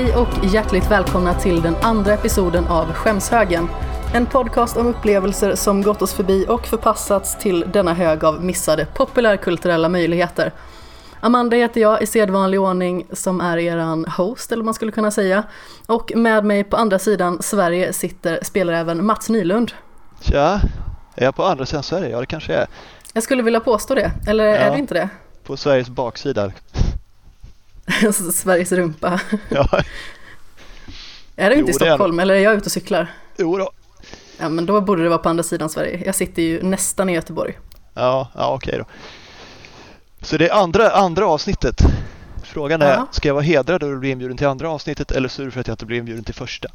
Hej och hjärtligt välkomna till den andra episoden av Skämshögen. En podcast om upplevelser som gått oss förbi och förpassats till denna hög av missade populärkulturella möjligheter. Amanda heter jag i sedvanlig ordning som är eran host eller man skulle kunna säga. Och med mig på andra sidan Sverige sitter spelaräven Mats Nylund. Tja, är jag på andra sidan Sverige? Ja det kanske är. Jag skulle vilja påstå det, eller Ja. är det inte det? På Sveriges baksida. Sveriges rumpa. Ja, Är Jo, inte i det är. Stockholm eller är jag ute och cyklar? jo då. Ja men då borde det vara på andra sidan Sverige. Jag sitter ju nästan i Göteborg. Ja, ja okej då. Så det är andra, andra avsnittet. Frågan är, Ja. ska jag vara hedrad och bli inbjuden till andra avsnittet eller sur för att jag inte blir inbjuden till första?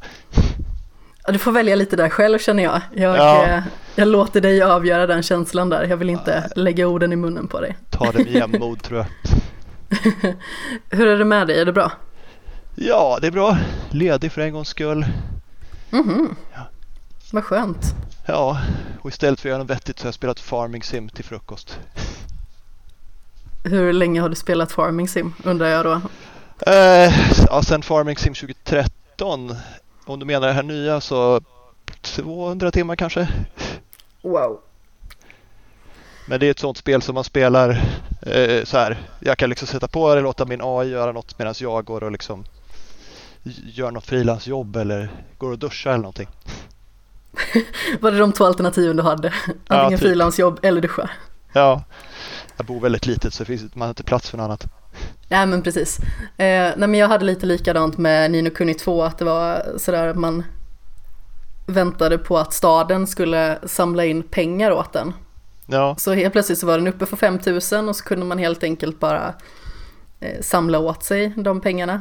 Ja, Du får välja lite där själv känner jag. Jag, Ja. eh, jag låter dig avgöra den känslan där. Jag vill inte lägga orden i munnen på dig. Ta det med jämnmod tror jag. Hur är det med dig? Är det bra? Ja, det är bra. Ledig för en gångs skull. Mhm. Ja. Vad skönt. Ja, och istället för att göra något vettigt så har jag spelat Farming Sim till frukost. Hur länge har du spelat Farming Sim undrar jag då. Eh, ja, sen Farming Sim 2013. Om du menar det här nya så 200 timmar kanske. Wow. Men det är ett sånt spel som man spelar eh, så här. Jag kan liksom sätta på det, låta min AI göra något medan jag går och liksom gör något frilansjobb eller går och duschar eller någonting. Var det de två alternativen du hade? Antingen typ. frilansjobb eller duscha? Ja, jag bor väldigt litet så finns, man har inte plats för något annat. Nej men precis. Eh, nej men jag hade lite likadant med Nino Kuni 2 att det var sådär att man väntade på att staden skulle samla in pengar åt den. Ja, Så helt plötsligt så var den uppe för 5000 och så kunde man helt enkelt bara eh, samla åt sig de pengarna.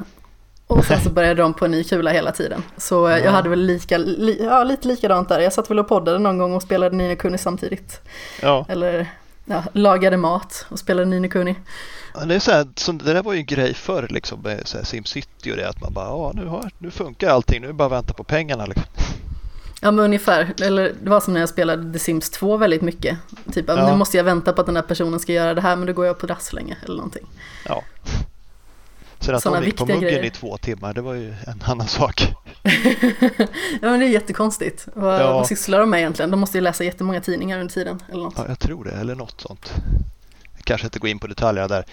Och sen så började de på en ny kula hela tiden. Så eh, Ja. jag hade väl lika, li, ja, lite likadant där. Jag satt väl och poddade någon gång och spelade Nino Kuni samtidigt. ja. Eller ja, lagade mat och spelade Nino Kuni. Det, är så här, så det där var ju en grej förr liksom med så här SimCity och det att man bara ja nu, har, nu funkar allting, nu är det bara att vänta på pengarna. Liksom. Ja men ungefär, eller det var som när jag spelade The Sims 2 väldigt mycket. Typ, ja. Nu måste jag vänta på att den här personen ska göra det här men då går jag på dass länge eller någonting. Ja. Sen att Såna de gick på muggen grejer. i två timmar, det var ju en annan sak. ja men det är jättekonstigt. Vad, Ja. vad sysslar de med egentligen? De måste ju läsa jättemånga tidningar under tiden eller något. Ja, jag tror det, eller något sånt. Kanske inte gå in på detaljerna där.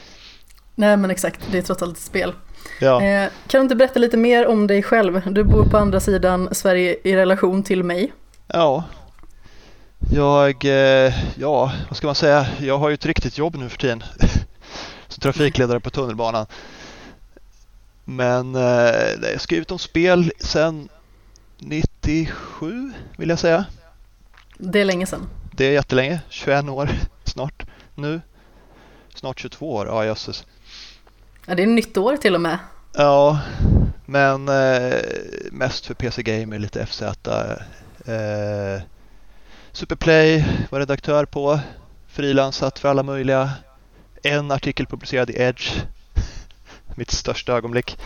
Nej men exakt, det är trots allt ett spel. Ja, Eh, kan du inte berätta lite mer om dig själv? Du bor på andra sidan Sverige i relation till mig. ja. Jag, eh, ja, vad ska man säga? Jag har ju ett riktigt jobb nu för tiden. Som trafikledare på tunnelbanan. Men eh, jag har skrivit om spel sedan 97 vill jag säga. Det är länge sedan. Det är jättelänge, 21 år snart nu. Snart 22 år, ja jösses. Ja, det är nytt år till och med. Ja, men eh, mest för PC Gamer, lite FZ. Eh, Superplay var redaktör på, frilansat för alla möjliga. En artikel publicerad i Edge, mitt största ögonblick.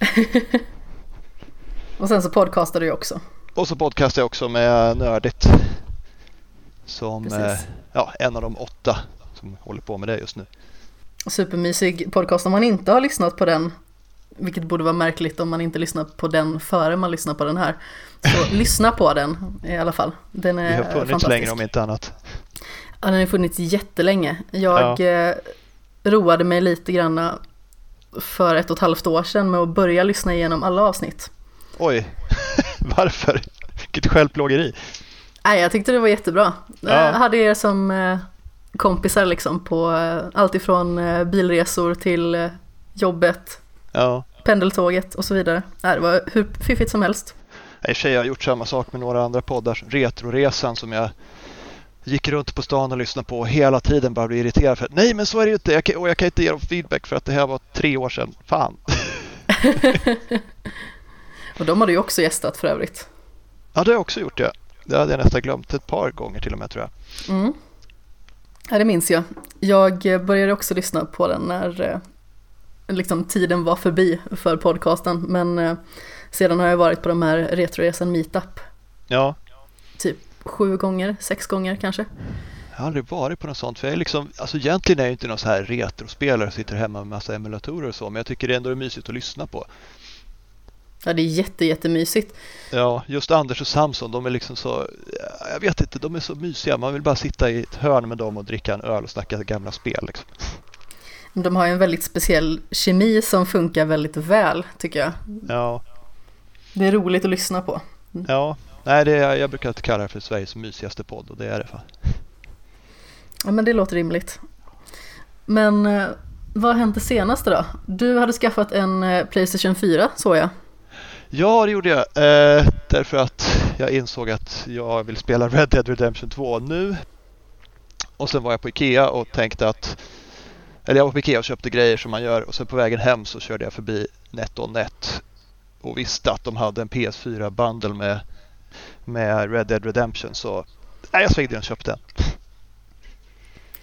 Och sen så podcastar du också. Och så podcastar jag också med Nördigt. Som eh, ja, en av de åtta som håller på med det just nu. Supermysig podcast om man inte har lyssnat på den. Vilket borde vara märkligt om man inte lyssnar på den före man lyssnar på den här. Så lyssna på den i alla fall. Den Vi är har funnits fantastisk. längre om inte annat. Ja, den har funnits jättelänge. Jag eh, roade mig lite grann för ett och ett halvt år sedan med att börja lyssna igenom alla avsnitt. Oj, varför? Vilket självplågeri. Nej, jag tyckte det var jättebra. Ja. Jag hade er som eh, kompisar liksom på eh, allt ifrån eh, bilresor till eh, jobbet, Ja. pendeltåget och så vidare. Nej, det var hur fiffigt som helst. I och för sig har jag gjort samma sak med några andra poddar. Retroresan som jag gick runt på stan och lyssnade på hela tiden bara blev irriterad för att nej men så är det ju inte jag kan, och jag kan inte ge dem feedback för att det här var tre år sedan. Fan. Och de har du ju också gästat för övrigt. Ja det har jag också gjort det. Det hade jag nästan glömt ett par gånger till och med tror jag. Mm. Ja, det minns jag. Jag började också lyssna på den när eh, liksom, tiden var förbi för podcasten. Men eh, sedan har jag varit på de här Retroresan Meetup Ja, typ sju gånger, sex gånger kanske. jag har aldrig varit på något sånt. För jag är liksom, alltså egentligen är jag inte någon så här retrospelare och sitter hemma med massa emulatorer och så. Men jag tycker det ändå är mysigt att lyssna på. Ja, det är jätte, jättemysigt. Ja, just Anders och Samson, de är liksom så, jag vet inte, de är så mysiga. Man vill bara sitta i ett hörn med dem och dricka en öl och snacka gamla spel. Liksom. De har ju en väldigt speciell kemi som funkar väldigt väl, tycker jag. Ja. Det är roligt att lyssna på. Ja, nej, det är, jag brukar kalla det för Sveriges mysigaste podd och det är det fan. Ja, men det låter rimligt. Men eh, vad har hänt det senaste då? Du hade skaffat en eh, Playstation 4, såg jag. Ja, det gjorde jag. Eh, därför att jag insåg att jag vill spela Red Dead Redemption 2 nu. Och sen var jag på Ikea och tänkte att eller jag var på Ikea och köpte grejer som man gör och sen på vägen hem så körde jag förbi NetOnNet och visste att de hade en PS4 bundle med, med Red Dead Redemption så nej, jag svängde in och köpte den.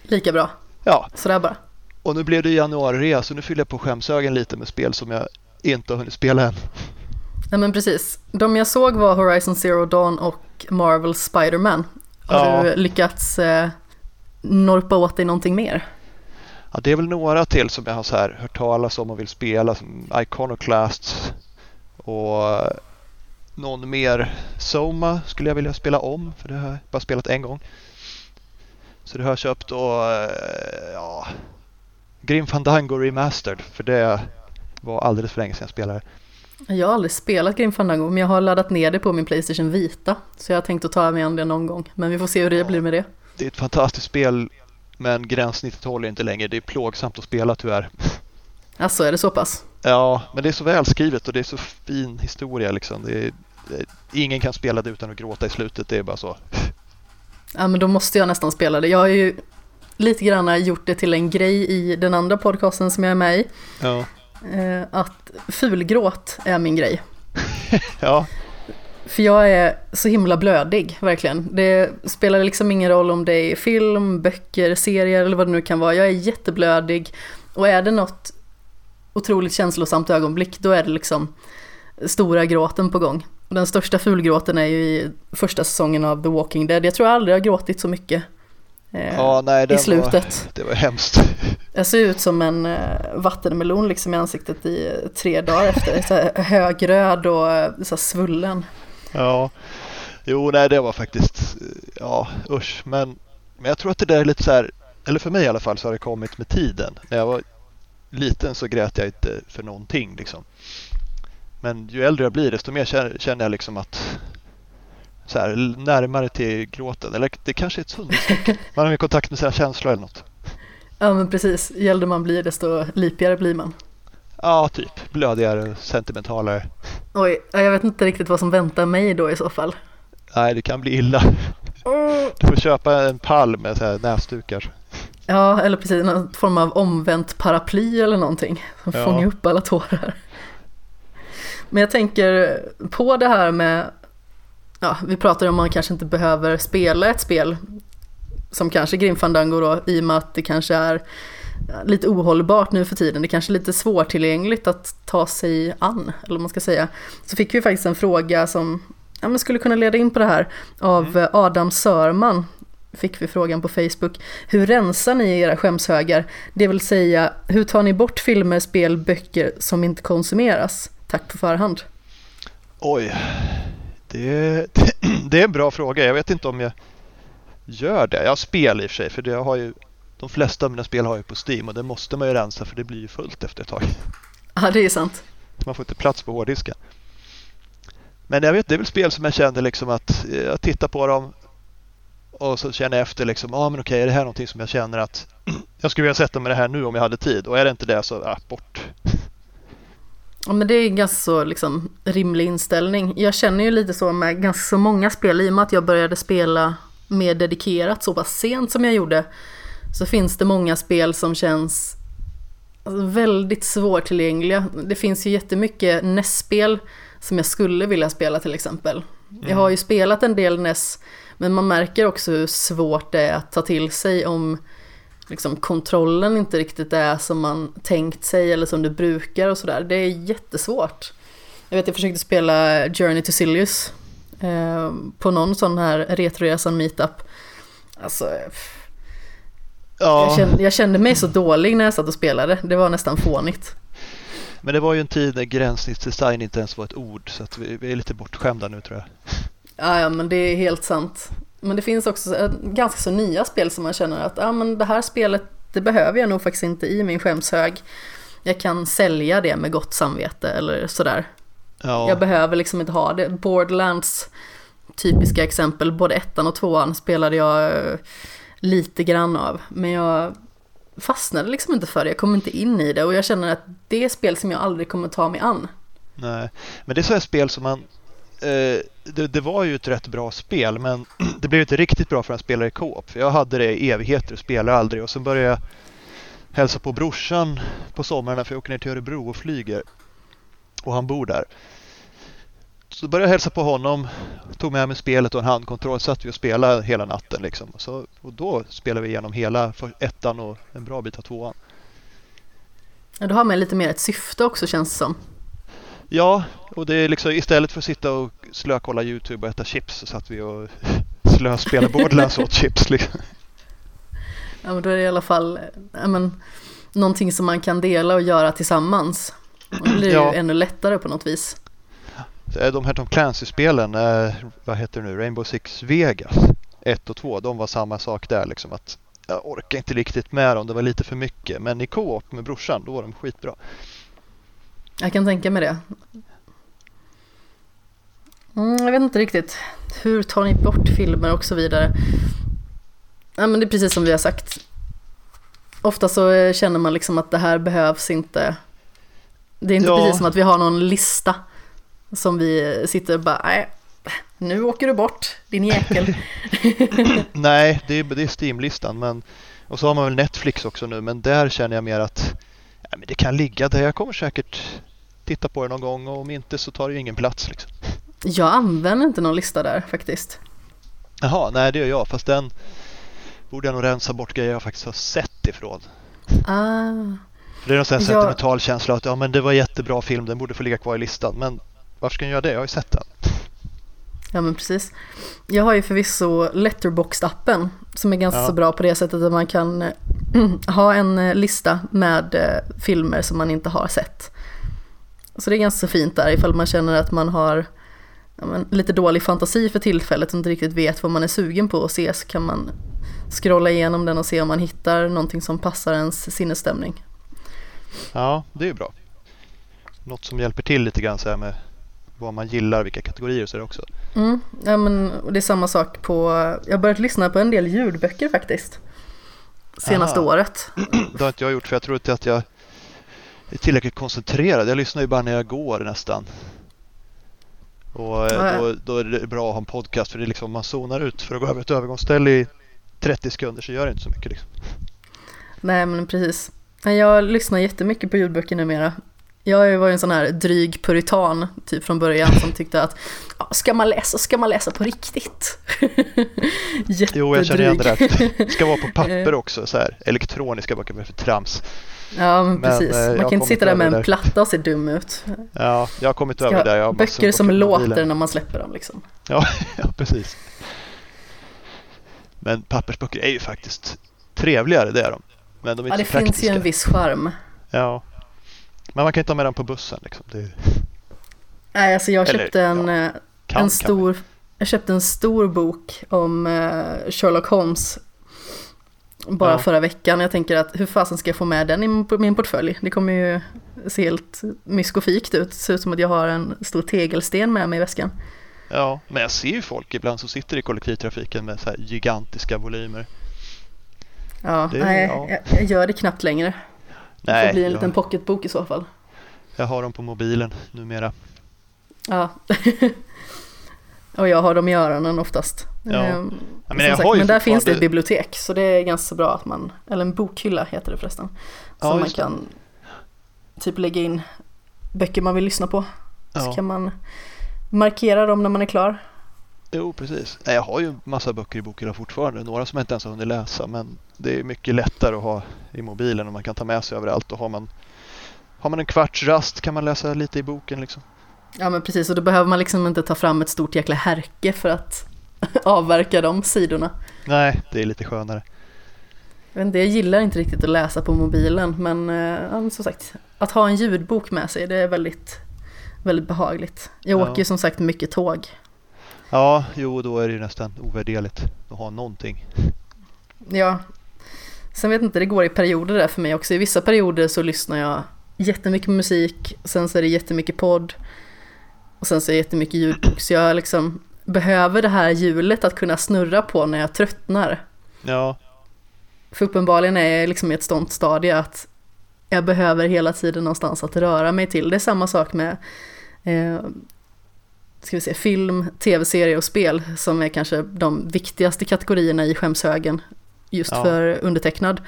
Lika bra. Ja. Sådär bara. Och nu blev det januari så nu fyller jag på skämshögen lite med spel som jag inte har hunnit spela än. Ja men precis. De jag såg var Horizon Zero Dawn och Marvel Spider-Man. Har Ja. du lyckats eh, norpa åt dig någonting mer? Ja, det är väl några till som jag har så här hört talas om och vill spela som Iconoclasts och eh, någon mer Soma skulle jag vilja spela om för det har jag bara spelat en gång. Så det har jag köpt och eh, ja, Grim Fandango Remastered för det var alldeles för länge sedan jag spelade. Jag har aldrig spelat Grim Fandango men jag har laddat ner det på min Playstation Vita. Så jag har tänkt att ta mig an det någon gång. Men vi får se hur det blir med det. Det är ett fantastiskt spel men gränssnittet håller inte längre. Det är plågsamt att spela tyvärr. Alltså är det så pass? Ja, men det är så välskrivet och det är så fin historia liksom. Det är, det, ingen kan spela det utan att gråta i slutet. Det är bara så. Ja men då måste jag nästan spela det. Jag har ju lite grann gjort det till en grej i den andra podcasten som jag är med i. Ja. Eh, att fulgråt är min grej. ja. För jag är så himla blödig, verkligen. Det spelar liksom ingen roll om det är film, böcker, serier eller vad det nu kan vara. Jag är jätteblödig och är det något otroligt känslosamt ögonblick då är det liksom stora gråten på gång. Och den största fulgråten är ju i första säsongen av The Walking Dead. Jag tror jag aldrig har gråtit så mycket eh, ja, nej, i slutet. Var, det var hemskt. Jag ser ut som en eh, vattenmelon liksom i ansiktet i eh, tre dagar efter. Så här högröd och eh, så svullen. Ja, jo, nej, det var faktiskt, ja, usch. Men, men jag tror att det där är lite så här, eller för mig i alla fall så har det kommit med tiden. När jag var liten så grät jag inte för någonting liksom. Men ju äldre jag blir desto mer känner jag liksom att så här, närmare till gråten. Eller det kanske är ett sundhetstecken. Man har mer kontakt med sina känslor eller något. Ja men precis, ju äldre man blir desto lipigare blir man. Ja, typ. Blödigare, sentimentalare. Oj, jag vet inte riktigt vad som väntar mig då i så fall. Nej, det kan bli illa. Du får köpa en pall med så här näsdukar. Ja, eller precis någon form av omvänt paraply eller någonting. Som Ja. fångar upp alla tårar. Men jag tänker på det här med, ja vi pratar om man kanske inte behöver spela ett spel som kanske Grim Fandango då, i och med att det kanske är lite ohållbart nu för tiden. Det kanske är lite svårtillgängligt att ta sig an, eller vad man ska säga. Så fick vi faktiskt en fråga som ja, skulle kunna leda in på det här av Adam Sörman. Fick vi frågan på Facebook. Hur rensar ni era skämshögar? Det vill säga, hur tar ni bort filmer, spel, böcker som inte konsumeras? Tack på förhand. Oj, det, det, det är en bra fråga. Jag vet inte om jag gör det. Jag har spel i och för sig, för det har ju, de flesta av mina spel har jag på Steam och det måste man ju rensa för det blir ju fullt efter ett tag. Ja, det är sant. Man får inte plats på hårddisken. Men jag vet, det är väl spel som jag känner liksom att jag tittar på dem och så känner jag efter liksom, ja ah, men okej, är det här någonting som jag känner att jag skulle vilja sätta mig det här nu om jag hade tid och är det inte det så, ah, bort. Ja, men det är en ganska så liksom, rimlig inställning. Jag känner ju lite så med ganska så många spel, i och med att jag började spela mer dedikerat så pass sent som jag gjorde, så finns det många spel som känns alltså, väldigt svårtillgängliga. Det finns ju jättemycket NES-spel som jag skulle vilja spela till exempel. Jag har ju spelat en del NES, men man märker också hur svårt det är att ta till sig om liksom, kontrollen inte riktigt är som man tänkt sig eller som det brukar och sådär. Det är jättesvårt. Jag vet jag försökte spela Journey to Silius eh, på någon sån här Retroresan meetup. Alltså, Ja. jag, kände, jag kände mig så dålig när jag satt och spelade. Det var nästan fånigt. Men det var ju en tid när gränssnittsdesign inte ens var ett ord så vi, vi är lite bortskämda nu tror jag. Ja, ja, men det är helt sant. Men det finns också ganska så nya spel som man känner att ja, men det här spelet det behöver jag nog faktiskt inte i min skämshög. Jag kan sälja det med gott samvete eller sådär. Ja. Jag behöver liksom inte ha det. Borderlands typiska exempel, både ettan och tvåan spelade jag eh, lite grann av. Men jag fastnade liksom inte för det, jag kom inte in i det och jag känner att det är spel som jag aldrig kommer ta mig an. Nej, men det är så här spel som man eh, det, det, var ju ett rätt bra spel men det blev inte riktigt bra för en spelare i co-op. Jag hade det i evigheter och spelade aldrig och sen började jag hälsa på brorsan på somrarna för jag åker ner till Örebro och flyger. Och han bor där. Så började jag hälsa på honom, tog med mig spelet och en handkontroll, satt vi och spelade hela natten. Liksom. Så, och då spelade vi igenom hela ettan och en bra bit av tvåan. Ja, då har man lite mer ett syfte också känns det som. Ja, och det är liksom istället för att sitta och slökolla YouTube och äta chips så satt vi och slöspelade Borderlands åt chips. Liksom. Ja, men då är det i alla fall men, någonting som man kan dela och göra tillsammans. Det blir ja. ju ännu lättare på något vis. De här Tom Clancy-spelen, eh, vad heter det nu, Rainbow Six Vegas 1 och 2, de var samma sak där liksom att jag orkar inte riktigt med dem, det var lite för mycket. Men i co-op med brorsan, då var de skitbra. Jag kan tänka mig det. Mm, jag vet inte riktigt. Hur tar ni bort filmer och så vidare? Ja, men det är precis som vi har sagt. Ofta så känner man liksom att det här behövs inte. Det är inte ja. precis som att vi har någon lista som vi sitter och bara, nej, nu åker du bort, din jäkel. nej, det är, det är Steam-listan. Men, och så har man väl Netflix också nu, men där känner jag mer att ja, men det kan ligga där. Jag kommer säkert titta på det någon gång och om inte så tar det ju ingen plats. Liksom. Jag använder inte någon lista där faktiskt. Jaha, nej det gör jag. Fast den borde jag nog rensa bort grejer jag faktiskt har sett ifrån. Ah. För det är någon sån sentimental jag... känsla att ja, men det var jättebra film, den borde få ligga kvar i listan. Men varför ska den göra det? Jag har ju sett den. Ja men precis. Jag har ju förvisso Letterboxd-appen som är ganska ja. så bra på det sättet att man kan äh, ha en eh, lista med äh, filmer som man inte har sett. Så det är ganska fint där ifall man känner att man har ja, men, lite dålig fantasi för tillfället och inte riktigt vet vad man är sugen på att se så kan man scrolla igenom den och se om man hittar någonting som passar ens sinnesstämning. Ja, det är ju bra. Något som hjälper till lite grann så här med vad man gillar, vilka kategorier och så också. Mm, ja, men det är samma sak på, jag har börjat lyssna på en del ljudböcker faktiskt. Senaste Aha. året. Det har inte jag gjort för jag tror inte att jag är tillräckligt koncentrerad. Jag lyssnar ju bara när jag går nästan. Och eh, då, då, är det bra att ha en podcast för det är liksom man zonar ut för att gå över ett övergångsställe i 30 sekunder så gör det inte så mycket. Liksom. Nej men precis. Jag lyssnar jättemycket på ljudböcker numera. Jag var ju en sån här dryg puritan typ från början som tyckte att ska man läsa ska man läsa på riktigt. jo, jag känner igen det där. Ska vara på papper också, så här elektroniska böcker med för trams. Ja, men, men precis. Eh, Man kan inte sitta där med en där. platta och se dum ut. Ja, jag har kommit över det. Jag böcker som låter när man släpper dem liksom. Ja, ja, precis. Men pappersböcker är ju faktiskt trevligare, det är de. Men de är ja, det finns ju en viss charm. Ja, men man kan inte ta med den på bussen liksom. Det... Nej, alltså jag köpte Eller, en, ja, eh, kan, en stor, jag köpte en stor bok om uh, Sherlock Holmes bara ja. förra veckan. Jag tänker att hur fasen ska jag få med den i min portfölj? Det kommer ju se helt myskofikt ut. Det ser ut som att jag har en stor tegelsten med mig i väskan. Ja, men jag ser ju folk ibland som sitter i kollektivtrafiken med så här gigantiska volymer. Ja, det, nej, ja. Jag, gör det knappt längre. Det får bli en liten pocketbok i så fall. Jag har dem på mobilen numera. Ja. Och jag har dem i öronen oftast. Ja. Ehm, ja, men, sagt, men där finns det ett bibliotek så det är ganska bra att man, eller en bokhylla heter det förresten. Ja, så man kan typ lägga in böcker man vill lyssna på. Ja. Så kan man markera dem när man är klar. Jo, precis. Jag har ju massa böcker i bokhylla fortfarande. Några som jag inte ens har hunnit läsa. Men det är mycket lättare att ha i mobilen och man kan ta med sig överallt. Och har man, har man en kvarts rast kan man läsa lite i boken liksom. Ja men precis, och då behöver man liksom inte ta fram ett stort jäkla härke för att avverka de sidorna. Nej, det är lite skönare. Inte, jag gillar inte riktigt att läsa på mobilen men ja, som sagt att ha en ljudbok med sig det är väldigt, väldigt behagligt. Jag Ja. åker ju som sagt mycket tåg. Ja, jo då är det ju nästan ovärderligt att ha någonting. Ja, sen vet inte, det går i perioder där för mig också. I vissa perioder så lyssnar jag jättemycket musik, sen så är det jättemycket podd och sen så är det jättemycket ljudbok. Så jag liksom behöver det här hjulet att kunna snurra på när jag tröttnar. Ja, För uppenbarligen är jag liksom i ett sånt stadie att jag behöver hela tiden någonstans att röra mig till. Det är samma sak med eh, ska vi se, film, tv-serie och spel som är kanske de viktigaste kategorierna i skämshögen just Ja. för undertecknad.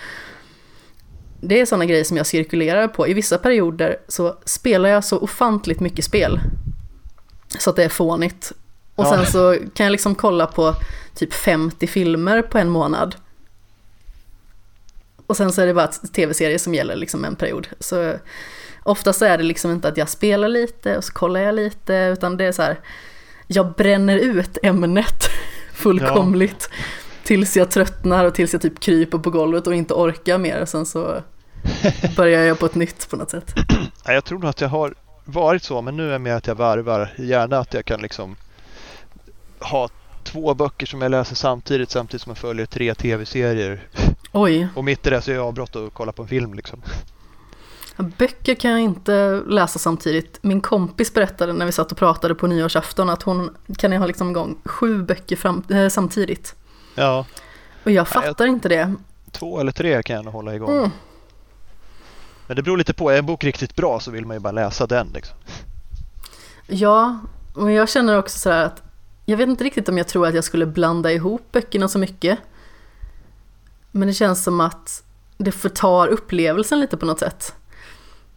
Det är sådana grejer som jag cirkulerar på. I vissa perioder så spelar jag så ofantligt mycket spel så att det är fånigt. Och Ja. sen så kan jag liksom kolla på typ 50 filmer på en månad. Och sen så är det bara ett tv-serie som gäller liksom en period. Så oftast är det liksom inte att jag spelar lite och så kollar jag lite, utan det är så här, jag bränner ut ämnet fullkomligt tills jag tröttnar och tills jag typ kryper på golvet och inte orkar mer. Sen så börjar jag på ett nytt på något sätt. Ja, jag tror nog att jag har varit så, men nu är det mer att jag varvar. Gärna att jag kan liksom ha två böcker som jag läser samtidigt, samtidigt som jag följer tre tv-serier. Oj, Och mitt i det så är jag avbrott och kollar på en film liksom. Böcker kan jag inte läsa samtidigt. Min kompis berättade när vi satt och pratade på nyårsafton att hon kan ha liksom igång sju böcker fram, eh, samtidigt. Ja, Och jag jag- fattar inte det. två eller tre kan jag nog hålla igång. Mm. Men det beror lite på. Är en bok riktigt bra så vill man ju bara läsa den liksom. Ja, och jag känner också så här att jag vet inte riktigt om jag tror att jag skulle blanda ihop böckerna så mycket. Men det känns som att det förtar upplevelsen lite på något sätt.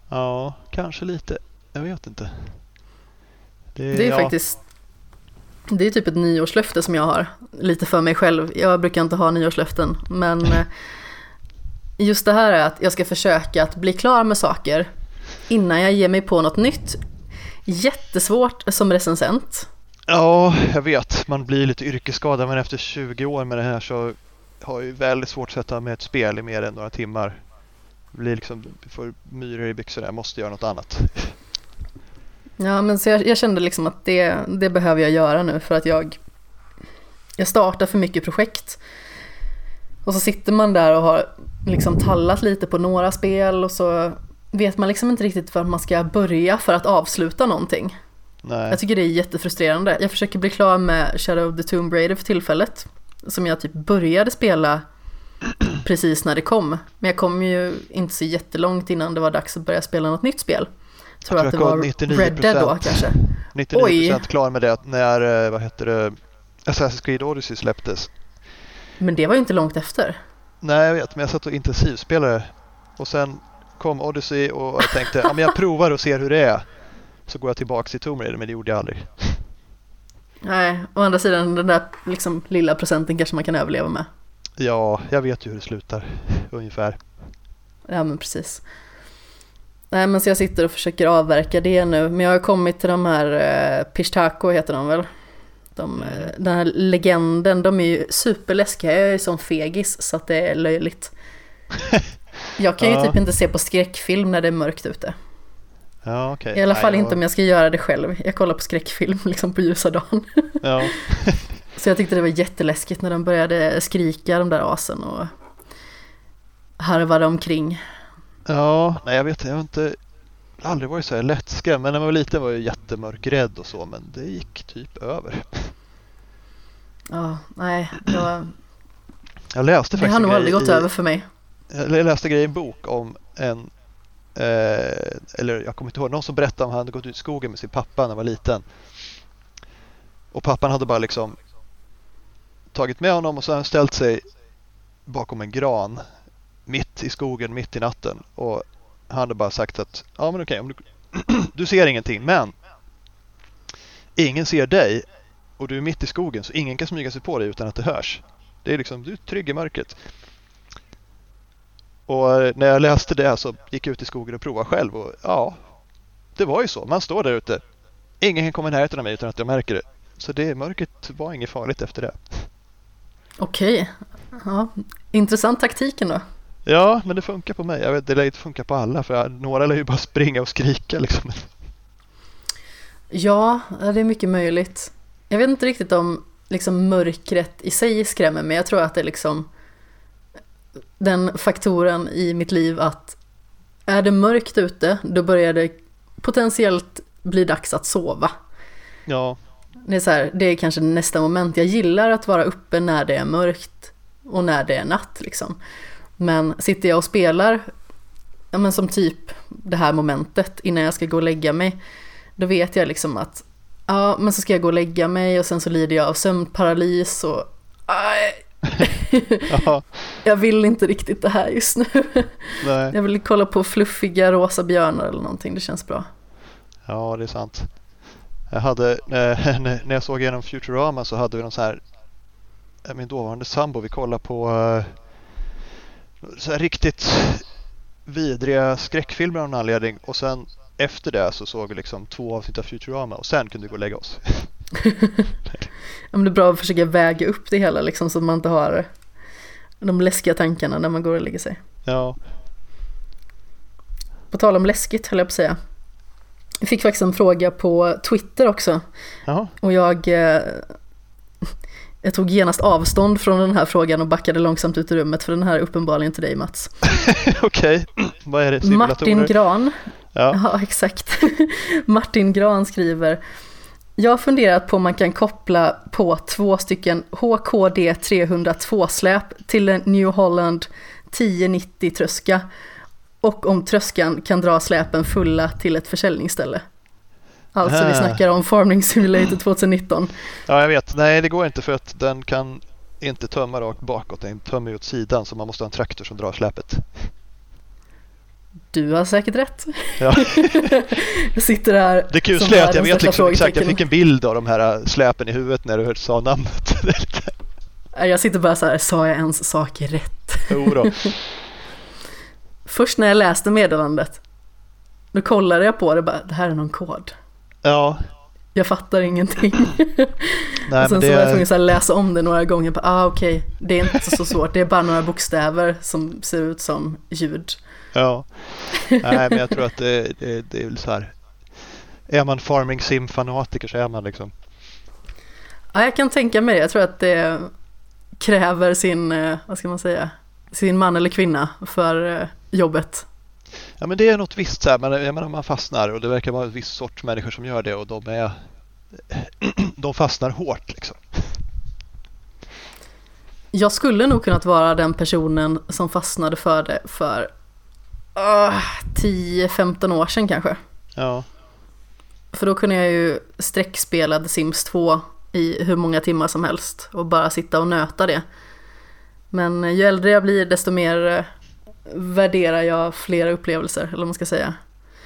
Ja, kanske lite. Jag vet inte. Det är ja. faktiskt det är typ ett nyårslöfte som jag har. Lite för mig själv. Jag brukar inte ha nyårslöften. Men eh, just det här är att jag ska försöka att bli klar med saker innan jag ger mig på något nytt. Jättesvårt som recensent. Ja, jag vet. Man blir lite yrkesskadad men efter 20 år med det här så har jag ju väldigt svårt att sätta med ett spel i mer än några timmar. Blir liksom, får myror i byxorna, jag måste göra något annat. Ja, men så jag, jag kände liksom att det, det behöver jag göra nu för att jag, jag startar för mycket projekt. Och så sitter man där och har liksom tallat lite på några spel och så vet man liksom inte riktigt var man ska börja för att avsluta någonting. Nej. Jag tycker det är jättefrustrerande. Jag försöker bli klar med Shadow of the Tomb Raider för tillfället. Som jag typ började spela precis när det kom. Men jag kom ju inte så jättelångt innan det var dags att börja spela något nytt spel. Jag tror, Jag att det tror var kom 99%. Red Dead då kanske. 99% Oj. klar med det när, eh, vad heter det, Assassin's Creed Odyssey släpptes. Men det var ju inte långt efter. Nej, jag vet, men jag satt och intensivspelade och sen kom Odyssey och jag tänkte, ja men jag provar och ser hur det är. Så går jag tillbaka till Tomb Raider, men det gjorde jag aldrig. Nej, å andra sidan den där liksom lilla procenten kanske man kan överleva med. Ja, jag vet ju hur det slutar, ungefär. Ja men precis. Nej men så jag sitter och försöker avverka det nu. Men jag har kommit till de här eh, Pishtako heter de väl. De, eh, den här legenden, de är ju superläskiga. Jag är ju som fegis så att det är löjligt. Jag kan ju Ja. typ inte se på skräckfilm när det är mörkt ute. Ja, okej. I alla fall Nej, inte om jag ska göra det själv. Jag kollar på skräckfilm liksom på ljusa dagen. Ja, Så jag tyckte det var jätteläskigt när de började skrika de där asen och harvade omkring. ja nej jag vet jag har inte aldrig varit så här lättskrämd. Men när man var liten var jag jättemörkrädd och så, men det gick typ över. Ja, nej, det, var, Jag läste det faktiskt har en nog aldrig gått i, över för mig. Jag läste en grej i en bok om en eh, eller jag kommer inte ihåg, någon som berättade om han hade gått ut i skogen med sin pappa när han var liten. Och pappan hade bara liksom tagit med honom och så har han ställt sig bakom en gran mitt i skogen, mitt i natten. Och han hade bara sagt att ja men okej, om du, du ser ingenting men ingen ser dig och du är mitt i skogen så ingen kan smyga sig på dig utan att det hörs. Det är liksom, du är trygg i mörkret. Och eh, när jag läste det så gick jag ut i skogen och provade själv och ja, det var ju så. Man står där ute. Ingen kan komma i närheten av mig utan att jag märker det. Så det mörkret var inget farligt efter det. Okej, ja, intressant taktiken då. Ja, men det funkar på mig. Jag vet, det lär inte funka på alla för några lär ju bara springa och skrika liksom. Ja, det är mycket möjligt. Jag vet inte riktigt om liksom mörkret i sig skrämmer mig. Jag tror att det är liksom den faktoren i mitt liv att är det mörkt ute, då börjar det potentiellt bli dags att sova. Ja. Det är, så här, det är kanske nästa moment. Jag gillar att vara uppe när det är mörkt och när det är natt. Liksom. Men sitter jag och spelar, ja, men som typ det här momentet innan jag ska gå och lägga mig, då vet jag liksom att ja, men så ska jag gå och lägga mig och sen så lider jag av sömnparalys och ja. jag vill inte riktigt det här just nu. Nej. Jag vill kolla på fluffiga rosa björnar eller någonting, det känns bra. Ja, det är sant. Jag hade, eh, när jag såg igenom Futurama så hade vi någon så här, eh, min dåvarande sambo, vi kollade på eh, så här riktigt vidriga skräckfilmer av någon anledning och sen efter det så såg vi liksom två avsnitt av Futurama och sen kunde vi gå och lägga oss. ja, men det är bra att försöka väga upp det hela liksom så att man inte har de läskiga tankarna när man går och lägger sig. Ja. På tal om läskigt höll jag på att säga. Jag fick faktiskt en fråga på Twitter också. Jaha. Och jag, eh, jag tog genast avstånd från den här frågan och backade långsamt ut ur rummet för den här är uppenbarligen till dig Mats. Okej, vad är det? Martin Gran, Ja. ja exakt. Martin Gran skriver jag har funderat på om man kan koppla på två stycken HKD 302-släp till en New Holland 1090 tröska och om tröskan kan dra släpen fulla till ett försäljningsställe. Alltså vi Ah. snackar om Farming Simulator 2019. ja, jag vet. Nej, det går inte för att den kan inte tömma rakt bakåt. Den tömmer åt sidan så man måste ha en traktor som drar släpet. Du har säkert rätt. Ja. jag sitter här Det kusliga är att jag vet liksom exakt, jag fick en bild av de här äh, släpen i huvudet när du sa namnet. Jag sitter bara så här, sa jag ens saker rätt? jo då. Först när jag läste meddelandet, då kollade jag på det bara, det här är någon kod. Ja, Jag fattar ingenting. nej och sen men så var jag det... tvungen att läsa om det några gånger. Bara, ah, okej, det är inte så svårt. Det är bara några bokstäver som ser ut som ljud. Ja. Nej, men jag tror att det, det, det är så här. Är man farming sim-fanatiker så är man liksom. Ja, jag kan tänka mig det. Jag tror att det kräver sin, eh, vad ska man säga, sin man eller kvinna för eh, jobbet. Ja, men det är något visst så här. Men jag menar, man fastnar och det verkar vara en viss sorts människor som gör det och de är de fastnar hårt liksom. Jag skulle nog kunnat vara den personen som fastnade för det för uh, 10-15 år sedan kanske. Ja, För då kunde jag ju sträckspela The Sims 2 i hur många timmar som helst och bara sitta och nöta det. Men ju äldre jag blir desto mer eh, värderar jag flera upplevelser, eller vad man ska säga.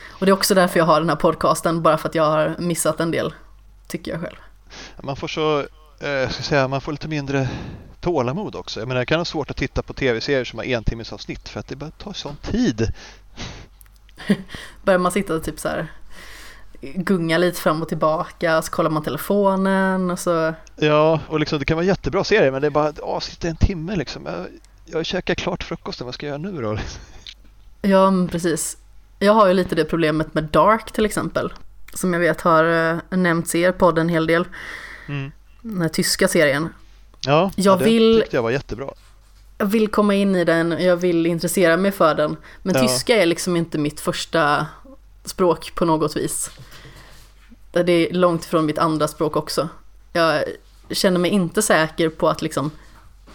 Och det är också därför jag har den här podcasten, bara för att jag har missat en del, tycker jag själv. man får så, eh, jag ska säga, man får lite mindre tålamod också. Jag menar, det kan vara svårt att titta på tv-serier som har en timmes avsnitt för att det bara tar sån tid. Börjar man sitta typ så här gunga lite fram och tillbaka, så kollar man telefonen och så Ja, och liksom, det kan vara jättebra serier men det är bara avsnitt en timme liksom. Jag, jag käkar klart frukosten, vad ska jag göra nu då? Ja, men precis. Jag har ju lite det problemet med Dark till exempel. Som jag vet har eh, nämnts i er podd en hel del. Mm. Den här tyska serien. Ja, Jag ja, det vill- tyckte jag var jättebra. Jag vill komma in i den, jag vill intressera mig för den. Men Ja. tyska är liksom inte mitt första språk på något vis. Det är långt ifrån mitt andra språk också. Jag känner mig inte säker på att liksom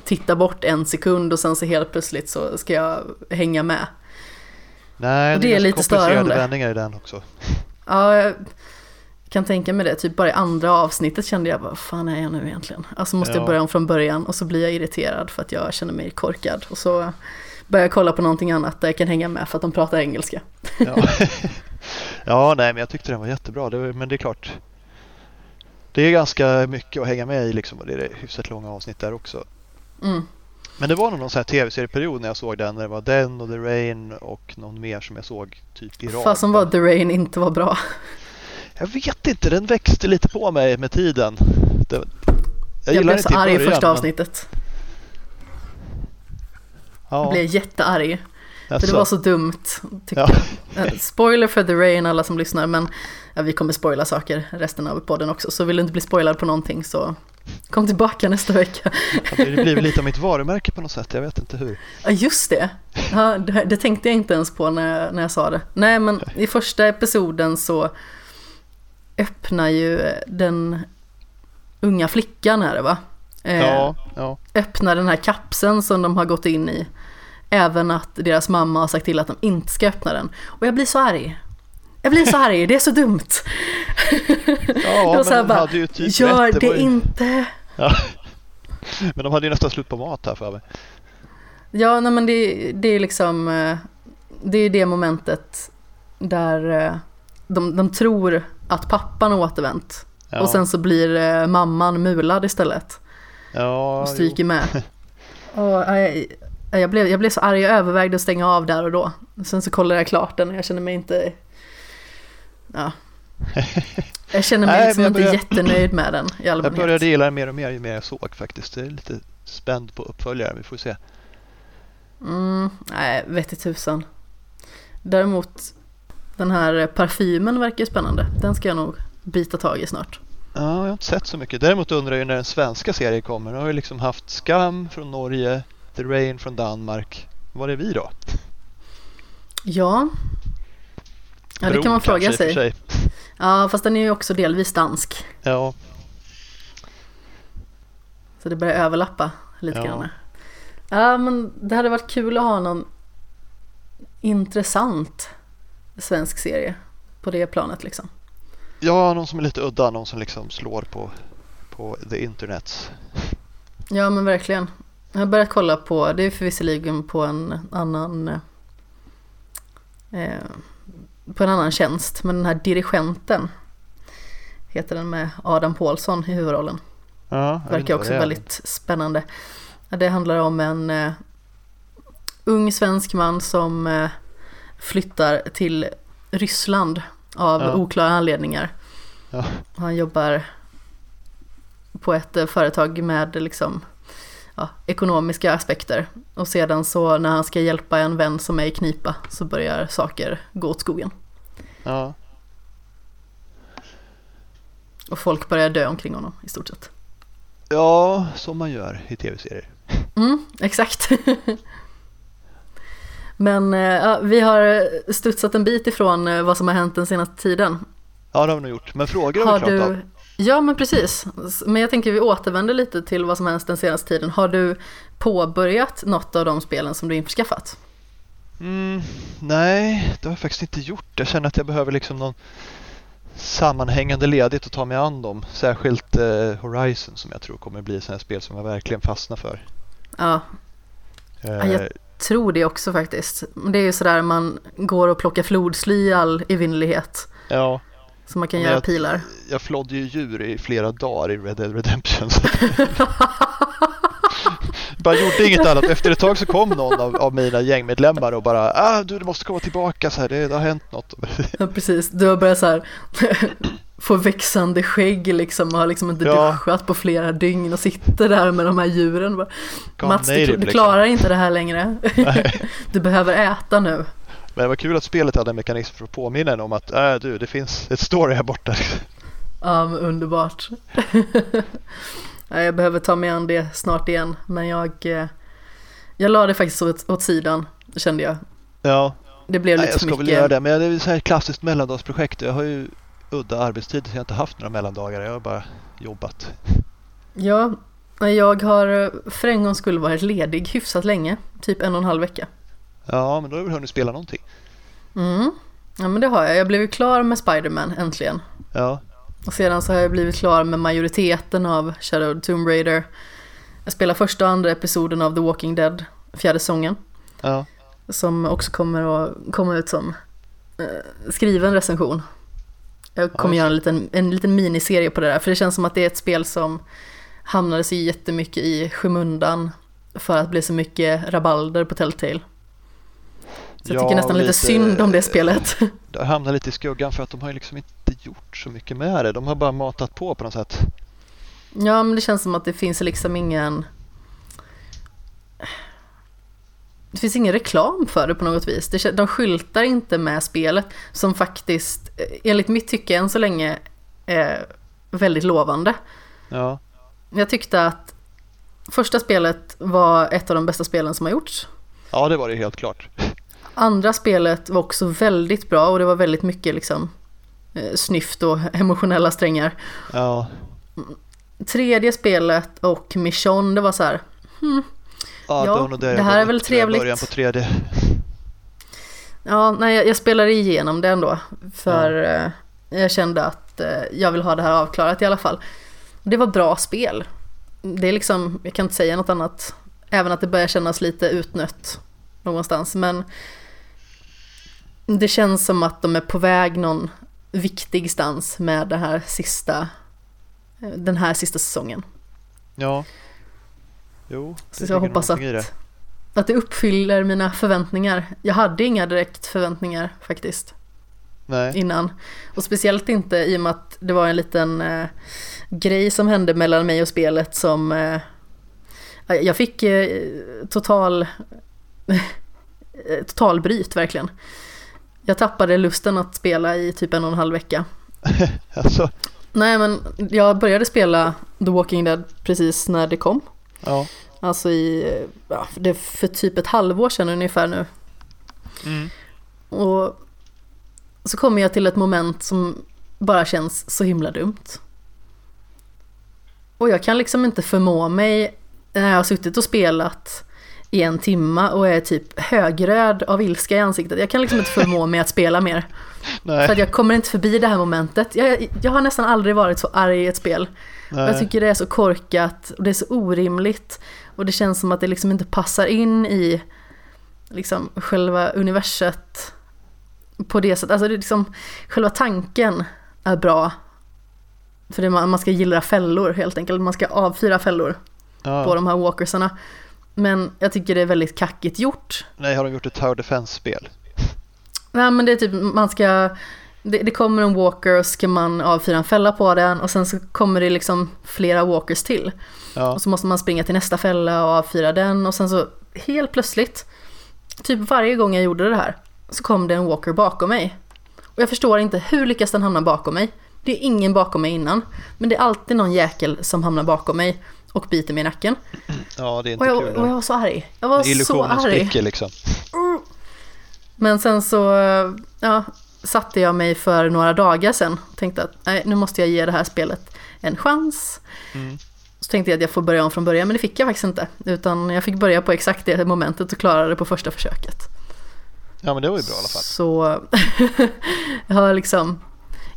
titta bort en sekund och sen så helt plötsligt så ska jag hänga med. Nej, Och det är ganska lite störande. vändningar i den också. Ja, jag kan tänka mig det. Typ bara i andra avsnittet kände jag, vad fan är jag nu egentligen? Alltså måste Ja. jag börja om från början och så blir jag irriterad för att jag känner mig korkad. Och så börjar jag kolla på någonting annat där jag kan hänga med för att de pratar engelska. Ja, ja nej, men jag tyckte den var jättebra. Det, var- men det är klart. Det är ganska mycket att hänga med i liksom och det är hyfsat långa avsnitt där också. Mm. Men det var nog någon sån här tv-serieperiod när jag såg den. När det var den och The Rain och någon mer som jag såg typ i rad. Fasen vad The Rain inte var bra. Jag vet inte, den växte lite på mig med tiden. Det, jag, Jag, blev så arg i första men- avsnittet. Ja. Blev jättearg. För det var så dumt, Ja. Eh, Spoiler för The Rain, alla som lyssnar, men ja, vi kommer spoila saker resten av podden också. Så vill du inte bli spoilad på någonting så kom tillbaka nästa vecka. Ja, Det blir lite av mitt varumärke på något sätt, jag vet inte hur. Ja, just det. Ja, det. Det tänkte jag inte ens på när jag, när jag sa det. Nej, men i första episoden så öppnar ju den unga flickan är det va? Eh, Ja, ja. öppnar den här kapseln som de har gått in i. Även att deras mamma har sagt till att de inte ska öppna den. Och jag blir så arg. Jag blir så arg, det är så dumt. Ja, var men de bara, hade ju typ Gör rätt. det var ju... inte. Ja. Men de hade ju nästan slut på mat här för mig. Ja, nej men det, det är liksom, eh, det är det momentet där eh, de, de tror att pappan har återvänt. Ja. Och sen så blir eh, mamman mulad istället. ja, Och stryker med. Och jag, jag, blev, jag blev så arg, jag övervägde att stänga av där och då. Sen så kollade jag klart den och jag kände mig inte... Ja. Jag känner mig Nej, liksom jag inte jättenöjd med den i Jag allmänhet. började gilla den mer och mer ju mer jag såg faktiskt. Jag är lite spänd på uppföljare, vi får se. Mm, nej, vet i tusan. Däremot, den här parfymen verkar ju spännande. Den ska jag nog bita tag i snart. Ja, jag har inte sett så mycket. Däremot undrar jag när den svenska serien kommer. Nu har ju liksom haft Skam från Norge, The Rain från Danmark. Var är vi då? Ja. Ja, det kan man fråga sig. för Ja, fast den är ju också delvis dansk. Ja, Så det börjar överlappa lite Ja. grann. Ja, men det hade varit kul att ha någon intressant svensk serie på det planet liksom. ja, någon som är lite udda, någon som liksom slår på, på the internet. Ja, men verkligen. Jag har börjat kolla på, det är för visserligen på en annan eh, på en annan tjänst, men den här dirigenten heter den med Adam Pålsson i huvudrollen. Ja, Verkar också väldigt spännande. Det handlar om en eh, ung svensk man som eh, flyttar till Ryssland av Ja. oklara anledningar. Ja. Han jobbar på ett eh, företag med liksom, ja, ekonomiska aspekter. Och sedan så när han ska hjälpa en vän som är i knipa så börjar saker gå åt skogen. Ja, Och folk börjar dö omkring honom i stort sett. ja, som man gör i tv-serier. Mm, exakt. Men eh, ja, vi har studsat en bit ifrån eh, vad som har hänt den senaste tiden. Ja, det har vi nog gjort. Men frågor har, Har vi pratat om. Ja, men precis. Men jag tänker vi återvänder lite till vad som hänt den senaste tiden. Har du påbörjat något av de spelen som du införskaffat? Mm, nej, det har jag faktiskt inte gjort. Jag känner att jag behöver liksom någon sammanhängande ledigt att ta mig an dem. Särskilt eh, Horizon som jag tror kommer bli sådana spel som jag verkligen fastnar för. Ja, Eh, jag- tror det också faktiskt. Det är ju sådär man går och plockar flodsly i all evinnerlighet. ja, Så man kan Men göra jag- pilar. jag flådde ju djur i flera dagar i Red Dead Redemption. Bara gjorde inget annat. Efter ett tag så kom någon av, av mina gängmedlemmar och bara ah, du, du måste komma tillbaka så här, det, det har hänt något. Ja, precis. Du har börjat så här få växande skägg liksom och har liksom inte Ja. duschat på flera dygn och sitter där med de här djuren. Bara, Mats, du, du liksom. klarar inte det här längre. du behöver äta nu. Men det var kul att spelet hade en mekanism för att påminna en om att äh, du, det finns ett story här borta. Ja, men underbart. ja, jag behöver ta mig an det snart igen. Men jag, eh, jag la det faktiskt åt, åt sidan, kände jag. Ja, Det blev Nej, lite jag för ska väl mycket. göra det. Men det är så här ett klassiskt mellandagsprojekt. Jag har ju udda arbetstid så jag har inte haft några mellandagar. Jag har bara jobbat. Ja, jag har eh, för en gångs skull varit ledig hyfsat länge. Typ en och en halv vecka. Ja, men då har du väl hunnit spela någonting. Mm. Ja men det har jag. Jag blev ju klar med Spider-Man äntligen. Ja, Och sedan så har jag blivit klar med majoriteten av Shadow Tomb Raider. Jag spelar första och andra episoden av The Walking Dead, fjärde säsongen. ja, Som också kommer att komma ut som eh, skriven recension. Jag kommer göra en liten, en liten miniserie på det där. För det känns som att det är ett spel som hamnade så jättemycket i skymundan. För att bli så mycket rabalder på Telltale. Så jag Ja, tycker nästan lite, lite- synd om det spelet. det har hamnat lite i skuggan för att de har liksom inte gjort så mycket med det. De har bara matat på på något sätt. Ja, men det känns som att det finns liksom ingen... det finns ingen reklam för det på något vis. Det, de skyltar inte med spelet som faktiskt, eh, enligt mitt tycke än så länge, är väldigt lovande. Ja. Jag tyckte att första spelet var ett av de bästa spelen som har gjorts. Ja, det var det helt klart. Andra spelet var också väldigt bra och det var väldigt mycket liksom eh, snyft och emotionella strängar. Ja. Tredje spelet och Mission, det var så här, hmm, Ja, Ja, Dead det här är väl trevligt. Början på tredje. Ja, nej, jag, jag spelade igenom det ändå. För eh, jag kände att eh, jag vill ha det här avklarat i alla fall. Det var bra spel. Det är liksom, jag kan inte säga något annat. Även att det börjar kännas lite utnött någonstans. Men det känns som att de är på väg någon viktig stans med det här sista, eh, den här sista säsongen. Ja. Jo, det Så jag hoppas i det. att, att det uppfyller mina förväntningar. Jag hade inga direkt förväntningar faktiskt. Nej. innan. Och speciellt inte i och med att det var en liten eh, grej som hände mellan mig och spelet som eh, jag fick eh, total eh, totalbryt verkligen. Jag tappade lusten att spela i typ en och en halv vecka. Alltså, Nej men jag började spela The Walking Dead precis när det kom. ja. Alltså i, ja, det är för typ ett halvår sedan ungefär nu. Mm. Och så kommer jag till ett moment som bara känns så himla dumt. Och jag kan liksom inte förmå mig när jag har suttit och spelat i en timma och är typ högröd av ilska i ansiktet. Jag kan liksom inte förmå mig att spela mer. Nej. För att jag kommer inte förbi det här momentet. Jag, jag har nästan aldrig varit så arg i ett spel. Jag tycker det är så korkat och det är så orimligt. Och det känns som att det liksom inte passar in i liksom själva universet på det sättet. Alltså det är liksom, själva tanken är bra. För det, man ska gilla fällor helt enkelt. Man ska avfyra fällor på ja. de här walkersarna. Men jag tycker det är väldigt kackigt gjort. Nej, har de gjort ett Tower Defense-spel? Nej men det är typ, man ska, det, det kommer en walker och ska man avfyra en fälla på den och sen så kommer det liksom flera walkers till. Ja. Och så måste man springa till nästa fälla och avfyra den och sen så helt plötsligt, typ varje gång jag gjorde det här, så kom det en walker bakom mig. Och jag förstår inte, hur lyckas den hamna bakom mig? Det är ingen bakom mig innan, men det är alltid någon jäkel som hamnar bakom mig och biter mig i nacken. ja, det är inte Och jag, kul. och jag var så arg. Jag var så arg. liksom. Men sen så ja, satte jag mig för några dagar och tänkte att nej, nu måste jag ge det här spelet en chans. Mm. Så tänkte jag att jag får börja om från början, men det fick jag faktiskt inte. Utan jag fick börja på exakt det momentet och klara det på första försöket. Ja, men det var ju bra i alla fall. Så jag har liksom,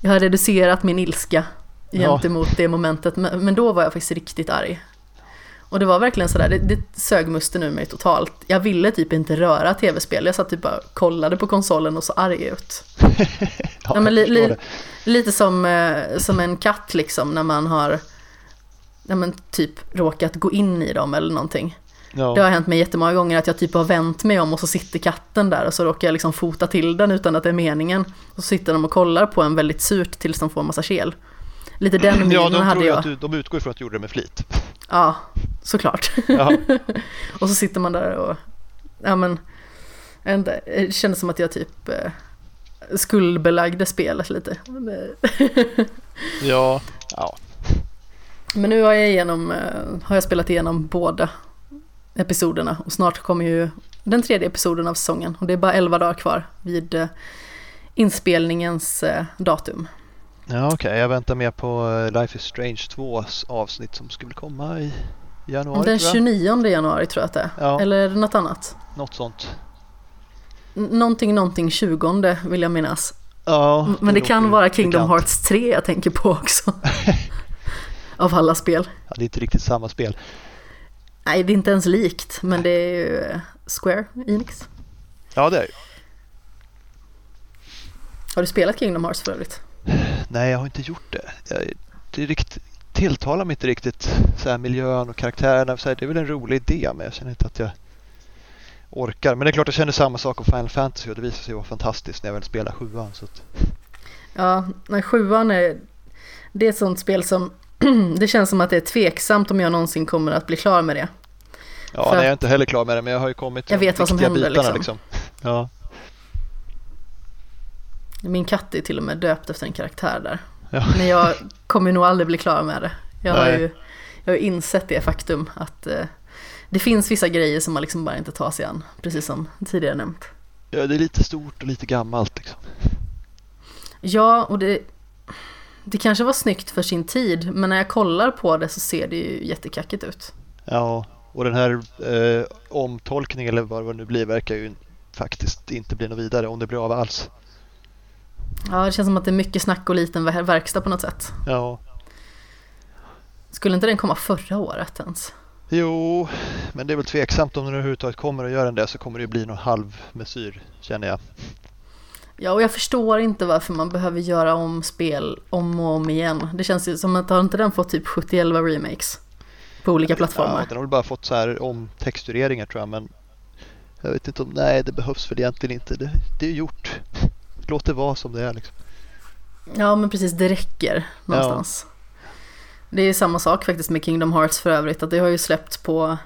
jag har reducerat min ilska Ja. gentemot det momentet. Men, men då var jag faktiskt riktigt arg. Och det var verkligen sådär, det, det sög musten ur mig totalt. Jag ville typ inte röra tv-spel, jag satt typ bara kollade på konsolen och så arg ut. Ja, men li, li, lite som, eh, som en katt liksom när man har ja, men typ råkat gå in i dem eller någonting. Ja. Det har hänt mig jättemånga gånger att jag typ har vänt mig om och så sitter katten där och så råkar jag liksom fota till den utan att det är meningen. Och så sitter de och kollar på en väldigt surt tills de får en massa kel. Lite den ja, minen de, hade jag. du, de utgår ifrån att du gjorde det med flit. Ja, såklart. Ja. och så sitter man där och, ja men, det kändes som att jag typ eh, skuldbelagde spelet lite. ja. ja. Men nu har jag, igenom, eh, har jag spelat igenom båda episoderna och snart kommer ju den tredje episoden av säsongen och det är bara 11 dagar kvar vid eh, inspelningens datum. Ja, okej. Jag väntar mer på eh, Life is Strange 2 avsnitt som skulle komma i januari Den tror jag. 29 januari tror jag att det är. Ja. Eller är det något annat? Något sånt. N- Någonting, någonting 20 vill jag minnas. Ja, M- Men det kan vara Kingdom bekant. Hearts 3 jag tänker på också. Av alla spel. Ja, det är inte riktigt samma spel. Nej, det är inte ens likt, men det är ju eh, Square Enix. Ja, det är det ju. Har du spelat Kingdom Hearts för övrigt? Nej, jag har inte gjort det. Jag, det riktigt, tilltalar mig inte riktigt så här, miljön och karaktärerna. Så här, det är väl en rolig idé, men jag känner inte att jag orkar. Men det är klart, jag känner samma sak om Final Fantasy och det visar sig vara fantastiskt när jag väl spelar sjuan. Så att, Ja, nej, sjuan är... Det är ett sånt spel som... det känns som att det är tveksamt om jag någonsin kommer att bli klar med det. Ja, För nej, jag är inte heller klar med det men jag har ju kommit till Jag de vet vad som händer, bitarna, liksom. Ja, Min katt är till och med döpt efter en karaktär där. ja. Men jag kommer nog aldrig bli klar med det. Jag har Nej. ju jag har insett det faktum att eh, det finns vissa grejer som man liksom bara inte tar sig an. Precis som tidigare nämnt. ja, det är lite stort och lite gammalt liksom. Ja, och det, det kanske var snyggt för sin tid, men när jag kollar på det så ser det ju jättekackigt ut. Ja, och den här eh, omtolkningen eller vad det nu blir verkar ju faktiskt inte bli något vidare om det blir av alls. Ja, det känns som att det är mycket snack och liten ver- verkstad på något sätt. Ja, Skulle inte den komma förra året ens? jo, men det är väl tveksamt om den överhuvudtaget kommer att göra den det så kommer det ju bli någon halvmesyr känner jag. Ja, och jag förstår inte varför man behöver göra om spel om och om igen. Det känns ju som att har inte den fått typ 71 remakes? På olika Ja, plattformar. den har väl bara fått så här omtextureringar tror jag men jag vet inte om, nej det behövs väl egentligen inte. Det, det är gjort. Låt det vara som det är liksom. Ja, men precis, det räcker någonstans. Det är samma sak faktiskt med Kingdom Hearts för övrigt, att det har ju släppts på...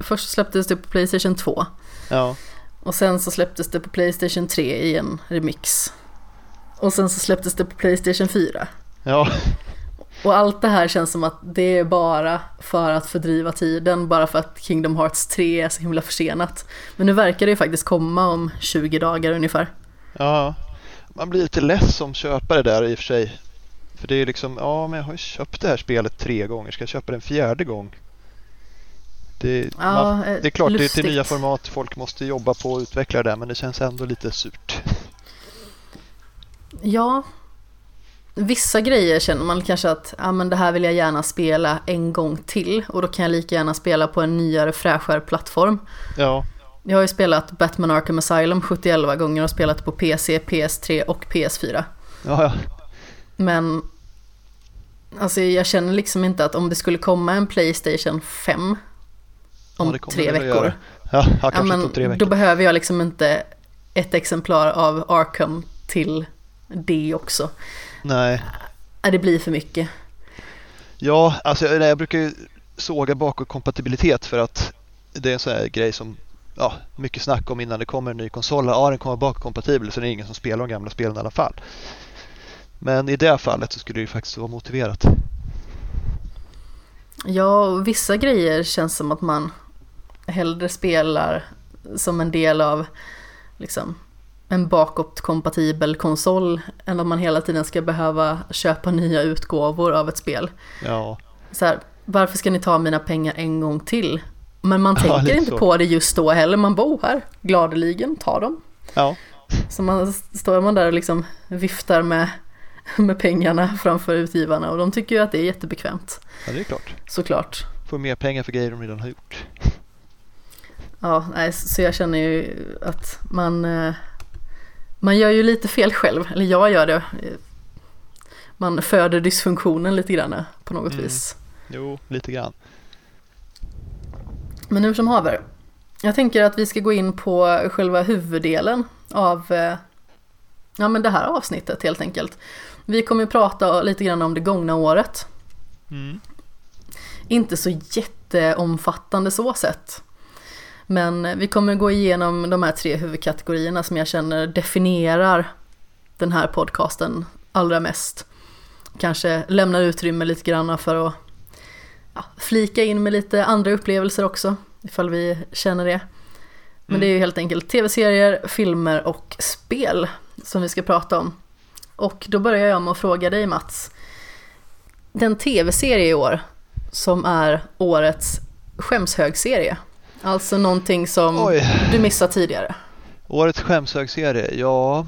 Först släpptes det på Playstation 2 Ja, och sen så släpptes det på Playstation 3 i en remix. Och sen så släpptes det på Playstation 4. ja, Och allt det här känns som att det är bara för att fördriva tiden, bara för att Kingdom Hearts 3 är så himla försenat. Men nu verkar det ju faktiskt komma om 20 dagar ungefär. Ja. Man blir lite less som köpare där i och för sig. För det är liksom, ja men jag har ju köpt det här spelet tre gånger. Ska jag köpa det en fjärde gång? Det, Ja, man, det är klart det är lustigt. till nya format. Folk måste jobba på och utveckla det där men det känns ändå lite surt. Ja, vissa grejer känner man kanske att ja, men det här vill jag gärna spela en gång till och då kan jag lika gärna spela på en nyare fräschare plattform. Ja, Jag har ju spelat Batman Arkham Asylum 71 gånger och spelat på PC, PS3 och PS4. ja, ja. Men alltså jag känner liksom inte att om det skulle komma en Playstation 5 om Ja, tre veckor. ja, ja men tre då veckor. behöver jag liksom inte ett exemplar av Arkham till det också. Nej. Ja, det blir för mycket. Ja, alltså jag brukar ju såga bakåtkompatibilitet för att det är en sån här grej som ja, mycket snack om innan det kommer en ny konsol. Ja, den kommer bakåtkompatibel så det är ingen som spelar de gamla spelen i alla fall. Men i det fallet så skulle det ju faktiskt vara motiverat. Ja, och vissa grejer känns som att man hellre spelar som en del av liksom, en bakåtkompatibel konsol än att man hela tiden ska behöva köpa nya utgåvor av ett spel. Ja, Så här, varför ska ni ta mina pengar en gång till? Men man Ja, tänker lite inte så. på det just då heller, man bor här, gladeligen, ta dem. ja, Så man står man där och liksom viftar med, med pengarna framför utgivarna och de tycker ju att det är jättebekvämt, ja det är klart. såklart. Får mer pengar för grejer de redan har gjort. Ja, nej, så jag känner ju att man, eh, man gör ju lite fel själv, eller jag gör det. Man föder dysfunktionen lite grann på något Mm. vis. Jo, lite grann. Men hur som haver. Jag tänker att vi ska gå in på själva huvuddelen av eh, ja, men det här avsnittet helt enkelt. Vi kommer ju prata lite grann om det gångna året. Mm. Inte så jätteomfattande så sett. Men vi kommer gå igenom de här tre huvudkategorierna som jag känner definierar den här podcasten allra mest. Kanske lämnar utrymme lite grann för att ja, flika in med lite andra upplevelser också, ifall vi känner det. Men det är ju helt enkelt tv-serier, filmer och spel som vi ska prata om. Och då börjar jag med att fråga dig Mats. Den tv-serie i år som är årets skämshögserie. Alltså någonting som Oj. du missade tidigare. Årets skämshögserie, ja.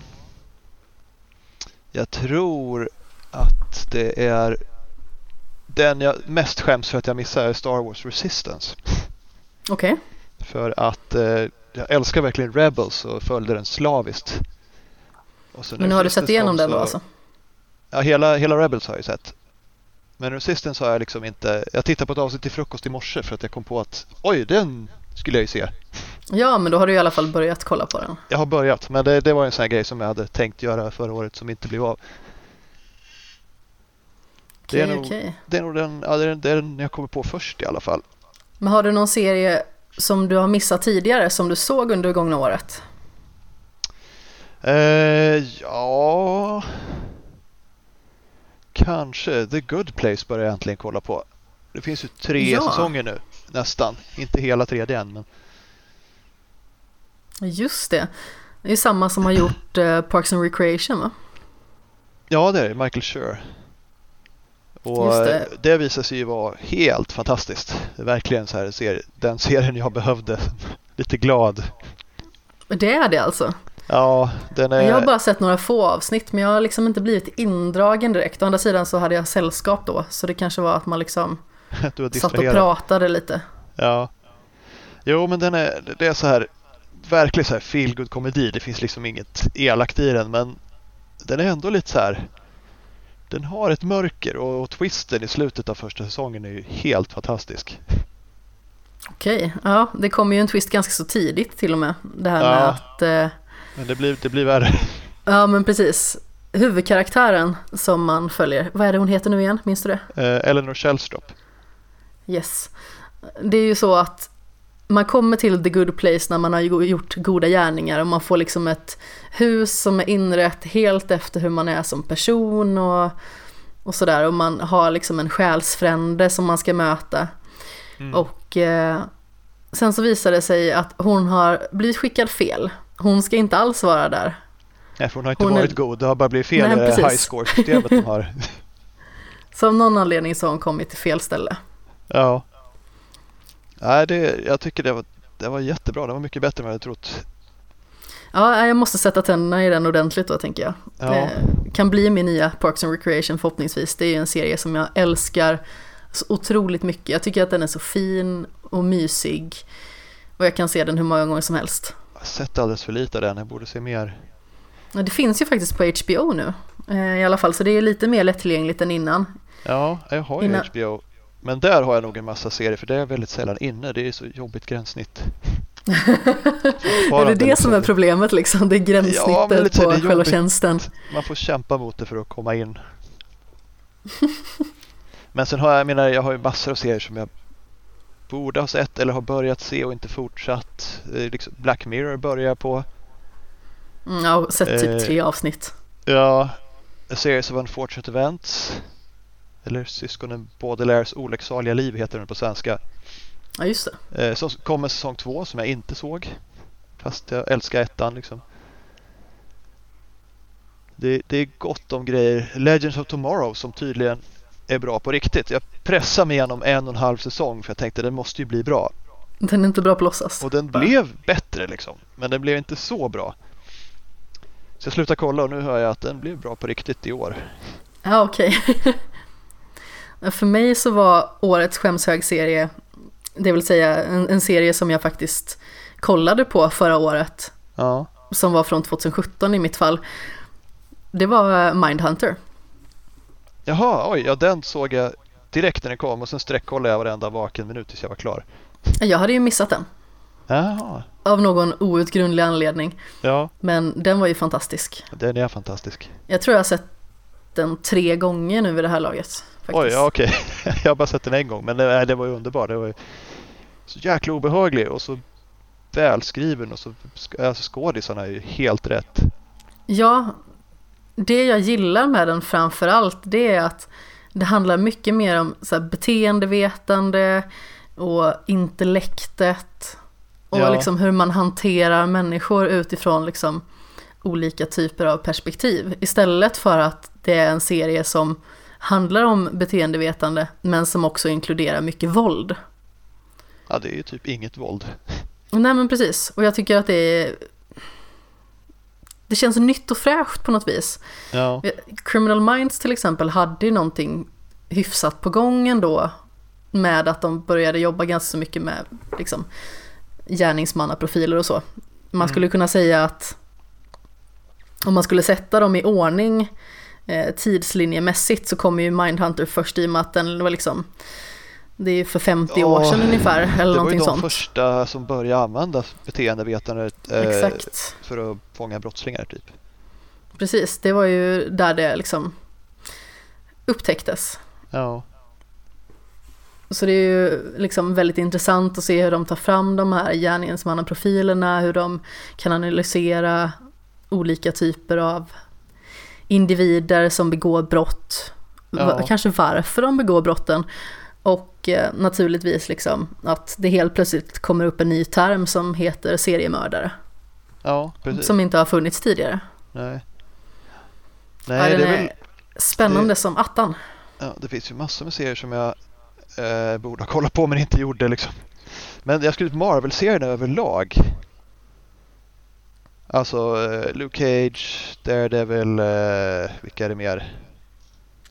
Jag tror att det är den jag mest skäms för att jag missade är Star Wars Resistance. Okej, För att eh, jag älskar verkligen Rebels och följde den slaviskt. Men har du sett igenom den då så- alltså? Ja, hela, hela Rebels har jag sett. Men Resistance har jag liksom inte... Jag tittade på ett avsnitt till frukost i morse för att jag kom på att oj, den skulle jag ju se. Ja, men då har du i alla fall börjat kolla på den. Jag har börjat, men det, det var en sån här grej som jag hade tänkt göra förra året som inte blev av. Det är Okej, nog- okej. Det är nog den, ja, det är det är den jag kommer på först i alla fall. Men har du någon serie som du har missat tidigare som du såg under det gångna året? Eh, ja, kanske. The Good Place börjar jag äntligen kolla på. Det finns ju tre Ja. säsonger nu, nästan. Inte hela tredje än, men Just det. Det är samma som har gjort eh, Parks and Recreation va? ja, det är det. Michael Schur. Och det. det. visar sig ju vara helt fantastiskt. Verkligen så här, ser, den serien jag behövde. Lite glad. Det är det alltså? Ja, den är... Jag har bara sett några få avsnitt men jag har liksom inte blivit indragen direkt. Å andra sidan så hade jag sällskap då så det kanske var att man liksom satt och pratade lite. Ja. Jo, men den är, det är så här, verkligen så här feel komedi. Det finns liksom inget elakt i den, men den är ändå lite så här. Den har ett mörker och, och twisten i slutet av första säsongen är ju helt fantastisk. Okej, ja det kommer ju en twist ganska så tidigt till och med. Det här med Ja. att, eh, Men det blir, det blir värre. ja men precis. Huvudkaraktären som man följer, vad är det hon heter nu igen? Minns du det? Eh, Eleanor Shellstrop. Yes. Det är ju så att man kommer till the good place när man har gjort goda gärningar och man får liksom ett hus som är inrett helt efter hur man är som person och, och sådär och man har liksom en själsfrände som man ska möta. Mm. Och eh, sen så visar det sig att hon har blivit skickad fel. Hon ska inte alls vara där. Nej, för hon har inte hon är- varit god. Det har bara blivit fel Nej, precis. high score-systemet de har. Så av någon anledning så har hon kommit till fel ställe. Ja. Nej, det, jag tycker det var, det var jättebra. Det var mycket bättre än vad jag hade trott. Ja, jag måste sätta tänderna i den ordentligt då tänker jag. Ja. Det kan bli min nya Parks and Recreation förhoppningsvis. Det är ju en serie som jag älskar så otroligt mycket. Jag tycker att den är så fin och mysig. Och jag kan se den hur många gånger som helst. Jag har sett alldeles för lite av den. Jag borde se mer. Det finns ju faktiskt på HBO nu eh, i alla fall, så det är lite mer lättillgängligt än innan. Ja, jag har ju Innan- HBO. Men där har jag nog en massa serier för det är jag väldigt sällan inne. Det är så jobbigt gränssnitt. är det det som är problemet liksom? Det är Ja, men gränssnittet lite så, på det är själva tjänsten. Man får kämpa mot det för att komma in. Men sen har jag, jag menar, jag har ju massor av serier som jag borde ha sett eller har börjat se och inte fortsatt. Eh, Liksom Black Mirror börjar jag på. Mm, jag har sett typ Eh, tre avsnitt. Ja, A Series of Unfortunate Events. Eller Syskonen Baudelaires olycksaliga liv heter den på svenska. Ja, just det. Eh, Så kommer säsong två som jag inte såg. Fast jag älskar ettan liksom. Det, det är gott om grejer. Legends of Tomorrow som tydligen är bra på riktigt. Jag pressade mig igenom en och en halv säsong för jag tänkte den måste ju bli bra. Den är inte bra på låtsas. Och den blev bättre liksom. Men den blev inte så bra. Så jag slutade kolla och nu hör jag att den blev bra på riktigt i år. Ja, okej. För mig så var årets skämshögserie, det vill säga en, en serie som jag faktiskt kollade på förra året, Ja, som var från 2017 i mitt fall, det var Mindhunter. Jaha, oj, ja den såg jag direkt när den kom och sen sträckkollade jag varenda vaken minut tills jag var klar. Jag hade ju missat den, Jaha, av någon outgrundlig anledning, ja, men den var ju fantastisk. den är fantastisk. Jag tror jag har sett den tre gånger nu vid det här laget. Faktiskt. Oj, ja okej. jag har bara sett den en gång men det, det var ju underbart. Det var ju så jäkla obehaglig och så välskriven och så alltså, skådisarna är ju helt rätt. Ja, det jag gillar med den framför allt det är att det handlar mycket mer om så här, beteendevetande och intellektet och Ja. liksom hur man hanterar människor utifrån liksom olika typer av perspektiv. Istället för att det är en serie som handlar om beteendevetande men som också inkluderar mycket våld. Ja, det är ju typ inget våld. Nej men precis, och jag tycker att det är det känns nytt och fräscht på något vis. Ja, Criminal Minds till exempel hade ju någonting hyfsat på gång ändå med att de började jobba ganska mycket med liksom, gärningsmannaprofiler och så. Man Mm. skulle kunna säga att om man skulle sätta dem i ordning eh, tidslinjemässigt så kommer ju Mindhunter först i och med att den var liksom det är för 50 år sedan ungefär eller det var ju de sånt. första som började använda beteendevetandet eh, Exakt. för att fånga brottslingar typ. Precis, det var ju där det liksom upptäcktes. Ja, Så det är ju liksom väldigt intressant att se hur de tar fram de här gärningsmannaprofilerna, hur de kan analysera olika typer av individer som begår brott, Ja. kanske varför de begår brotten. Och eh, naturligtvis liksom att det helt plötsligt kommer upp en ny term som heter seriemördare. Ja, precis. Som inte har funnits tidigare. Nej. Ja, Nej, den det är är väl... spännande det- som attan. Ja, det finns ju massor med serier som jag eh, borde ha kollat på men inte gjorde liksom. Men jag skulle Marvel-serierna överlag. Alltså eh, Luke Cage, Daredevil, eh, vilka är det mer?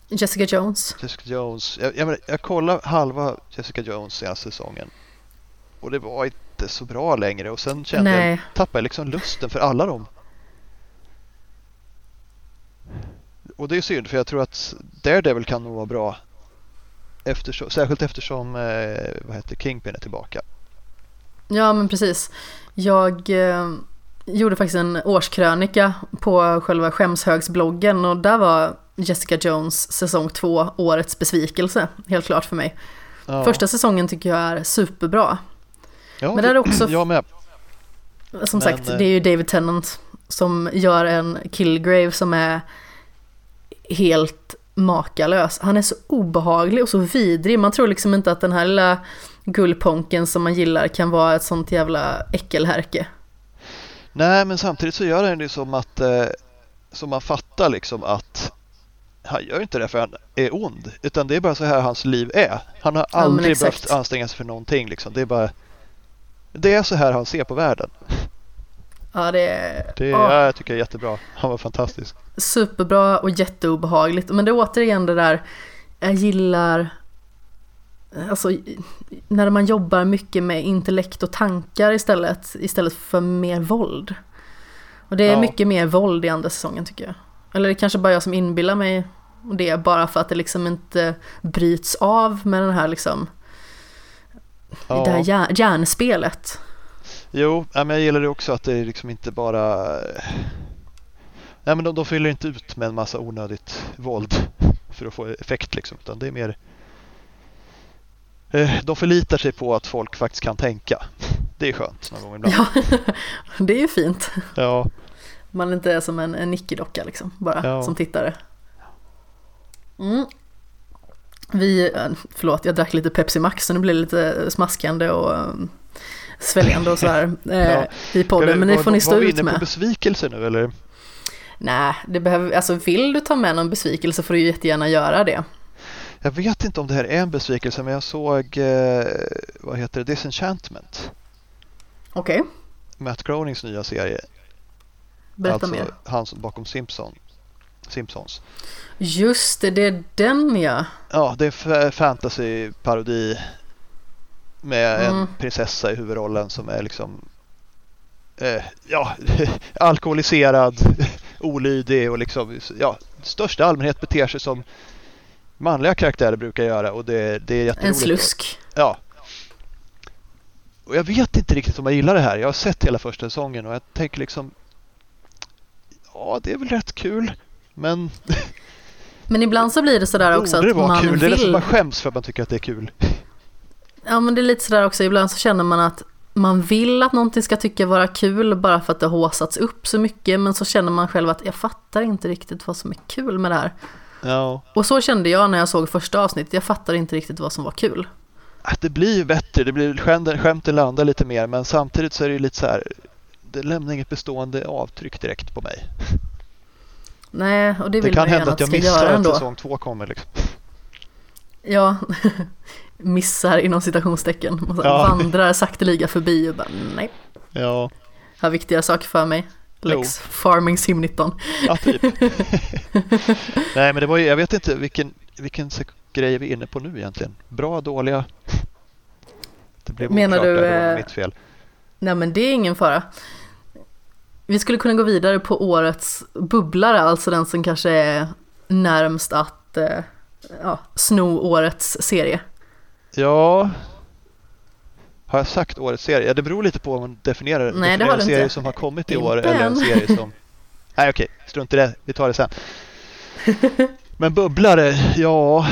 Jessica Jones. Jessica Jones. Jag, jag, menar, jag kollade halva Jessica Jones senaste säsongen. Och det var inte så bra längre och sen kände jag, Nej, tappade jag liksom lusten för alla dem. Och det är synd för jag tror att Daredevil kan nog vara bra. Eftersom, särskilt eftersom eh, vad heter Kingpin är tillbaka. ja men precis. Jag eh, gjorde faktiskt en årskrönika på själva Skämshögsbloggen och där var Jessica Jones säsong 2 årets besvikelse, helt klart för mig. Ja. Första säsongen tycker jag är superbra. ja, men där är också- Jag med. Som Men, sagt, eh, det är ju David Tennant som gör en Killgrave som är helt makalös. Han är så obehaglig och så vidrig. Man tror liksom inte att den här lilla gullponken som man gillar kan vara ett sånt jävla äckelhärke. Nej, men samtidigt så gör han det som att eh, som man fattar liksom att han gör inte det för han är ond, utan det är bara så här hans liv är. Han har Ja, aldrig exakt. behövt anstränga sig för någonting. Liksom. Det är bara det är så här han ser på världen. Ja, det är Det ja, jag tycker jag är jättebra. Han var fantastisk. superbra och jätteobehagligt. Men det är återigen det där, jag gillar Alltså när man jobbar mycket med intellekt och tankar istället, istället för mer våld. Och det är Ja. mycket mer våld i andra säsongen tycker jag. Eller det är kanske bara jag som inbillar mig det, bara för att det liksom inte bryts av med den här liksom, det här Ja. hjär- hjärnspelet. Jo, ja, men jag gillar det också att det är liksom inte bara... Nej, men de, de fyller inte ut med en massa onödigt våld för att få effekt liksom, utan det är mer... Eh, De förlitar sig på att folk faktiskt kan tänka. Det är skönt någon gång ibland. Ja, det är ju fint. Ja, Man inte är som en, en nickedocka liksom, bara Ja. som tittare. Mm. Vi, eh, förlåt jag drack lite Pepsi Max så nu blir det lite smaskande och um, sväljande och sådär eh, Ja. i podden. Men det var, får ni var stå vi ut inne på med. besvikelse nu eller? Nej, det behöver, alltså vill du ta med någon besvikelse får du jättegärna göra det. Jag vet inte om det här är en besvikelse, men jag såg, eh, vad heter det, Disenchantment. Okej, Matt Groenings nya serie. berätta alltså mer. han bakom Simpson, Simpsons. Just det, det är den ja. Ja, det är fa- fantasy-parodi med Mm. en prinsessa i huvudrollen som är liksom eh, ja, alkoholiserad, olydig och liksom ja, största allmänhet beter sig som manliga karaktärer brukar göra och det, det är jätteroligt. En slusk. Ja. Och jag vet inte riktigt om jag gillar det här. Jag har sett hela första säsongen och jag tänker liksom ja, det är väl rätt kul. Men Men ibland så blir det sådär också att man kul? Det är nästan vill man skäms för att man tycker att det är kul. Ja men det är lite sådär också, ibland så känner man att man vill att någonting ska tycka vara kul bara för att det har håsats upp så mycket men så känner man själv att jag fattar inte riktigt vad som är kul med det här. Ja. Och så kände jag när jag såg första avsnittet, jag fattade inte riktigt vad som var kul. Att det blir ju bättre, det blir skämten, skämten landar lite mer men samtidigt så är det ju lite så här det lämnar inget bestående avtryck direkt på mig. Nej, och det Det, vill kan man gärna hända att att det jag ska missar göra att ändå. säsong två kommer liksom. Ja, missar inom citationstecken. Så Ja. Vandrar sakteliga förbi och bara nej, Ja, jag har viktigare saker för mig. Lex Farming Sim 19. ja typ. Nej men det var ju, jag vet inte vilken, vilken grej vi är inne på nu egentligen. Bra, dåliga? Det blev Menar oklart du, det var eh, mitt fel. Nej men det är ingen fara. Vi skulle kunna gå vidare på årets bubblare, alltså den som kanske är närmst att eh, ja, sno årets serie. Ja, har jag sagt årets serie? Ja, det beror lite på om man definierar, Nej, det definierar har en serie som har kommit i år eller en serie som... Nej okej, strunt i det. Vi tar det sen. Men bubblare, ja...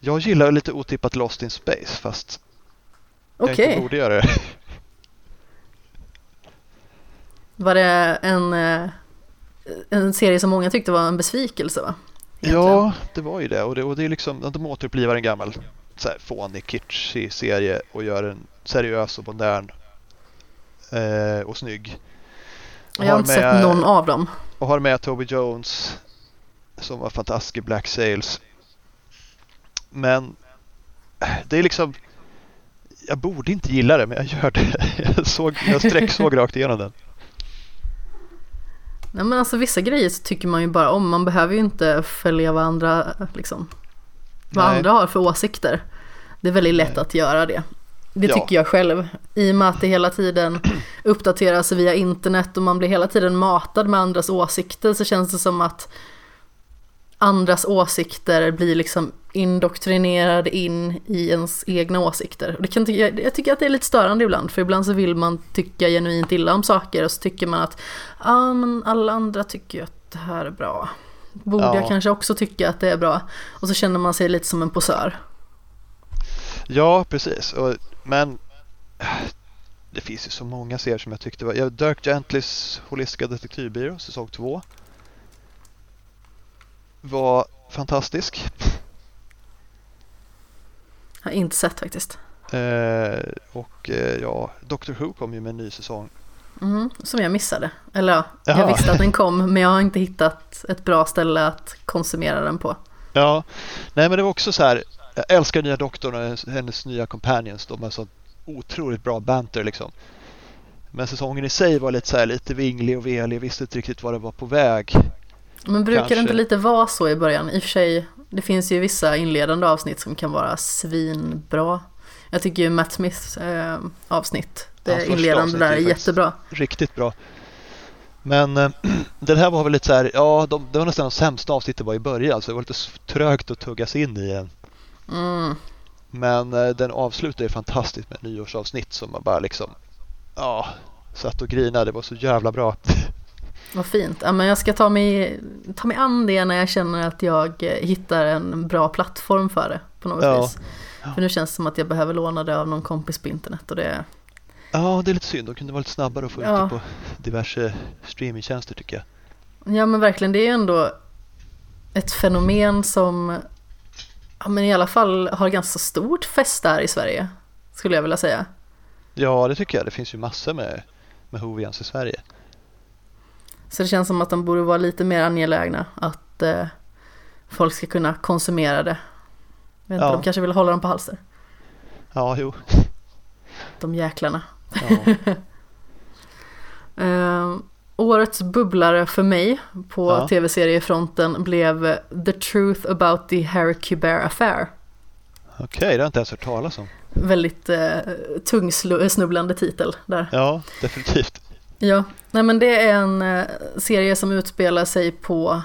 Jag gillar lite otippat Lost in Space fast jag Okej, inte borde göra det. var det en, eh, en serie som många tyckte var en besvikelse va? Egentligen. Ja, det var ju det. Och det, och det är liksom, de återupplivar en gammal så här, fånig, kitschig serie och gör en seriös och modern eh, och snygg. Och Jag har inte sett någon av dem. Och har med Toby Jones som var fantastisk i Black Sails. Men det är liksom jag borde inte gilla det men jag gör det. Jag, såg, jag sträcksåg rakt igenom den. Nej men alltså vissa grejer så tycker man ju bara om. Man behöver ju inte följa vad andra, liksom, vad Nej. andra har för åsikter. Det är väldigt lätt Nej. att göra det. Det Ja. tycker jag själv. I och med att det hela tiden uppdateras via internet och man blir hela tiden matad med andras åsikter så känns det som att andras åsikter blir liksom indoktrinerade in i ens egna åsikter. Och det kan, jag, jag tycker att det är lite störande ibland, för ibland så vill man tycka genuint illa om saker och så tycker man att ja men alla andra tycker ju att det här är bra. Borde Ja. jag kanske också tycka att det är bra? Och så känner man sig lite som en posör. Ja, precis. Och, men det finns ju så många serier som jag tyckte var... Ja, Dirk Gentlys Holistiska detektivbyrå, säsong två. Var fantastisk. Jag har inte sett faktiskt. Eh, och eh, ja, Doctor Who kom ju med en ny säsong. Mm, som jag missade. Eller ja, jag visste att den kom men jag har inte hittat ett bra ställe att konsumera den på. Ja, nej men det var också så här. Jag älskar nya doktorn och hennes- nya companions. De har så otroligt bra banter liksom. Men säsongen i sig var lite så här lite vinglig och velig. Visste inte riktigt vad det var på väg. Men brukar det Kanske. inte lite vara så i början? I och för sig, det finns ju vissa inledande avsnitt som kan vara svinbra. Jag tycker ju Matt Smiths eh, avsnitt, det Ja, första inledande där är jättebra. Riktigt bra. Men eh, den här var väl lite så här. Ja, de, det var nästan de sämsta avsnitten var i början. Så det var lite trögt att tugga sig in i den. Mm. Men eh, den avslutar ju fantastiskt med nyårsavsnitt som man bara liksom. Ja, satt och grinade. Det var så jävla bra. Vad fint. Ja, men jag ska ta mig, ta mig an det när jag känner att jag eh, hittar en bra plattform för det på något Ja. vis. För nu känns det som att jag behöver låna det av någon kompis på internet och det Ja, det är lite synd. De kunde vara lite snabbare och få ut Ja. det på diverse streamingtjänster tycker jag. Ja men verkligen, det är ju ändå ett fenomen som ja, men i alla fall har ganska stort fäste här i Sverige. Skulle jag vilja säga. Ja, det tycker jag. Det finns ju massor med, med Hovians i Sverige. Så det känns som att de borde vara lite mer angelägna att eh, folk ska kunna konsumera det. Jag vet inte, Ja. De kanske vill hålla dem på halster. Ja, jo. De jäklarna. Ja. Eh, årets bubblare för mig på Ja. tv-seriefronten blev The Truth About the Harry Kubert Affair. Okej, det har jag inte ens hört talas om. Väldigt eh, tungsnubblande titel där. Ja, definitivt. Ja, nej men det är en eh, serie som utspelar sig på,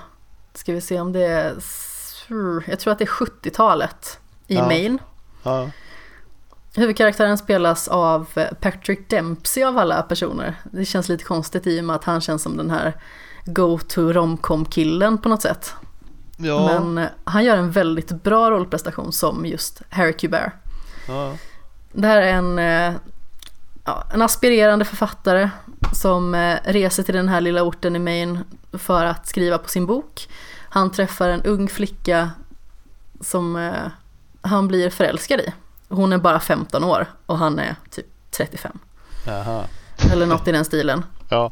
ska vi se om det är, jag tror att det är 70-talet i Ja. Maine. Ja, Huvudkaraktären spelas av eh, Patrick Dempsey av alla personer. Det känns lite konstigt i och med att han känns som den här go-to romcom-killen på något sätt. ja, Men eh, han gör en väldigt bra rollprestation som just Harry Kubert. ja. Det här är en, eh, ja, en aspirerande författare som reser till den här lilla orten i Maine för att skriva på sin bok. Han träffar en ung flicka som han blir förälskad i. Hon är bara 15 år och han är typ 35. Jaha. Eller något i den stilen. Ja,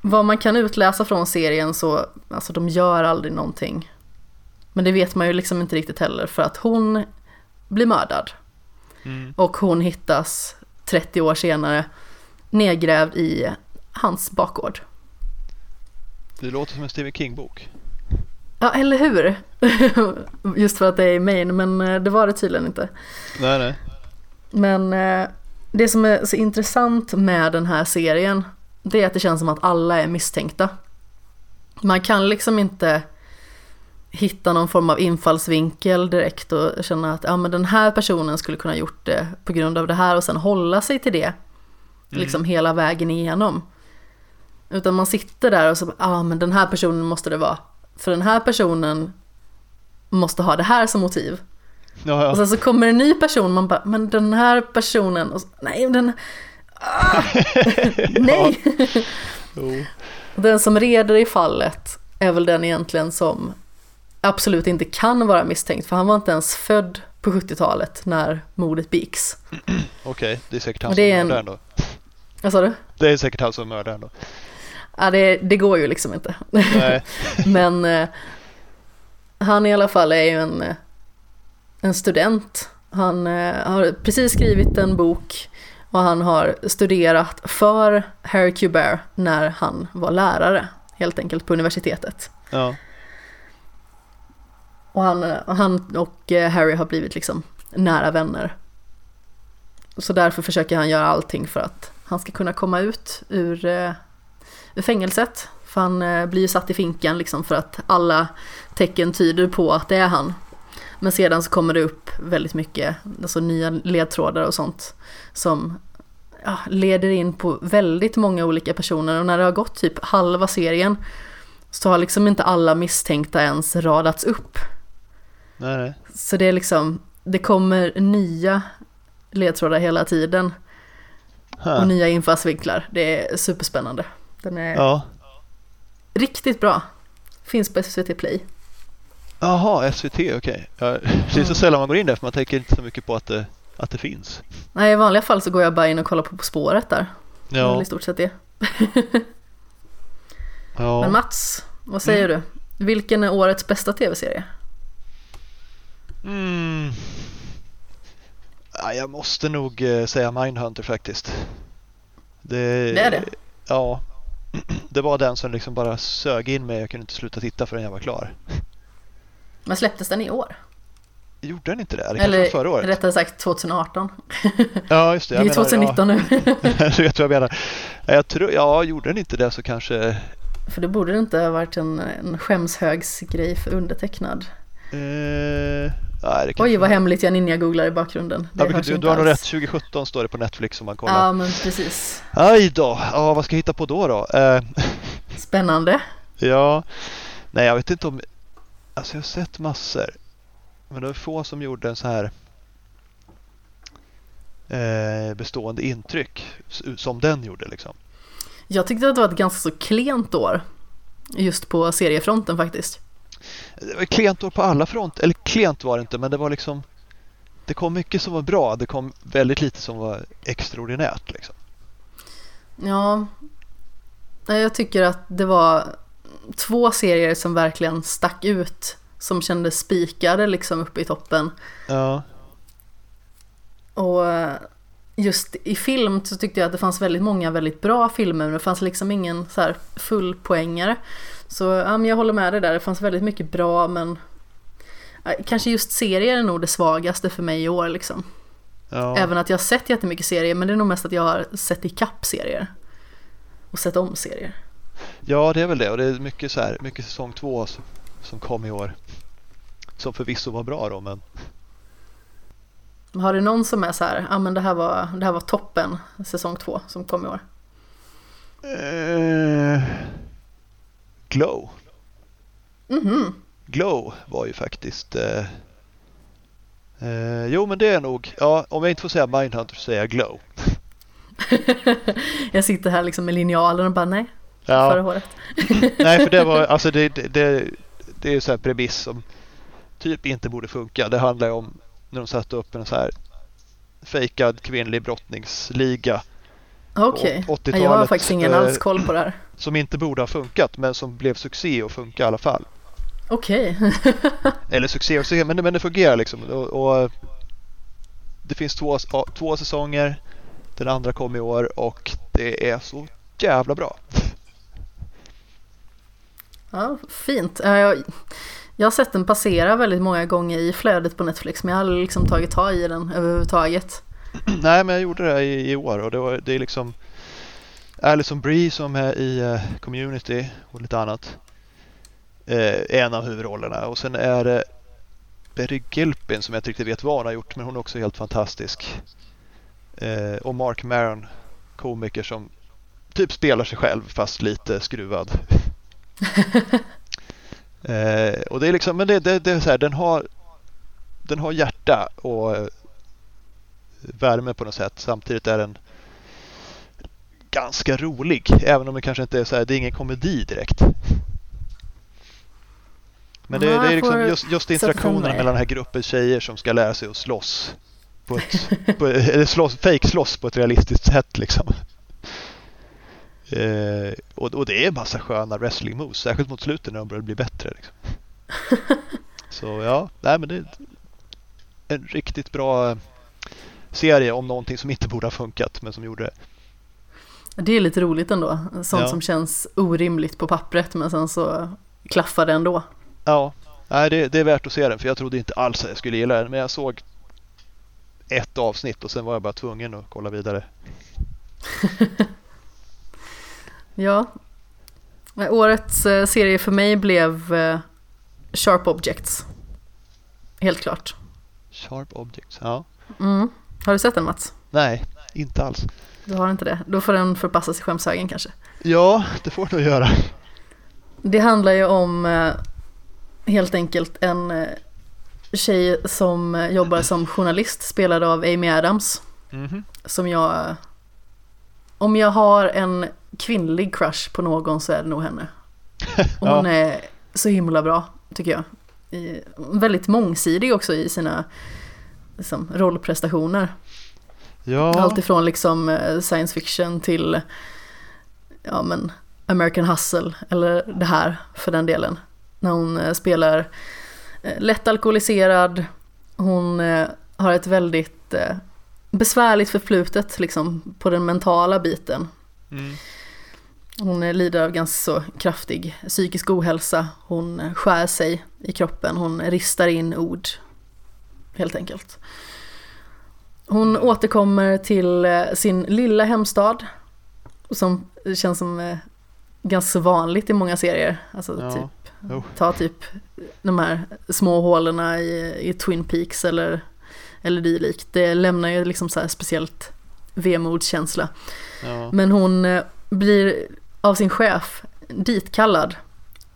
Vad man kan utläsa från serien så, alltså de gör aldrig någonting. Men det vet man ju liksom inte riktigt heller för att hon blir mördad. mm. Och hon hittas 30 år senare nedgrävd i hans bakgård. det låter som en Stephen King-bok. Ja, eller hur? Just för att det är i Maine, men eh, det var det tydligen inte. Nej, nej. Men eh, det som är så intressant med den här serien, det är att det känns som att alla är misstänkta. Man kan liksom inte hitta någon form av infallsvinkel direkt och känna att ja, men den här personen skulle kunna gjort det på grund av det här och sen hålla sig till det liksom hela vägen igenom. Utan man sitter där och så ja ah, men den här personen måste det vara. För den här personen måste ha det här som motiv. Ja, Och ja. sen så kommer en ny person, man bara, men den här personen, och så, nej den, ah, nej. Den som reder i fallet är väl den egentligen som absolut inte kan vara misstänkt, för han var inte ens född på 70-talet när mordet begicks. Okej, det är säkert han som är är en- mördaren då. Vad sa du? Det är säkert han som är mördaren då. Ja, det, det går ju liksom inte. Men eh, han i alla fall är ju en, eh, en student. Han eh, har precis skrivit en bok och han har studerat för Harry Kubert när han var lärare, helt enkelt på universitetet. Ja. Och han, eh, han och eh, Harry har blivit liksom nära vänner. Så därför försöker han göra allting för att han ska kunna komma ut ur, ur fängelset. För han eh, blir ju satt i finkan liksom för att alla tecken tyder på att det är han. Men sedan så kommer det upp väldigt mycket, alltså nya ledtrådar och sånt som ja, leder in på väldigt många olika personer och när det har gått typ halva serien så har liksom inte alla misstänkta ens radats upp. Nej. Så det är liksom, det kommer nya ledtrådar hela tiden och Huh. nya infallsvinklar. Det är superspännande. Den är Ja. riktigt bra. Finns på SVT Play. Jaha, SVT, okej. Ja, det är Mm. så sällan man går in där för man tänker inte så mycket på att det, att det finns. Nej, i vanliga fall så går jag bara in och kollar på På spåret där. Det Ja. i stort sett det. ja. Men Mats, vad säger du? Vilken är årets bästa tv-serie? Mm. Ja, jag måste nog eh, säga Mindhunter faktiskt. Det, Det är det? Ja. Det var den som liksom bara sög in mig. Jag kunde inte sluta titta förrän jag var klar. Men släpptes den i år? Gjorde den inte det? Det var förra Eller året? rättare sagt 2018. Ja, just det. Det är Jag menar, 2019 nu. Ja, du vet vad jag menar. Jag tror, ja, gjorde den inte det så kanske... För det borde det inte ha varit en, en skämshögsgrej för undertecknad. Eh, nej, det Oj, vad hemligt jag ninja-googlar i bakgrunden. Det Ja, du, du har nog rätt. 2017 står det på Netflix om man kollar. Ja, men precis. Aj då! Ja, vad ska jag hitta på då? då? Eh, Spännande. ja, nej jag vet inte om... Alltså jag har sett massor. Men det var få som gjorde en så här eh, bestående intryck som den gjorde liksom. Jag tyckte att det var ett ganska så klent år. Just på seriefronten faktiskt. Det var klent år på alla front. Eller klent var det inte, men det var liksom... Det kom mycket som var bra. Det kom väldigt lite som var extraordinärt liksom. Ja, jag tycker att det var två serier som verkligen stack ut. Som kändes spikade liksom uppe i toppen. Ja, Och eh, just i film så tyckte jag att det fanns väldigt många väldigt bra filmer men det fanns liksom ingen så här full poängare. Så ja, jag håller med dig där, det fanns väldigt mycket bra men kanske just serier är nog det svagaste för mig i år liksom. ja. Även att jag har sett jättemycket serier men det är nog mest att jag har sett ikapp serier. Och sett om serier. Ja, det är väl det. Och det är mycket så här, mycket säsong två som, som kom i år. Som förvisso var bra då, men Har du någon som är så här, ja men det här var, det här var toppen säsong två som kom i år? eh, Glow. Mhm, Glow var ju faktiskt... Eh, eh, jo, men det är nog... Ja, om jag inte får säga Mindhunter så säger jag Glow. jag sitter här liksom med linjalen och bara nej, förra Ja, året. nej, för det var... Alltså det, det, det, det är ju så här premiss som typ inte borde funka. Det handlar ju om när de satte upp en så här fejkad kvinnlig brottningsliga Okej, 80-talet, jag har faktiskt ingen eh, alls koll på det här. Som inte borde ha funkat men som blev succé och funkar i alla fall. Okej, Eller succé och succé, men, men det fungerar liksom. Och, och det finns två, två säsonger. Den andra kom i år och det är så jävla bra. ja, fint. Ja, Jag, jag har sett den passera väldigt många gånger i flödet på Netflix men jag har aldrig liksom tagit tag i den överhuvudtaget. Nej, men jag gjorde det i, i år och det, var, det är liksom Alison Brie som är i eh, Community och lite annat. Eh, en av huvudrollerna och sen är det Betty Gilpin som jag inte riktigt vet vad hon har gjort men hon är också helt fantastisk. Eh, och Mark Maron, komiker som typ spelar sig själv fast lite skruvad. Eh, och det är liksom, men det, det, det är så här, den har, den har hjärta och eh, värme på något sätt. Samtidigt är den ganska rolig, även om det kanske inte är så här, det är ingen komedi direkt. Men det, det är liksom just, just interaktionerna mellan den här gruppen tjejer som ska lära sig att slåss. På ett, på, eller slåss, fake slåss på ett realistiskt sätt liksom. Eh, och, och det är en massa sköna wrestling moves, särskilt mot slutet när de börjar bli bättre. Liksom. Så ja, nej men det är en riktigt bra serie om någonting som inte borde ha funkat men som gjorde det. Det är lite roligt ändå. Sånt Ja. som känns orimligt på pappret men sen så klaffar det ändå. Ja, nej, det, det är värt att se den för jag trodde inte alls att jag skulle gilla den men jag såg ett avsnitt och sen var jag bara tvungen att kolla vidare. Ja. Årets eh, serie för mig blev eh, Sharp Objects. Helt klart. Sharp Objects, ja. Mm. Har du sett den Mats? Nej, inte alls. Du har inte det? Då får den förpassas i skämshögen kanske. Ja, det får du göra. Det handlar ju om eh, helt enkelt en eh, tjej som eh, jobbar som journalist spelad av Amy Adams. Mhm. Som jag... Om jag har en kvinnlig crush på någon så är det nog henne. Och hon Ja. är så himla bra tycker jag. I, väldigt mångsidig också i sina liksom, rollprestationer. Ja, Allt ifrån liksom eh, science fiction till ja, men American Hustle eller det här för den delen. När hon eh, spelar eh, lätt alkoholiserad, hon har ett väldigt besvärligt förflutet liksom på den mentala biten. mm. Hon lider av ganska så kraftig psykisk ohälsa, hon skär sig i kroppen, hon ristar in ord helt enkelt. Hon återkommer till eh, sin lilla hemstad som känns som eh, ganska vanligt i många serier. Alltså Ja. typ, Jo. ta typ de här små hålorna i, i Twin Peaks eller, eller dylikt. Det lämnar ju liksom så här speciellt vemodskänsla. ja. Men hon eh, blir av sin chef ditkallad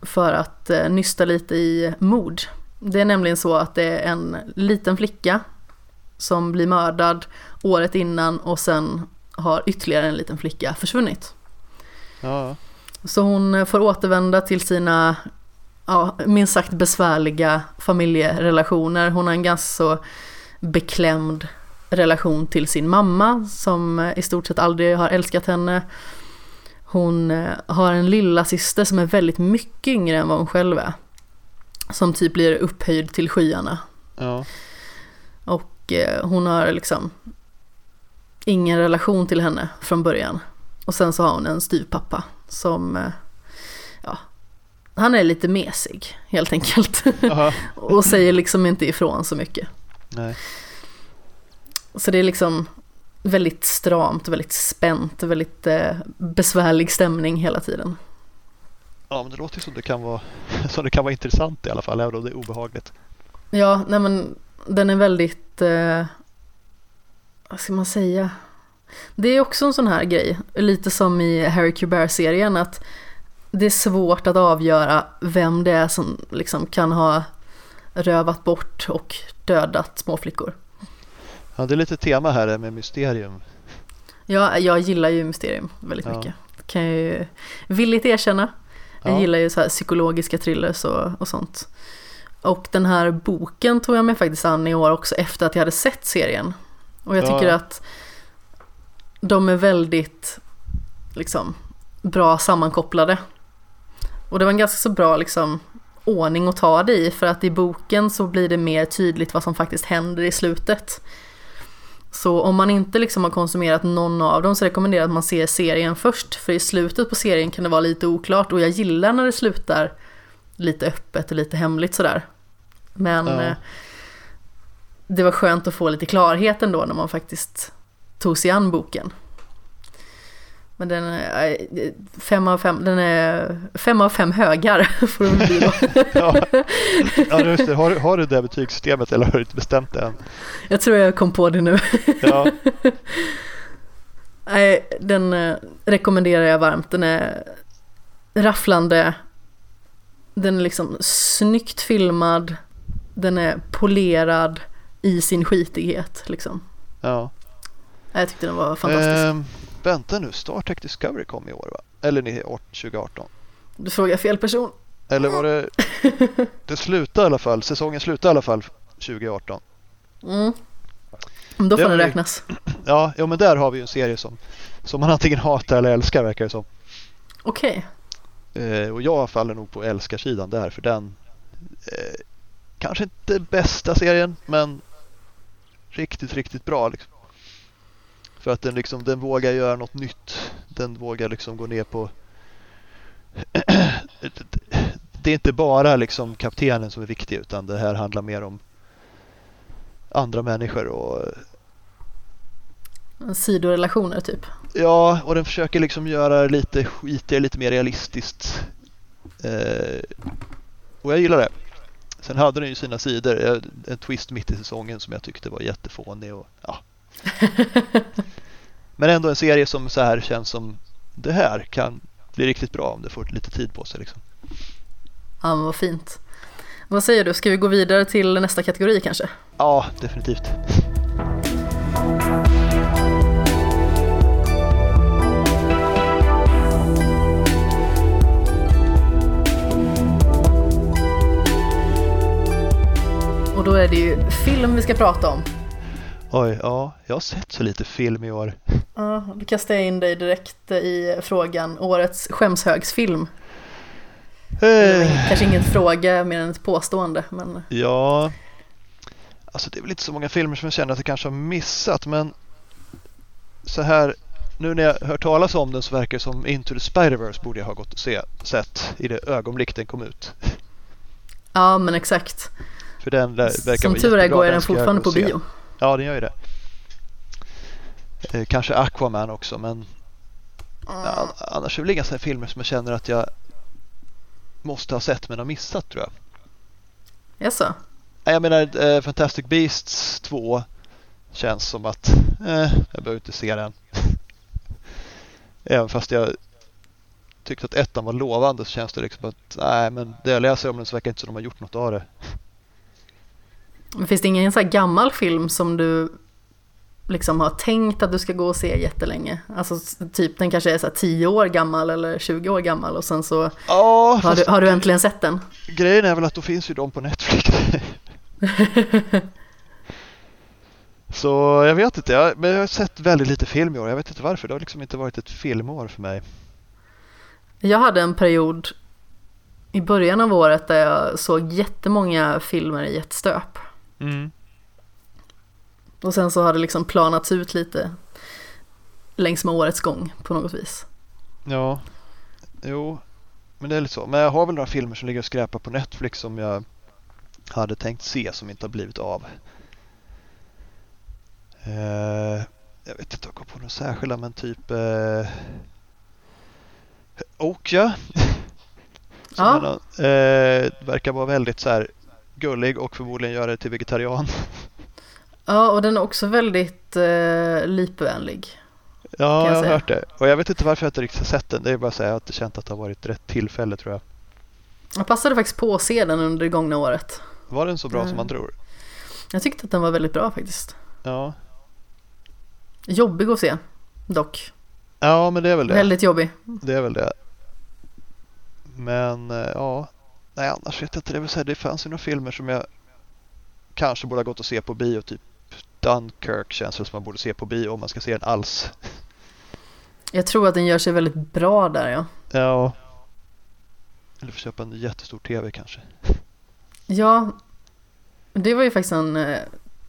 för att nysta lite i mord. Det är nämligen så att det är en liten flicka som blir mördad året innan och sen har ytterligare en liten flicka försvunnit. ja. Så hon får återvända till sina, ja, minst sagt besvärliga familjerelationer. Hon har en ganska så beklämd relation till sin mamma som i stort sett aldrig har älskat henne. Hon eh, har en lilla syster som är väldigt mycket yngre än vad hon själv är. Som typ blir upphöjd till skyarna. ja. Och eh, hon har liksom ingen relation till henne från början. Och sen så har hon en styvpappa som, eh, ja, han är lite mesig helt enkelt. Och säger liksom inte ifrån så mycket. Nej. Så det är liksom väldigt stramt, väldigt spänt, väldigt eh, besvärlig stämning hela tiden. Ja, men det låter som det kan vara, som det kan vara intressant i alla fall, även om det är obehagligt. Ja, nej men den är väldigt, eh, vad ska man säga? Det är också en sån här grej, lite som i Harry Kubert-serien, att det är svårt att avgöra vem det är som liksom kan ha rövat bort och dödat små flickor. Ja, det är lite tema här med mysterium. Ja, jag gillar ju mysterium väldigt Ja. mycket. Kan jag ju villigt erkänna. Jag Ja. gillar ju så här psykologiska thrillers och, och sånt. Och den här boken tog jag mig faktiskt an i år också efter att jag hade sett serien. Och jag Ja. tycker att de är väldigt liksom, bra sammankopplade. Och det var en ganska så bra liksom, ordning att ta det i för att i boken så blir det mer tydligt vad som faktiskt händer i slutet. Så om man inte liksom har konsumerat någon av dem så rekommenderar jag att man ser serien först. För i slutet på serien kan det vara lite oklart och jag gillar när det slutar lite öppet och lite hemligt sådär. Men Ja. eh, det var skönt att få lite klarhet ändå när man faktiskt tog sig an boken. Men den är eh, fem av fem, den är fem av fem högar får det bli då. Ja, ja just det. Har, du- har du det betygssystemet eller har du inte bestämt det än? Jag tror jag kom på det nu. Ja, Nej, den eh, rekommenderar jag varmt. Den är rafflande, den är liksom snyggt filmad, den är polerad i sin skitighet liksom. Ja. Jag tyckte den var fantastisk. Ehm, vänta nu, Star Trek Discovery kom i år va? Eller ni- 2018? Du frågar fel person. Eller var det... Det slutade i alla fall, säsongen slutade i alla fall 2018. Mm. Då Det får har den vi- räknas. Ja, ja, men där har vi ju en serie som, som man antingen hatar eller älskar verkar det som. Okej. Eh, och jag faller nog på älskarsidan där för den eh, kanske inte bästa serien men riktigt, riktigt bra. Liksom. För att den, liksom, den vågar göra något nytt. Den vågar liksom gå ner på... det är inte bara liksom kaptenen som är viktig utan det här handlar mer om andra människor och Sidorelationer typ. Ja, och den försöker liksom göra lite skitigare, lite mer realistiskt. Eh, och jag gillar det. Sen hade den ju sina sidor. En twist mitt i säsongen som jag tyckte var jättefånig. Och, ja. Men ändå en serie som så här känns som det här kan bli riktigt bra om det får lite tid på sig. Liksom. Ja men vad fint. Vad säger du, ska vi gå vidare till nästa kategori kanske? Ja, definitivt. Då är det ju film vi ska prata om. Oj, ja, jag har sett så lite film i år. Ja, då kastar jag in dig direkt i frågan årets skämshögsfilm. Eh, kanske ingen fråga mer än ett påstående, men Ja, alltså det är väl inte så många filmer som jag känner att jag kanske har missat men så här nu när jag hört talas om den så verkar det som Into the Spider-Verse borde jag ha gått och se, sett i det ögonblick den kom ut. ja men exakt. För den verkar Som tur är går den fortfarande på bio. Ja, den gör ju det. Eh, kanske Aquaman också men ja, annars är det väl inga sådana filmer som jag känner att jag måste ha sett men har missat tror jag. Jaså? Nej, Jag menar eh, Fantastic Beasts 2 känns som att eh, jag behöver inte se den. Även fast jag tyckte att ettan var lovande så känns det liksom att nej men det jag läser om den så verkar inte som de har gjort något av det. Men finns det ingen så gammal film som du liksom har tänkt att du ska gå och se jättelänge? Alltså typ den kanske är så här 10 år gammal eller 20 år gammal och sen så Ja, har du, har du äntligen sett den. grejen är väl att då finns ju de på Netflix. så jag vet inte, jag, men jag har sett väldigt lite film i år. Jag vet inte varför. Det har liksom inte varit ett filmår för mig. Jag hade en period i början av året där jag såg jättemånga filmer i ett stöp. Mm. Och sen så har det liksom planats ut lite längs med årets gång på något vis. Ja, jo, men det är lite så. Men jag har väl några filmer som ligger och skräpar på Netflix som jag hade tänkt se som inte har blivit av. Eh, jag vet inte om jag kom på några särskilda men typ eh, Okja. Ja. man eh, verkar vara väldigt så här gullig och förmodligen göra det till vegetarian. Ja, och den är också väldigt eh, lipvänlig. Ja, jag jag har säga. hört det. Och jag vet inte varför jag inte riktigt har sett den. Det är bara så här, jag har känt att det har varit rätt tillfälle tror jag. Jag passade faktiskt på att se den under det gångna året. Var den så bra som Mm. man tror? Jag tyckte att den var väldigt bra faktiskt. Ja. Jobbig att se, dock. Ja, men det är väl det. Väldigt jobbig. Det är väl det. Men eh, ja, nej annars vet jag inte. Det, så här, det fanns ju några filmer som jag kanske borde ha gått och se på bio. Typ Dunkirk känns det som man borde se på bio om man ska se den alls. Jag tror att den gör sig väldigt bra där ja. Ja. Eller få köpa en jättestor tv kanske. Ja, det var ju faktiskt en, eh,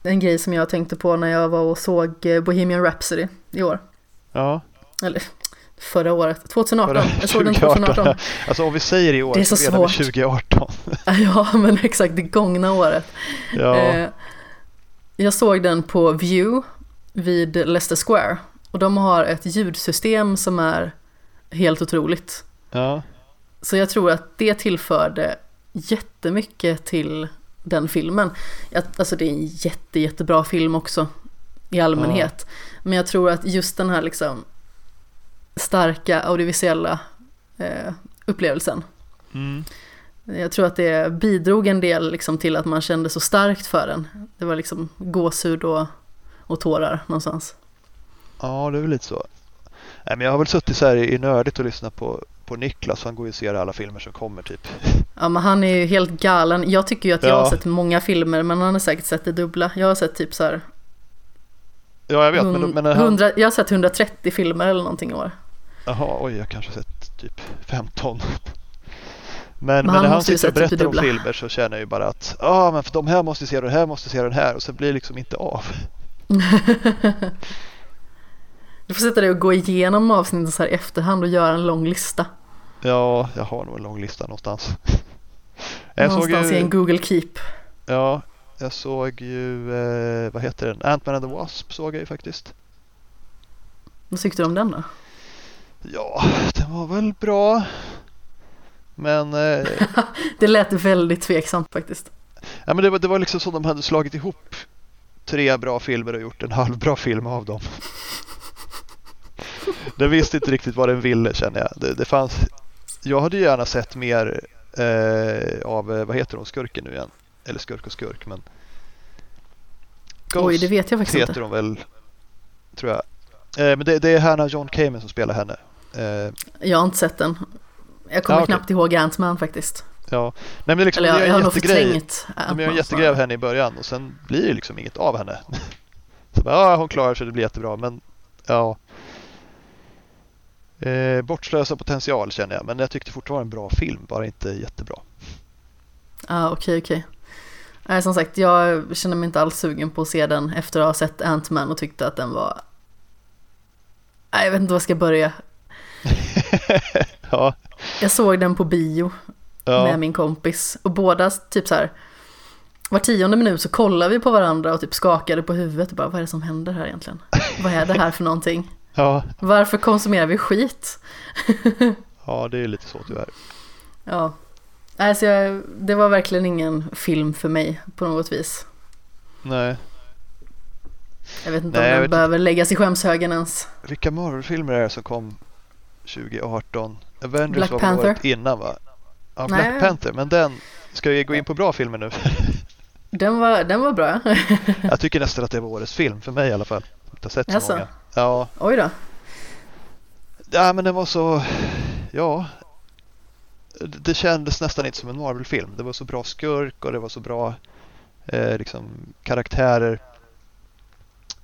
en grej som jag tänkte på när jag var och såg eh, Bohemian Rhapsody i år. Ja. Eller förra året, 2018. Förra- Jag såg den 2018. 2018. Alltså om vi säger i år Det är så, svårt. 2018. Ja, men exakt det gångna året. Ja. Eh, jag såg den på View vid Leicester Square. Och de har ett ljudsystem som är helt otroligt. ja. Så jag tror att det tillförde jättemycket till den filmen. Alltså det är en jätte, jättebra film också i allmänhet. Men jag tror att just den här liksom starka audiovisuella eh, upplevelsen Mm. Jag tror att det bidrog en del liksom till att man kände så starkt för den. Det var liksom gåshud och, och tårar någonstans. Ja, det är väl lite så. Nej, men jag har väl suttit så här i nördigt och lyssnat på, på Niklas. Han går ju och ser alla filmer som kommer typ. Ja, men han är ju helt galen. Jag tycker ju att jag Ja. har sett många filmer, men han har säkert sett det dubbla. Jag har sett typ så här, Ja, jag vet. Men, men han, 100, jag har sett 130 filmer eller någonting i år. Jaha, oj, jag kanske sett typ 15. Men, men, när han ju sitter och berättar om filmer så känner jag ju bara att ah, men för de här måste se den här, måste se den här och sen blir det liksom inte av. Du får sätta dig och gå igenom avsnitten så här i efterhand och göra en lång lista. Ja, jag har nog en lång lista någonstans. Jag Någonstans i en ju, Google Keep. ja, jag såg ju, eh, vad heter den? Ant-Man and the Wasp såg jag ju faktiskt. Vad tyckte du om den då? Ja, den var väl bra. Men, eh, Det lät väldigt tveksamt faktiskt. ja, men det, var, det var liksom som de hade slagit ihop tre bra filmer och gjort en halvbra film av dem. Den visste inte riktigt vad den ville känner jag. Det, det fanns, jag hade gärna sett mer eh, av, eh, vad heter hon, skurken nu igen? Eller skurk och skurk men Oj, det vet jag faktiskt heter inte. hon väl, tror jag. Eh, men det, det är Hannah John Kamen som spelar henne. Eh, Jag har inte sett den. Jag kommer Ja, okej. knappt ihåg Ant-Man faktiskt. ja, nej men liksom, Eller jag, jag har nog förträngt De gör en jättegrej av henne i början och sen blir det liksom inget av henne. Så bara, ja, hon klarar sig, det blir jättebra men ja. Eh, bortslösa potential känner jag men jag tyckte fortfarande en bra film, bara inte jättebra. Ja, okej, okej. Nej, som sagt, jag känner mig inte alls sugen på att se den efter att ha sett Ant-Man och tyckte att den var... Nej, jag vet inte var jag ska börja. ja, Jag såg den på bio ja, med min kompis och båda typ så här var tionde minut så kollade vi på varandra och typ skakade på huvudet och bara vad är det som händer här egentligen? Vad är det här för någonting? ja, Varför konsumerar vi skit? ja, det är lite så tyvärr. Ja, alltså jag, det var verkligen ingen film för mig på något vis. Nej, Jag vet inte Nej, om den vet behöver läggas i skämshögen ens. vilka Marvel-filmer är det som kom 2018? Avengers Black var Panther? året innan va? Ja, Nej. Black Panther, men den, ska vi gå in på bra filmer nu? Den var, den var bra. jag tycker nästan att det var årets film, för mig i alla fall. Jag har inte sett så Jaså? många. Ja, Oj då. Ja, men den var så... Ja. Det det kändes nästan inte som en Marvel-film. Det var så bra skurk och det var så bra eh, liksom, karaktärer.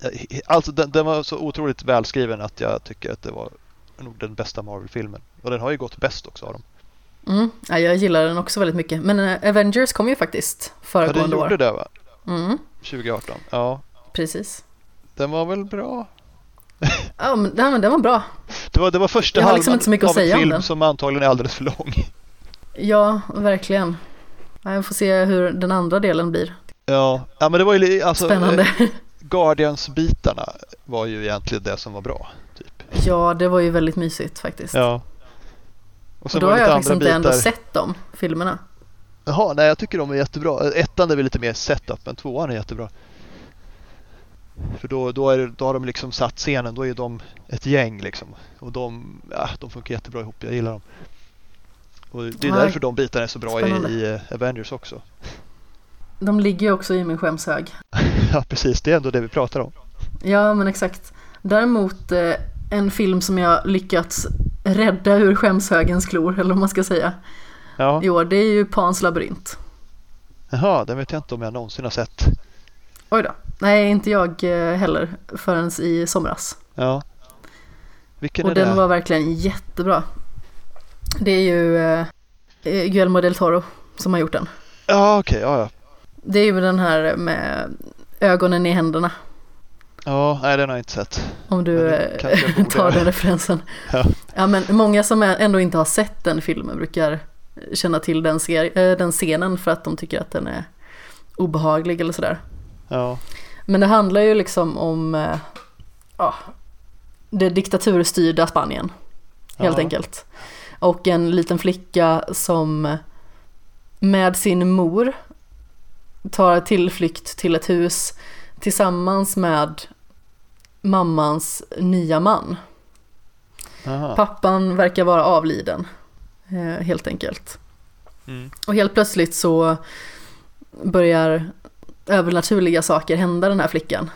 Eh, Alltså den, den var så otroligt välskriven att jag tycker att det var nog den bästa Marvel-filmen. Och den har ju gått bäst också av dem. Mm. Ja, jag gillar den också väldigt mycket. Men eh, Avengers kom ju faktiskt Ja, föregående den gjorde år. det va? Mm, 2018. Ja, precis. den var väl bra. Ja, men, ja, men den var bra. Det var, det var första har halvan liksom av en film den. som antagligen är alldeles för lång. Ja, verkligen. Ja, Jag får se hur den andra delen blir. Ja, ja men det var ju alltså, Spännande. Guardians-bitarna var ju egentligen det som var bra. Typ. Ja, det var ju väldigt mysigt faktiskt. Ja. Och och då har jag faktiskt inte ändå bitar. sett de filmerna. Jaha, nej jag tycker de är jättebra. Ettan är väl lite mer setup, men tvåan är jättebra. För då, då, är då har de liksom satt scenen, då är de ett gäng liksom. Och de, ja, de funkar jättebra ihop, jag gillar dem. Och det är Ja, därför de bitarna är så bra i, i Avengers också. De ligger ju också i min skämshög. Ja precis, det är ändå det vi pratar om. Ja, men exakt. Däremot eh, en film som jag lyckats rädda ur skämshögens klor, eller vad man ska säga, Ja. i år, det är ju Pans labyrint. Jaha, den vet jag inte om jag någonsin har sett. Oj då. Nej, inte jag eh, heller, förrän i somras. Ja. Vilken Och är den det? var verkligen jättebra. Det är ju eh, eh, Guillermo del Toro som har gjort den. Ja okej, ja ja. Det är ju den här med ögonen i händerna. Ja, nej den har jag inte sett. Om du eh, tar den referensen. Ja. Ja, men många som ändå inte har sett den filmen brukar känna till den, eh, den scenen för att de tycker att den är obehaglig eller sådär. Ja. Men det handlar ju liksom om eh, ja, det diktaturstyrda Spanien, helt Ja. enkelt. Och en liten flicka som med sin mor tar tillflykt till ett hus tillsammans med mammans nya man. Aha. Pappan verkar vara avliden, eh, helt enkelt. Mm. Och helt plötsligt så börjar övernaturliga saker hända den här flickan.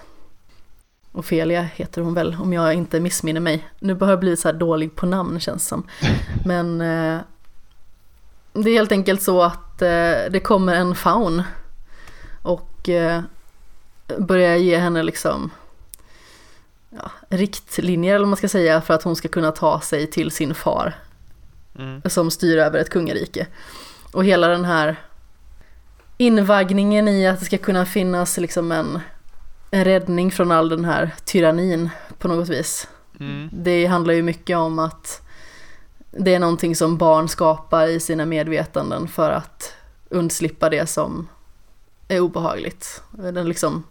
Ofelia heter hon väl, om jag inte missminner mig. Nu har jag blivit så här dålig på namn känns som. Men eh, det är helt enkelt så att eh, det kommer en faun och eh, börjar ge henne liksom ja, riktlinjer eller vad man ska säga för att hon ska kunna ta sig till sin far Mm. som styr över ett kungarike. Och hela den här invaggningen i att det ska kunna finnas liksom en, en räddning från all den här tyrannin på något vis. Mm. Det handlar ju mycket om att det är någonting som barn skapar i sina medvetanden för att undslippa det som är obehagligt. Den liksom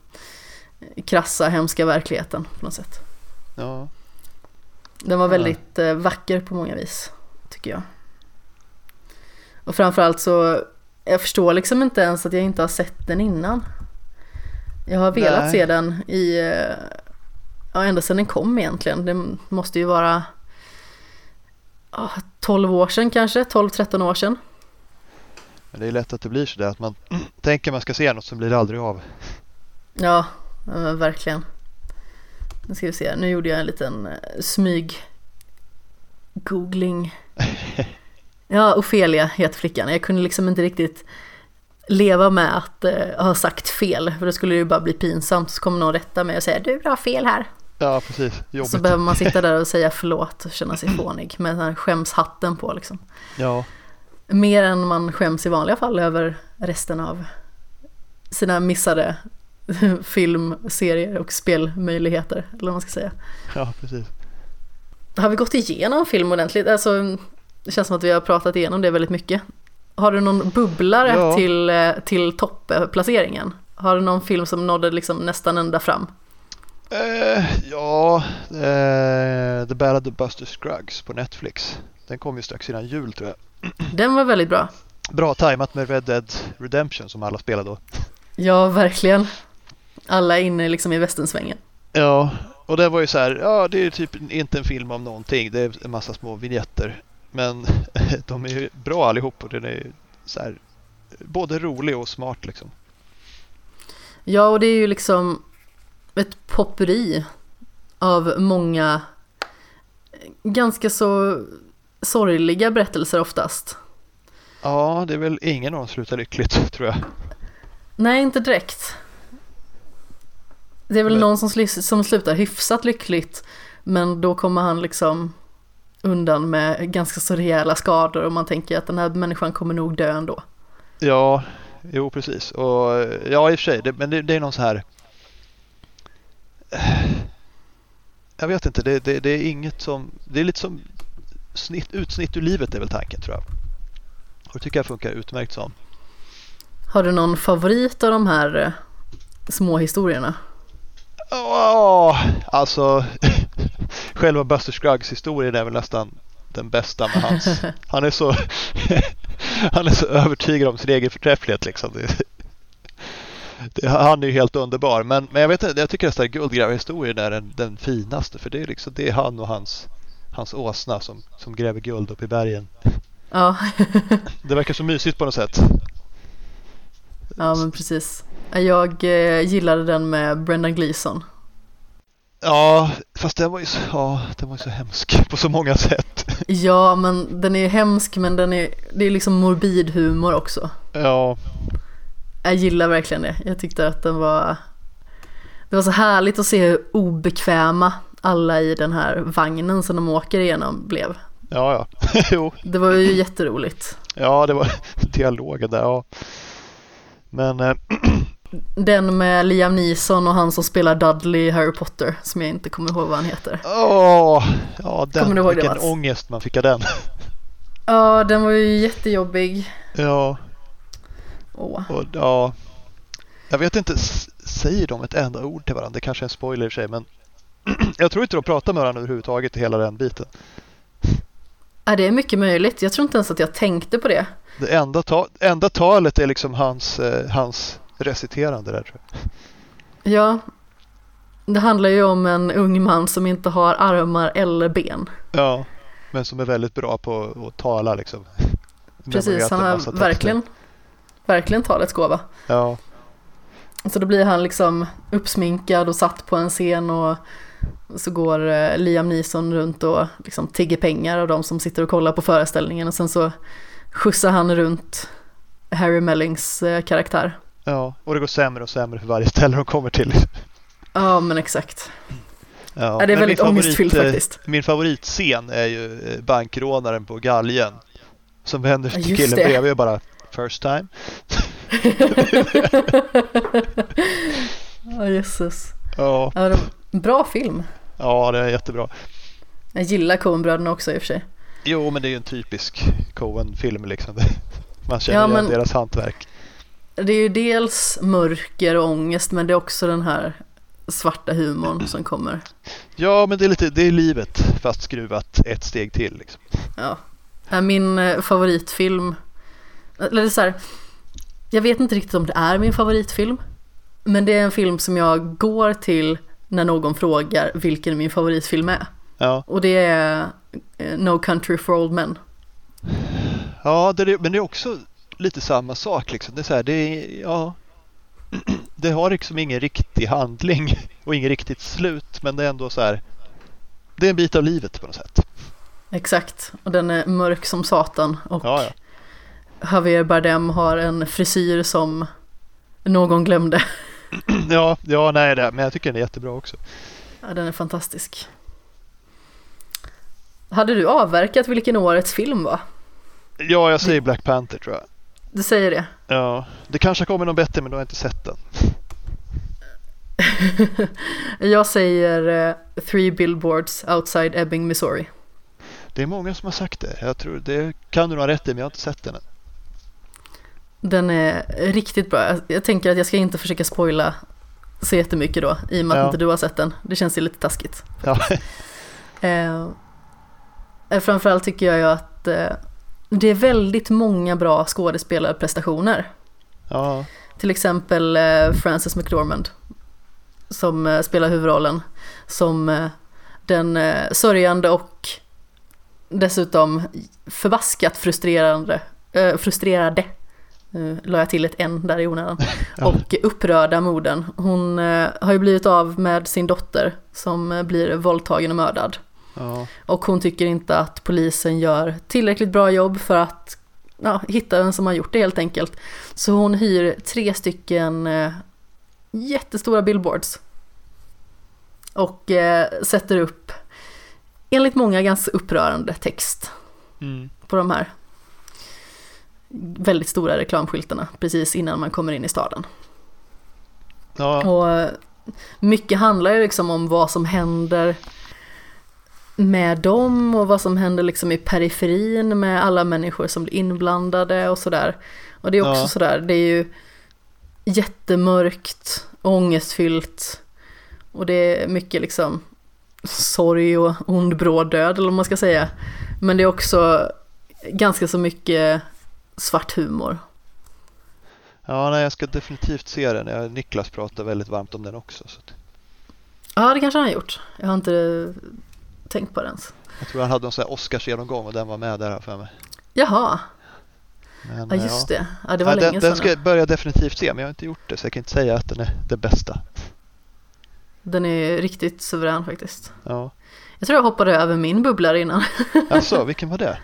krassa, hemska verkligheten på något sätt. Ja. Den var väldigt eh, vacker på många vis, tycker jag. Och framförallt så, jag förstår liksom inte ens att jag inte har sett den innan. Jag har velat Nej. se den i, eh, ja ända sedan den kom egentligen. Det måste ju vara ja, 12 år sedan kanske, 12-13 år sedan. Men det är lätt att det blir så där att man tänker man ska se något så blir det aldrig av. Ja, verkligen. Nu ska vi se, nu gjorde jag en liten eh, smyg googling. Ja, Ofelia heter flickan. Jag kunde liksom inte riktigt leva med att eh, ha sagt fel, för då skulle det ju bara bli pinsamt. Så kommer någon rätta mig och säga du har fel här. Ja, precis. Jobbigt. Så behöver man sitta där och säga förlåt och känna sig fånig med den här skämshatten på liksom. Ja, Mer än man skäms i vanliga fall över resten av sina missade film, serier och spelmöjligheter, eller vad man ska säga. ja, precis. Har vi gått igenom film ordentligt? Alltså, det känns som att vi har pratat igenom det väldigt mycket. Har du någon bubblare Ja. till, eh, till toppplaceringen? Har du någon film som nådde liksom nästan ända fram? Eh, ja, eh, The Ballad of Buster Scruggs på Netflix. Den kom ju strax innan jul tror jag. Den var väldigt bra. Bra tajmat med Red Dead Redemption som alla spelar då. Ja, verkligen. Alla är inne liksom i västernsvängen. Ja, och det var ju så här, ja det är typ inte en film om någonting. Det är en massa små vignetter. Men de är ju bra allihop och den är ju så här både rolig och smart liksom. Ja, och det är ju liksom ett popperi av många ganska så sorgliga berättelser oftast. Ja, det är väl ingen av dem slutar lyckligt tror jag. Nej, inte direkt. Det är väl Men- någon som, sli- som slutar hyfsat lyckligt, men då kommer han liksom undan med ganska så rejäla skador och man tänker att den här människan kommer nog dö ändå. Ja, jo precis. Och ja, i och för sig, det, men det, det är någon så här. Jag vet inte, det, det, det är inget som, det är lite som snitt, utsnitt ur livet är väl tanken tror jag. Och det tycker jag funkar utmärkt som. Har du någon favorit av de här eh, små historierna? Ja, alltså själva Buster Scruggs historien är väl nästan den bästa med hans. Han är så, han är så övertygad om sin egen förträfflighet liksom. Det, det, han är ju helt underbar. Men, men jag vet inte, jag tycker nästan guldgrävarhistorien är den, den finaste. För det är liksom det är han och hans, hans åsna som, som gräver guld upp i bergen. Ja, Det verkar så mysigt på något sätt. ja men precis. Jag eh, gillade den med Brendan Gleeson. Ja, fast den var ju så, ja, den var ju så hemsk på så många sätt. Ja, men den är hemsk men den är, det är liksom morbid humor också. Ja, Jag gillar verkligen det. Jag tyckte att den var... Det var så härligt att se hur obekväma alla i den här vagnen som de åker igenom blev. ja, ja. jo, Det var ju jätteroligt. Ja, det var dialogen där. Ja. Men eh, Den med Liam Neeson och han som spelar Dudley i Harry Potter, som jag inte kommer ihåg vad han heter. åh, ja, den, Kommer du ihåg det, vilken Mats? ångest man fick av den. Ja, den var ju jättejobbig. ja, Åh. och, ja, jag vet inte, säger de ett enda ord till varandra? Det kanske är en spoiler i sig, men jag tror inte de pratar med varandra överhuvudtaget i hela den biten. Ja, det är mycket möjligt. Jag tror inte ens att jag tänkte på det. Det enda, ta, enda talet är liksom hans, eh, hans reciterande där tror jag. Ja, det handlar ju om en ung man som inte har armar eller ben. Ja, men som är väldigt bra på att tala liksom. Precis, han har verkligen, verkligen talets gåva. Ja. Så då blir han liksom uppsminkad och satt på en scen och så går eh, Liam Neeson runt och liksom tigger pengar av de som sitter och kollar på föreställningen och sen så skjutsar han runt Harry Mellings eh, karaktär. Ja, och det går sämre och sämre för varje ställe de kommer till. Ja, men exakt. Ja, det är väldigt ångestfyllt eh, faktiskt. Min favoritscen är ju bankrånaren på galgen. Som vänder sig till just killen det. bredvid och bara First time. Ja, jösses. Ja, bra film. ja, det är jättebra. Jag gillar Coen-bröderna också i och för sig. Jo, men det är ju en typisk Coen-film liksom. Man känner Ja, igen deras hantverk. Det är ju dels mörker och ångest men det är också den här svarta humorn som kommer. Ja, men det är lite, det är livet fast skruvat ett steg till liksom. Ja. Min eh, favoritfilm, eller det är så här, jag vet inte riktigt om det är min favoritfilm. Men det är en film som jag går till när någon frågar vilken min favoritfilm är. Ja, Och det är eh, No Country for Old Men. ja det är, men det är också lite samma sak liksom. Det är så här, det är, ja. Det har liksom ingen riktig handling och ingen riktigt slut, men det är ändå så här. Det är en bit av livet på något sätt. Exakt, och den är mörk som satan. Och Ja, ja. Javier Bardem har en frisyr som någon glömde. Ja, ja, nej, det, men jag tycker den är jättebra också. Ja, den är fantastisk. Hade du avverkat vilken årets film var? Ja, jag säger Black Panther tror jag. Du säger det? Ja, det kanske kommer någon bättre, men då har jag inte sett den. Jag säger eh, Three Billboards Outside Ebbing, Missouri. Det är många som har sagt det. Jag tror det kan du ha rätt i, men jag har inte sett den än. Den är riktigt bra. Jag- tänker att jag ska inte försöka spoila så jättemycket då, i och med att Ja. inte du har sett den. Det känns ju lite taskigt. Ja, Eh, eh, framförallt tycker jag ju att eh, det är väldigt många bra skådespelarprestationer. ja, Till exempel eh, Frances McDormand som eh, spelar huvudrollen som eh, den eh, sörjande och dessutom förbaskat frustrerande, frustrerade, nu la jag till ett N där i onödan, och upprörda moden. Hon eh, har ju blivit av med sin dotter som eh, blir våldtagen och mördad. ja, Och hon tycker inte att polisen gör tillräckligt bra jobb för att ja, hitta vem som har gjort det helt enkelt. Så hon hyr tre stycken eh, jättestora billboards. Och eh, sätter upp, enligt många, ganska upprörande text mm. på de här väldigt stora reklamskyltarna precis innan man kommer in i staden. ja, Och mycket handlar ju liksom om vad som händer med dem och vad som händer liksom i periferin med alla människor som blir inblandade och sådär. Och det är också Ja. sådär, det är ju jättemörkt, ångestfyllt och det är mycket liksom sorg och ond bråd död eller vad man ska säga. Men det är också ganska så mycket svart humor. ja nej, jag ska definitivt se den. Jag, Niklas pratar väldigt varmt om den också. Så Ja, det kanske han har gjort. Jag har inte tänkt på det ens. jag tror han hade en sån här Oscars-genomgång och den var med där för mig. Jaha, Men, ja eh, just det. Ja, det var Ja, länge den, sedan. den ska jag börja definitivt se, men jag har inte gjort det så jag kan inte säga att den är det bästa. Den är riktigt suverän faktiskt. Ja. Jag tror jag hoppade över min bubblare innan. Alltså, vilken var det?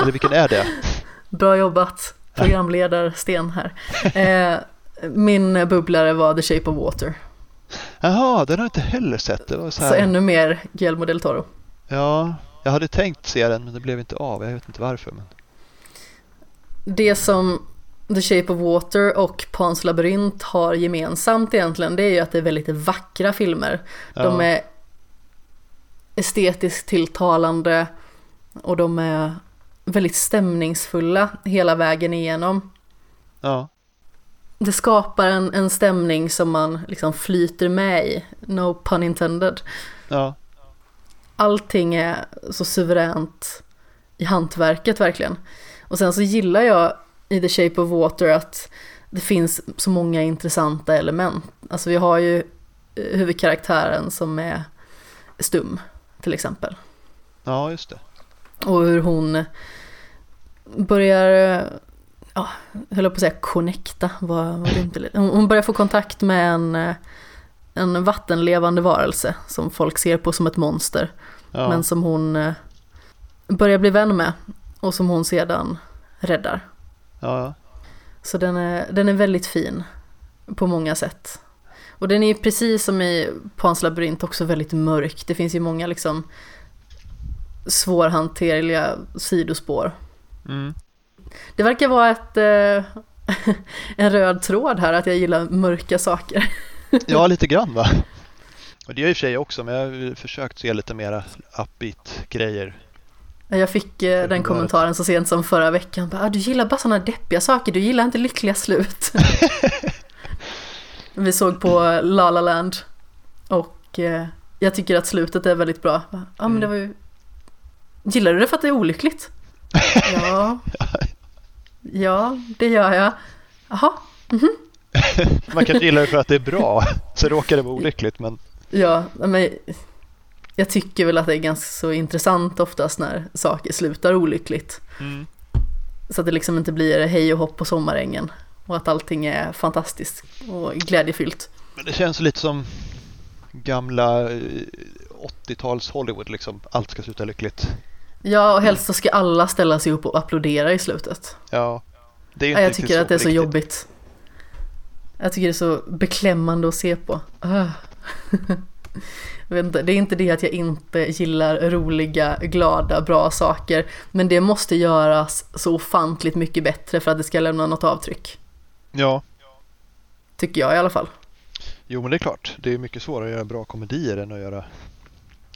Eller vilken är det? Bra jobbat, programledarsten här. Eh, min bubblare var The Shape of Water. Jaha, den har jag inte heller sett. Det var så Så, här, ännu mer Guillermo del Toro. Ja, jag hade tänkt se den men det blev inte av. Jag vet inte varför. Men... Det som The Shape of Water och Pans labyrint har gemensamt egentligen det är ju att det är väldigt vackra filmer. De Ja. är estetiskt tilltalande och de är väldigt stämningsfulla hela vägen igenom. Ja, Det skapar en, en stämning som man liksom flyter med i, no pun intended. ja, Allting är så suveränt i hantverket verkligen. Och sen så gillar jag i The Shape of Water att det finns så många intressanta element. Alltså vi har ju eh, huvudkaraktären som är stum till exempel. ja, just det. Och hur hon börjar, ja, höll på att säga connecta, var, var lite. Hon, hon börjar få kontakt med en, eh, en vattenlevande varelse som folk ser på som ett monster. Ja. Men som hon eh, börjar bli vän med och som hon sedan räddar. ja, ja. Så den är, den är väldigt fin på många sätt. Och den är ju precis som i Pans labyrint också väldigt mörk. Det finns ju många liksom svårhanterliga sidospår. Mm. Det verkar vara ett, eh, en röd tråd här att jag gillar mörka saker. ja, lite grann va? Och det gör i och för sig också, men jag har ju försökt se lite mera upbeat grejer. Jag fick eh, den kommentaren så sent som förra veckan. Bara, ah, du gillar bara sådana deppiga saker, du gillar inte lyckliga slut. Vi såg på La La Land och eh, jag tycker att slutet är väldigt bra. Ja, ah, men det var ju... Gillar du det för att det är olyckligt? Ja. Ja, det gör jag. Jaha, Man kanske gillar det för att det är bra, så råkar det vara olyckligt. Men ja, men jag tycker väl att det är ganska så intressant oftast när saker slutar olyckligt. mm. Så att det liksom inte blir hej och hopp på sommarängen. Och att allting är fantastiskt och glädjefyllt. Men det känns lite som gamla eh, 80-tals Hollywood liksom. Allt ska sluta lyckligt. Ja, och helst så ska alla ställa sig upp och applådera i slutet. Ja, det är ju Ja, inte jag riktigt tycker att det är så riktigt. jobbigt. Jag tycker det är så beklämmande att se på. Jag inte, det är inte det att jag inte gillar roliga, glada, bra saker. Men det måste göras så ofantligt mycket bättre för att det ska lämna något avtryck. Ja, Tycker jag i alla fall. jo men det är klart. Det är mycket svårare att göra bra komedier än att göra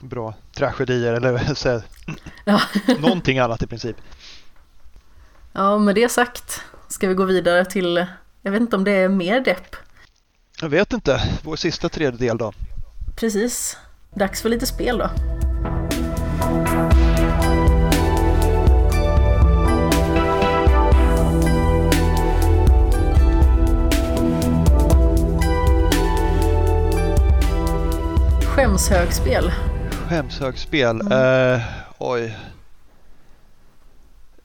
bra tragedier eller så Ja. någonting annat i princip. Ja, med det sagt ska vi gå vidare till, jag vet inte om det är mer depp. Jag vet inte. Vår sista tredjedel då. Precis. Dags för lite spel då. Skämshögspel. Skämshögspel. Mm. Eh, oj.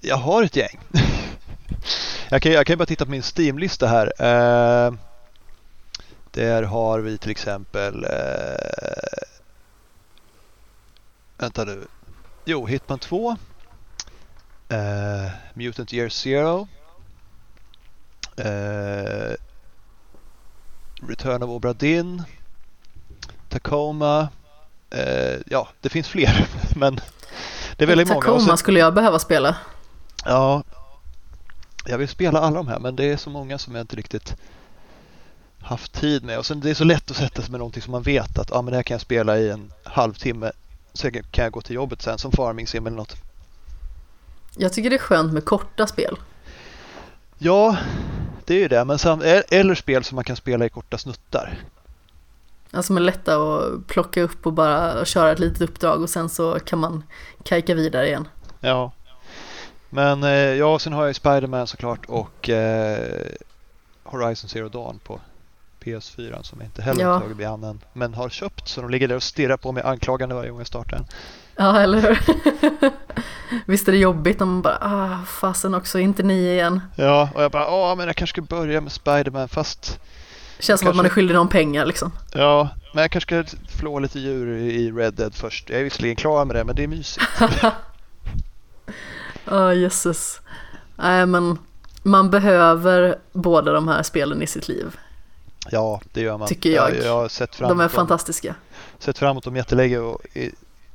Jag har ett gäng. jag, kan, jag kan bara titta på min Steam-lista här. Eh, där har vi till exempel... Eh, vänta nu. Jo, Hitman 2. Eh, Mutant Year Zero. Return of Obra Dinn. Tacoma. Eh, ja, det finns fler, men det är väldigt många. Och Tacoma sen- skulle jag behöva spela. Ja, jag vill spela alla de här, men det är så många som jag inte riktigt haft tid med. Och sen det är så lätt att sätta sig med någonting som man vet att ah, men det här kan jag spela i en halvtimme. Så kan jag gå till jobbet sen som Farming Sim eller något. Jag tycker det är skönt med korta spel. Ja, det är ju det. Men sam- eller spel som man kan spela i korta snuttar. Alltså som är lätta att plocka upp och bara köra ett litet uppdrag och sen så kan man kajka vidare igen. Ja. Men eh, ja, sen har jag ju Spider-Man såklart och eh, Horizon Zero Dawn på PS4 som jag inte heller Ja. har tagit an än. Men har köpt så de ligger där och stirrar på mig anklagande varje gång jag startar den. Ja, eller hur? Visst är det jobbigt om man bara, ah, fasen också, inte ni igen. Ja, och jag bara, ja men jag kanske ska börja med Spider-Man fast Känns som att man är Kanske- skyldig någon pengar liksom. ja, men jag kanske ska flå lite djur i Red Dead först. Jag är visserligen klar med det, men det är mysigt. Ja, jösses. Nej, men man behöver båda de här spelen i sitt liv. Ja, det gör man. Tycker jag. Jag, har sett fram De är emot dem, fantastiska. sett fram emot dem jättelänge och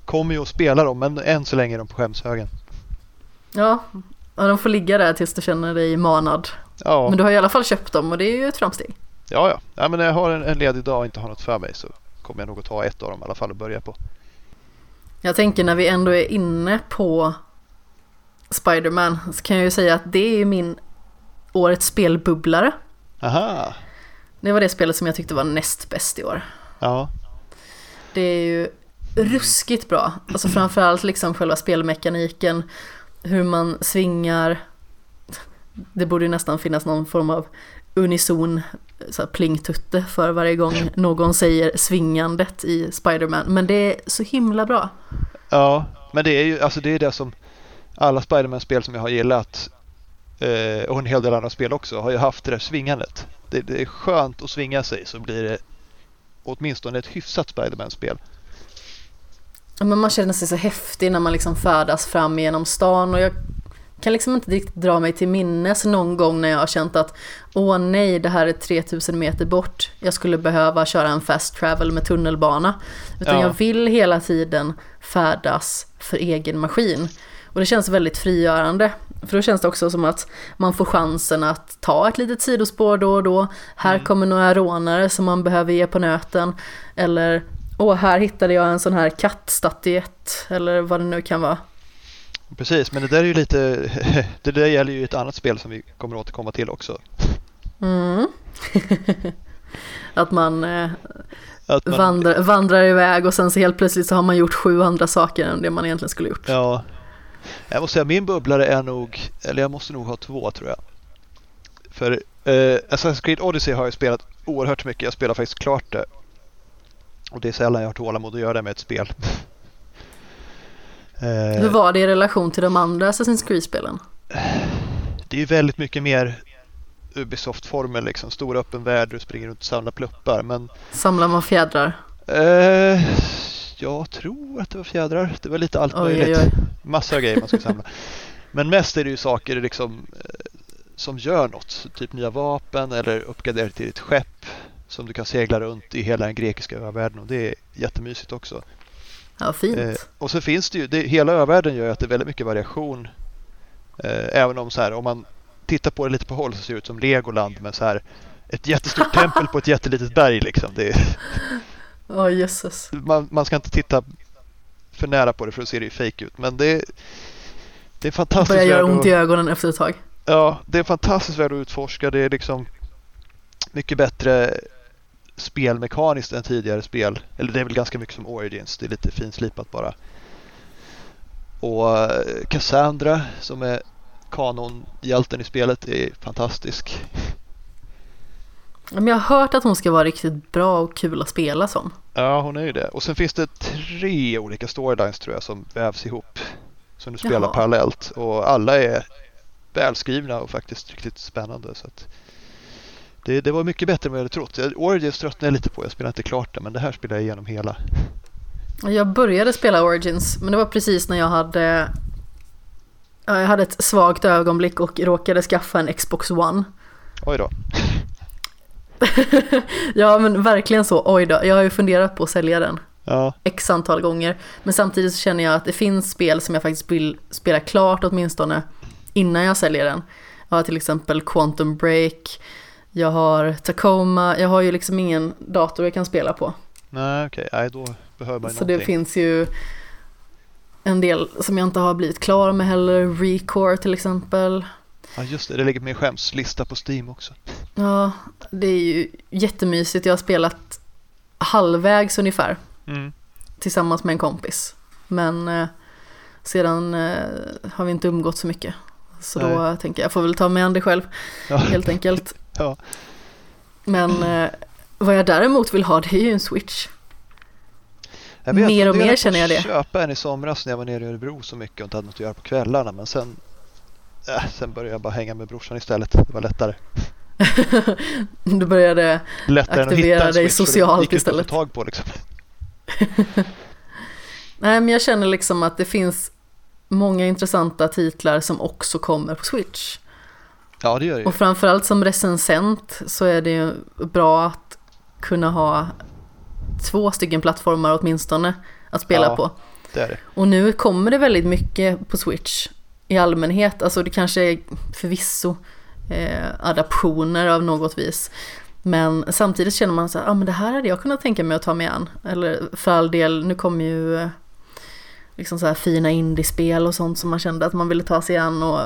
kommer ju att spela dem, men än så länge är de på skämshögen. Ja, ja, de får ligga där tills du känner dig manad. Ja, Men du har i alla fall köpt dem och det är ju ett framsteg. Ja, ja. ja men när jag har en, en ledig dag och inte har något för mig så kommer jag nog att ta ett av dem i alla fall och börja på. Jag tänker när vi ändå är inne på Spider-Man så kan jag ju säga att det är min årets spelbubblare. Aha, Det var det spelet som jag tyckte var näst bäst i år. ja, Det är ju ruskigt bra. Alltså framförallt liksom själva spelmekaniken, hur man svingar. Det borde ju nästan finnas någon form av unison så här plingtutte för varje gång någon säger svingandet i Spider-Man. Men det är så himla bra. ja. Men det är ju alltså det, är det som alla Spiderman-spel som jag har gillat eh, och en hel del andra spel också har ju haft det där svingandet. Det, det är skönt att svinga sig så blir det åtminstone ett hyfsat Spiderman-spel. Men man känner sig så häftig när man liksom färdas fram genom stan och jag kan liksom inte riktigt dra mig till minnes någon gång när jag har känt att åh nej, det här är 3000 meter bort, jag skulle behöva köra en fast travel med tunnelbana. Utan ja. jag vill hela tiden färdas för egen maskin. Och det känns väldigt frigörande. För då känns det också som att man får chansen att ta ett litet sidospår då och då. Här mm. kommer några rånare som man behöver ge på nöten. Eller, åh, här hittade jag en sån här kattstatyett. Eller vad det nu kan vara. Precis, men det där är ju lite, det där gäller ju ett annat spel som vi kommer att återkomma till också. Mm. att man, eh, att man vandrar, vandrar iväg och sen så helt plötsligt så har man gjort sju andra saker än det man egentligen skulle gjort. Ja, jag måste säga min bubblare är nog, eller jag måste nog ha två tror jag. För eh, Assassin's Creed Odyssey har jag spelat oerhört mycket. Jag spelar faktiskt klart det. Och det är sällan jag har tålamod att göra det med ett spel. eh, Hur var det i relation till de andra Assassin's Creed-spelen? Det är ju väldigt mycket mer Ubisoft-formel liksom. Stor öppen värld, du springer runt och samlar pluppar. Men... Samlar man fjädrar? Eh, jag tror att det var fjädrar. Det var lite allt oj, möjligt. Oj, oj. Massor av grejer man ska samla. Men mest är det ju saker liksom, eh, som gör något. Typ nya vapen eller uppgradera till ett skepp som du kan segla runt i hela den grekiska övärlden och det är jättemysigt också. Ja, fint. Eh, och så finns det ju, det, hela övärlden gör att det är väldigt mycket variation. Eh, även om så här, om man tittar på det lite på håll så ser det ut som Legoland med så här ett jättestort tempel på ett jättelitet berg liksom. Det är, oh, jösses. Man, man ska inte titta för nära på det för då ser det ju fake ut. Men det, det är fantastiskt. Det börjar göra ont i ögonen efter ett tag. Ja, det är fantastiskt värd att utforska. Det är liksom mycket bättre spelmekaniskt än tidigare spel. Eller det är väl ganska mycket som Origins. Det är lite finslipat bara. Och eh, Cassandra som är kanonhjälten i spelet är fantastisk. Men jag har hört att hon ska vara riktigt bra och kul att spela som. Ja, hon är ju det. Och sen finns det tre olika storylines tror jag som vävs ihop. Som du spelar Jaha. parallellt. Och alla är välskrivna och faktiskt riktigt spännande. Så det, det, var mycket bättre än vad jag hade trott. Origins tröttnade jag lite på. Jag spelade inte klart det, men det här spelar jag igenom hela. Jag började spela Origins, men det var precis när jag hade jag hade ett svagt ögonblick och råkade skaffa en Xbox One. Oj då. ja men verkligen så, oj då, jag har ju funderat på att sälja den. Ja. X antal gånger. Men samtidigt så känner jag att det finns spel som jag faktiskt vill spela klart åtminstone innan jag säljer den. Jag har till exempel Quantum Break, jag har Tacoma, jag har ju liksom ingen dator jag kan spela på. Nej okej, okay. då behöver man Så någonting. det finns ju en del som jag inte har blivit klar med heller, Recore till exempel. Ja just det, det ligger på min skämslista på Steam också. Ja, det är ju jättemysigt. Jag har spelat halvvägs ungefär. Mm. Tillsammans med en kompis. Men eh, sedan eh, har vi inte umgått så mycket. Så Nej. då tänker jag, jag får väl ta mig an det själv. Ja. Helt enkelt. ja. Men eh, vad jag däremot vill ha det är ju en switch. mer och mer känner jag det. Jag köpa en i somras när jag var nere i Örebro så mycket och inte hade något att göra på kvällarna. Men sen Äh, sen började jag bara hänga med brorsan istället. Det var lättare. du började Lättare aktivera dig socialt istället. Att tag på liksom. Nej men jag känner liksom att det finns många intressanta titlar som också kommer på Switch. Ja det gör det Och framförallt som recensent så är det ju bra att kunna ha två stycken plattformar åtminstone att spela ja, på. Det är det. Och nu kommer det väldigt mycket på Switch i allmänhet. Alltså det kanske är förvisso eh, adaptioner av något vis. Men samtidigt känner man så här, ah, men det här hade jag kunnat tänka mig att ta mig an. Eller för all del, nu kommer ju eh, liksom så här fina indiespel och sånt som man kände att man ville ta sig an och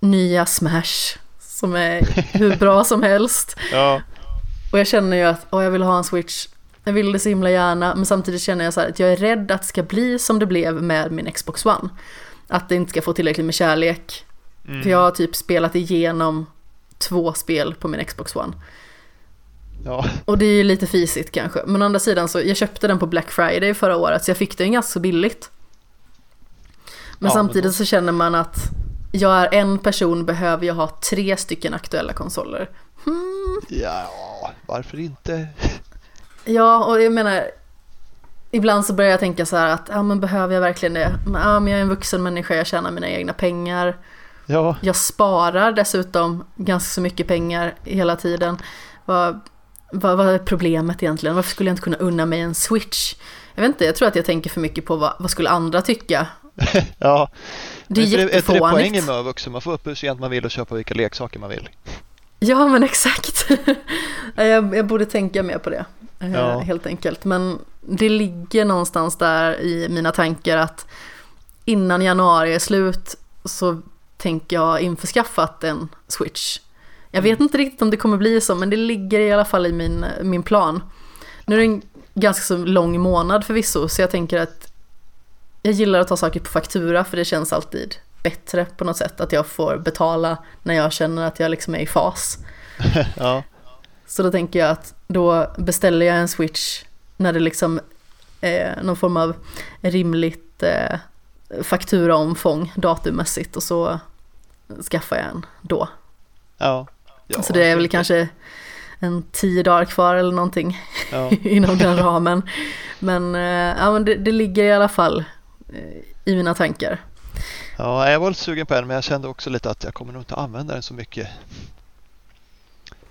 nya Smash som är hur bra som helst. Ja. Och jag känner ju att oh, jag vill ha en Switch. Jag vill det så himla gärna men samtidigt känner jag så här att jag är rädd att det ska bli som det blev med min Xbox One. Att det inte ska få tillräckligt med kärlek. Mm. För jag har typ spelat igenom två spel på min Xbox One. Ja. Och det är ju lite fisigt kanske. Men å andra sidan så, jag köpte den på Black Friday förra året så jag fick den ganska så billigt. Men Ja, samtidigt men då- så känner man att jag är en person, behöver jag ha tre stycken aktuella konsoler? Hmm. Ja, varför inte? Ja, och jag menar, ibland så börjar jag tänka så här att, ja men behöver jag verkligen det? Ja, men jag är en vuxen människa, jag tjänar mina egna pengar. Ja, Jag sparar dessutom ganska så mycket pengar hela tiden. Vad, vad, vad är problemet egentligen? Varför skulle jag inte kunna unna mig en switch? Jag vet inte, jag tror att jag tänker för mycket på vad, vad skulle andra tycka? ja. Det är är inte det poängen jättefånigt. med att vara vuxen? Man får upp hur sent man vill och köpa vilka leksaker man vill. Ja men exakt. jag, jag borde tänka mer på det. eh, Ja. Helt enkelt. Men det ligger någonstans där i mina tankar att innan januari är slut så tänker jag införskaffat en switch. Jag vet inte riktigt om det kommer bli så men det ligger i alla fall i min, min plan. Nu är det en ganska så lång månad förvisso så jag tänker att jag gillar att ta saker på faktura för det känns alltid bättre på något sätt att jag får betala när jag känner att jag liksom är i fas. ja, Så då tänker jag att då beställer jag en switch när det liksom är någon form av rimligt eh, fakturaomfång datummässigt och så skaffar jag en då. ja. ja så det är väl kanske en tio dagar kvar eller någonting? Ja. inom den ramen. Men, eh, ja, men det, det ligger i alla fall i mina tankar. ja, jag var lite sugen på en men jag kände också lite att jag kommer nog inte använda den så mycket.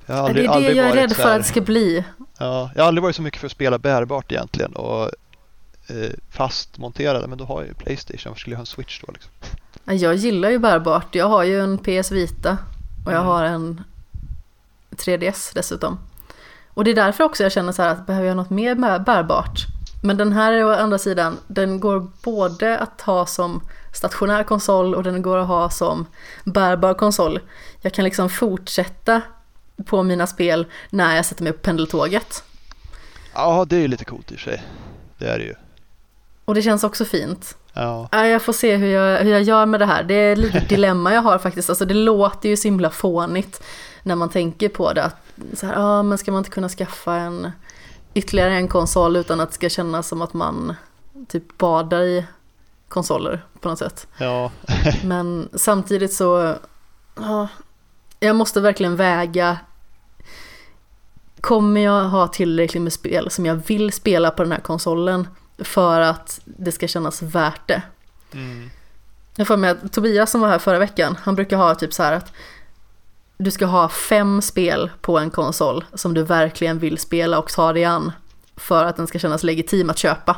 Aldrig, det är det jag är rädd för att det ska bli. Ja, jag har aldrig varit så mycket för att spela bärbart egentligen och eh, fastmonterade, men då har jag ju Playstation, varför skulle jag ha en Switch då liksom? Ja, Jag gillar ju bärbart. Jag har ju en PS Vita och jag Mm. har en 3DS dessutom. Och det är därför också jag känner så här att behöver jag något mer bär- bärbart? Men den här är å andra sidan, den går både att ha som stationär konsol och den går att ha som bärbar konsol. Jag kan liksom fortsätta på mina spel när jag sätter mig på pendeltåget. Ja, det är ju lite coolt i och för sig. Det är det ju. Och det känns också fint. Ja, Ja, jag får se hur jag, hur jag gör med det här. Det är lite dilemma jag har faktiskt. Alltså det låter ju så himla fånigt när man tänker på det. Att så här, ja men ska man inte kunna skaffa en ytterligare en konsol utan att det ska kännas som att man typ badar i konsoler på något sätt. ja, Men samtidigt så, ja, jag måste verkligen väga Kommer jag ha tillräckligt med spel som jag vill spela på den här konsolen för att det ska kännas värt det? mm. Jag får med Tobias som var här förra veckan, han brukar ha typ så här att du ska ha fem spel på en konsol som du verkligen vill spela och ta dig an för att den ska kännas legitim att köpa.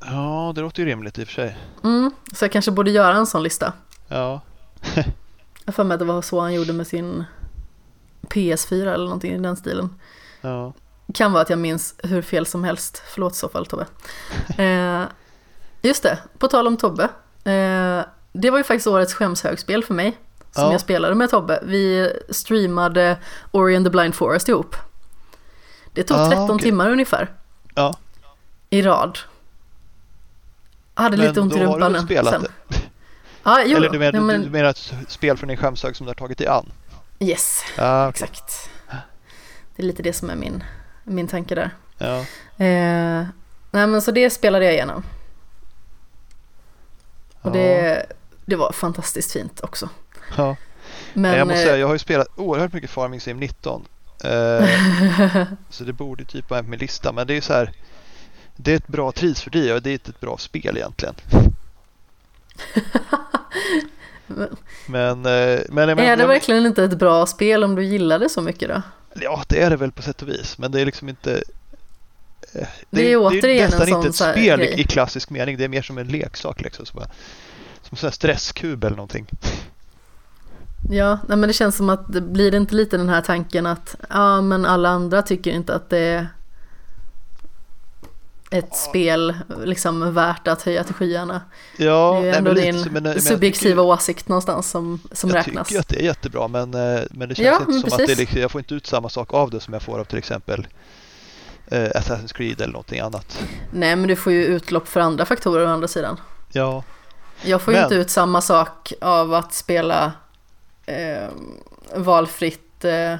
ja, det låter ju rimligt i och för sig. Mm, så jag kanske borde göra en sån lista. Ja, Jag får med att det var så han gjorde med sin PS4 eller någonting i den stilen. ja, Kan vara att jag minns hur fel som helst. Förlåt i så fall Tobbe. Eh, just det, på tal om Tobbe. Eh, det var ju faktiskt årets skämshögspel för mig. Som Ja. jag spelade med Tobbe. Vi streamade Ori and the Blind Forest ihop. Det tog Ah, 13 okej. timmar ungefär. Ja. I rad. Hade men lite ont i då har rumpan du spelat sen. det? Ja, jo, Eller du menar, ja, men, du menar ett spel från din skämshög som du har tagit dig an? Yes, Ja, okej. exakt. Det är lite det som är min, min tanke där. ja. Eh, nej men så det spelade jag igenom. Och det, det var fantastiskt fint också. Ja. Men jag måste eh, säga, jag har ju spelat oerhört mycket Farming Sim 19. Eh, så det borde typ vara på min lista. Men det är så här. Det är ett bra tidsfördriv och det är inte ett bra spel egentligen. Men, eh, men, men är det verkligen inte ett bra spel om du gillar det så mycket då? Ja, det är det väl på sätt och vis. Men det är liksom inte... eh, Det är återigen en nästan sån inte ett spel grej. i, klassisk mening. Det är mer som en leksak. Liksom, som, en stresskub eller någonting. Ja, nej, men det känns som att det blir det inte lite den här tanken att ja men alla andra tycker inte att det är ett spel liksom värt att höja till skyarna. Ja, det är ju nej, ändå men din lite men, men jag subjektiva tycker- åsikt någonstans som, som jag räknas. tycker att det är jättebra men, eh, men det känns Ja, inte men som att det precis. liksom, jag får inte ut samma sak av det som jag får av till exempel eh, Assassin's Creed eller någonting annat. Nej men du får ju utlopp för andra faktorer å andra sidan. Ja, Jag får ju Men- inte ut samma sak av att spela eh, valfritt eh,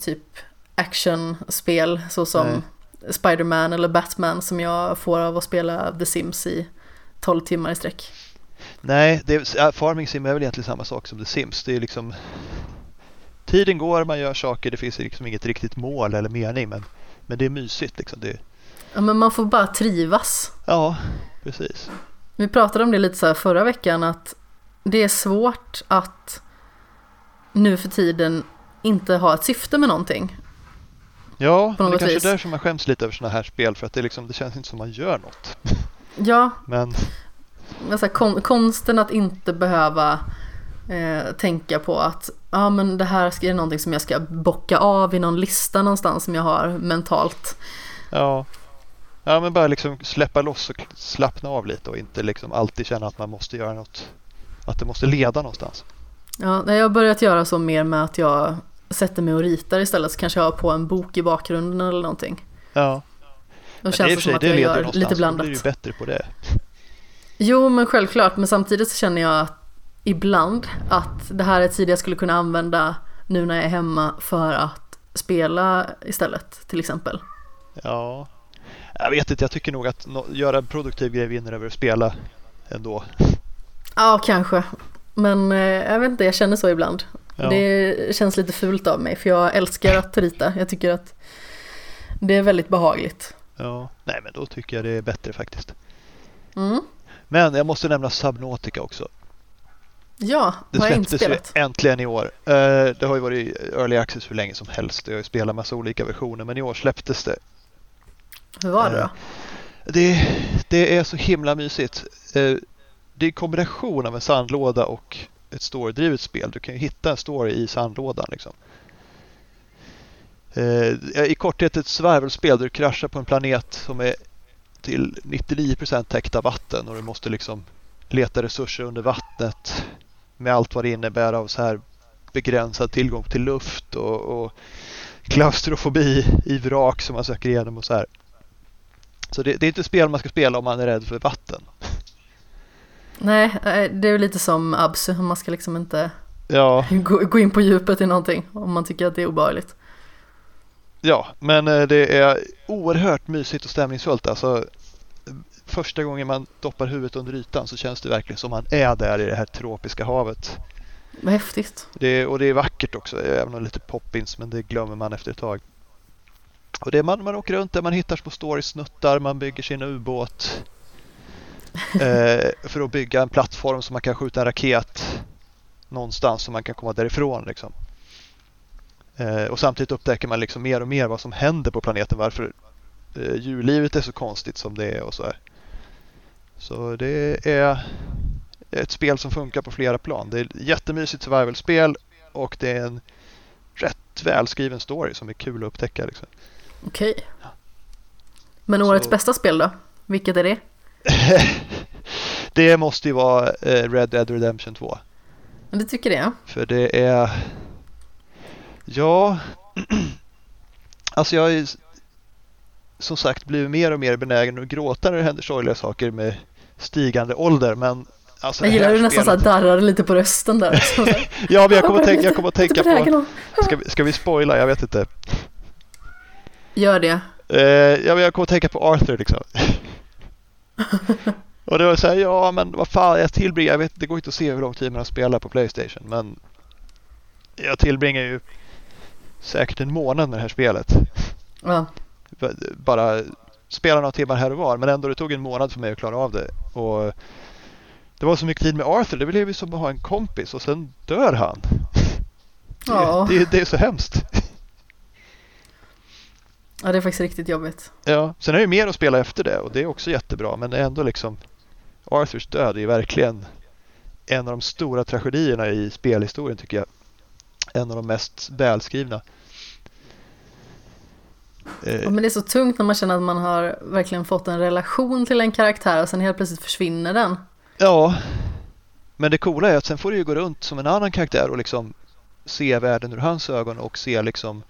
typ actionspel såsom Spider-Man eller Batman som jag får av att spela The Sims i 12 timmar i sträck. Nej, det är, Farming Sim är väl egentligen samma sak som The Sims. Det är liksom Tiden går, man gör saker, det finns liksom inget riktigt mål eller mening men, men det är mysigt liksom. Det... Ja, men man får bara trivas. Ja, precis. Vi pratade om det lite så förra veckan att det är svårt att nu för tiden inte ha ett syfte med någonting. Ja, På det är något kanske vis. är därför man skäms lite över sådana här spel för att det, liksom, det känns inte som man gör något. Ja, Men men så här, kon- konsten att inte behöva eh, tänka på att ja, men det här ska- är någonting som jag ska bocka av i någon lista någonstans som jag har mentalt. ja, ja men bara liksom släppa loss och slappna av lite och inte liksom alltid känna att man måste göra något. Att det måste leda någonstans. Ja, jag har börjat göra så mer med att jag sätter mig och ritar istället så kanske jag har på en bok i bakgrunden eller någonting. Ja, Då känns det för som att det jag gör lite Då blandat. blir du bättre på det. Jo, men självklart. Men samtidigt så känner jag att ibland att det här är tid jag skulle kunna använda nu när jag är hemma för att spela istället, till exempel. Ja, jag vet inte. Jag tycker nog att nå- göra en produktiv grej vinner över att spela ändå. Ja, kanske. Men eh, jag vet inte, jag känner så ibland. Ja. Det känns lite fult av mig, för jag älskar att rita. Jag tycker att det är väldigt behagligt. Ja, nej men då tycker jag det är bättre faktiskt. Mm. Men jag måste nämna Subnautica också. Ja, Det vad är släpptes ju inspelat? äntligen i år. Eh, Det har ju varit early access hur länge som helst. Jag har ju spelat massa olika versioner men i år släpptes det. Hur var det då? eh, Det, det är så himla mysigt. Det är en kombination av en sandlåda och ett storydrivet spel. Du kan ju hitta en story i sandlådan. Liksom. Eh, I korthet ett svärvelspel där du kraschar på en planet som är till 99% täckt av vatten och du måste liksom leta resurser under vattnet med allt vad det innebär av så här begränsad tillgång till luft och, och klaustrofobi i vrak som man söker igenom och så här. Så det, det är inte ett spel man ska spela om man är rädd för vatten. Nej, eh, det är lite som Absu, man ska liksom inte Ja, gå, in på djupet i någonting om man tycker att det är obehagligt. ja men eh, det är oerhört mysigt och stämningsfullt. Alltså, första gången man doppar huvudet under ytan så känns det verkligen som man är där i det här tropiska havet. Vad häftigt. Det, och det är vackert också, även om det är lite poppins, men det glömmer man efter ett tag. Och det är man, man åker runt där, man hittar små story-snuttar, man bygger sin ubåt. Eh, för att bygga en plattform så man kan skjuta en raket någonstans så man kan komma därifrån. Liksom. Eh, och samtidigt upptäcker man liksom mer och mer vad som händer på planeten, varför eh, djurlivet är så konstigt som det är och så här. Så det är ett spel som funkar på flera plan. Det är ett jättemysigt survival-spel och det är en rätt välskriven story som är kul att upptäcka. Liksom. Okej. Men årets Så- bästa spel då? Vilket är det? det måste ju vara eh, Red Dead Redemption 2. Men Du tycker det? För det är... Ja... alltså jag ju som sagt blivit mer och mer benägen att gråta när det händer sorgliga saker med stigande ålder. Men alltså Jag gillar hur du nästan så här spelet- darrar lite på rösten där. Ja, men jag kommer att tänka, jag kommer att tänka på... Ska vi, ska vi spoila? Jag vet inte. Gör det. Eh, ja, men jag kommer att tänka på Arthur liksom. och det var så här, ja men vad fan, jag tillbringar, jag vet, det går inte att se hur lång tid man har spelat på Playstation, men jag tillbringar ju säkert en månad med det här spelet. Ja. Bara spela några timmar här och var, men ändå det tog en månad för mig att klara av det. Och det var så mycket tid med Arthur, det blev ju som att ha en kompis och sen dör han. Det, Ja. det, det är så hemskt. Ja, det är faktiskt riktigt jobbigt. Ja, sen är det ju mer att spela efter det och det är också jättebra men ändå liksom Arthurs död är ju verkligen en av de stora tragedierna i spelhistorien tycker jag. En av de mest välskrivna. Eh, Ja, men det är så tungt när man känner att man har verkligen fått en relation till en karaktär och sen helt plötsligt försvinner den. Ja, men det coola är att sen får du ju gå runt som en annan karaktär och liksom se världen ur hans ögon och se liksom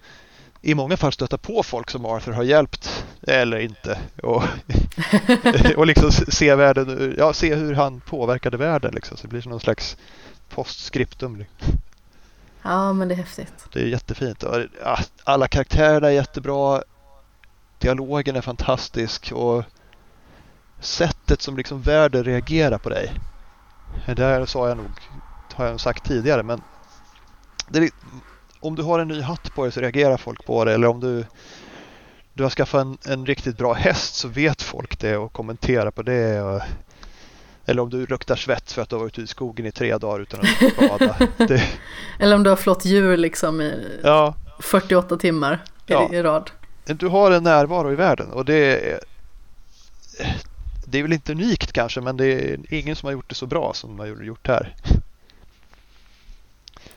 i många fall stöta på folk som Arthur har hjälpt eller inte och, och liksom se världen, ja, se hur han påverkade världen liksom. Så det blir som någon slags postscriptum. Ja, men det är häftigt. Det är jättefint. Alla karaktärerna är jättebra. Dialogen är fantastisk och sättet som liksom världen reagerar på dig. Det där sa jag nog, har jag nog sagt tidigare, men det, om du har en ny hatt på dig så reagerar folk på det eller om du, du har skaffat en, en riktigt bra häst så vet folk det och kommenterar på det. Och, eller om du luktar svett för att du har varit ute i skogen i tre dagar utan att bada. Det, Eller om du har flott djur liksom i ja, 48 timmar i, Ja. i rad. du har en närvaro i världen och det är, det är väl inte unikt kanske men det är ingen som har gjort det så bra som de har gjort här.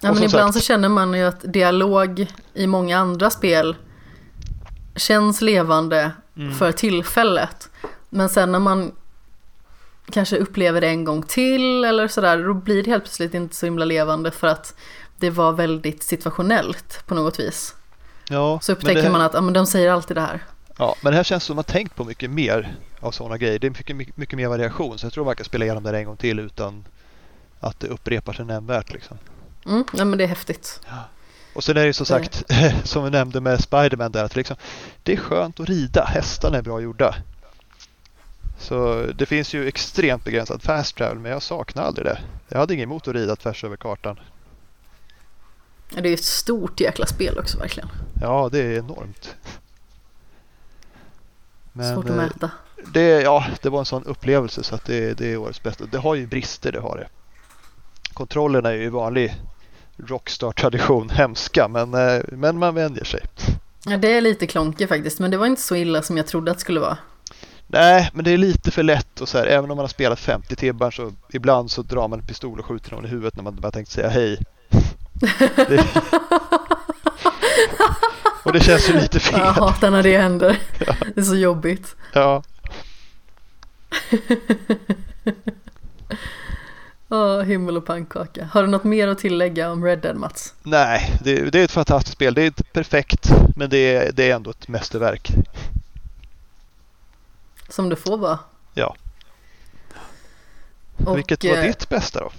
Ja, men ibland sagt- så känner man ju att dialog i många andra spel känns levande Mm. för tillfället. Men sen när man kanske upplever det en gång till eller sådär, då blir det helt plötsligt inte så himla levande för att det var väldigt situationellt på något vis. Ja, Så upptäcker det, man att ja, men de säger alltid det här. Ja, men det här känns som att man tänkt på mycket mer av sådana grejer. Det är mycket, mycket, mycket mer variation så jag tror man kan spela igenom det en gång till utan att det upprepar sig nämnvärt. Liksom. Mm, ja, men det är häftigt. Och sen är det ju som sagt, som vi nämnde med Spiderman där, att liksom, det är skönt att rida. Hästarna är bra gjorda. Så det finns ju extremt begränsad fast travel, men jag saknar aldrig det. Jag hade inget emot att rida tvärs över kartan. Ja, Det är ett stort jäkla spel också verkligen. Ja, det är enormt. Men, Svårt att eh, mäta. det, ja, det var en sån upplevelse så att det, det är årets bästa. Det har ju brister, det har det. Kontrollerna är ju vanlig Rockstar-tradition hemska, men, eh, men man vänjer sig. Ja, det är lite klonkigt faktiskt, men det var inte så illa som jag trodde att det skulle vara. Nej, men det är lite för lätt och så här, även om man har spelat 50 timmar så ibland så drar man en pistol och skjuter någon i huvudet när man bara tänkt säga hej. Det... och det känns ju lite fel. Jag hatar när det händer. Det är så jobbigt. Ja. Åh, himmel och pannkaka. Har du något mer att tillägga om Red Dead, Mats? Nej, det, det är ett fantastiskt spel. Det är inte perfekt, men det är, det är ändå ett mästerverk. Som det får vara. Ja. Och, Vilket var eh, ditt bästa då?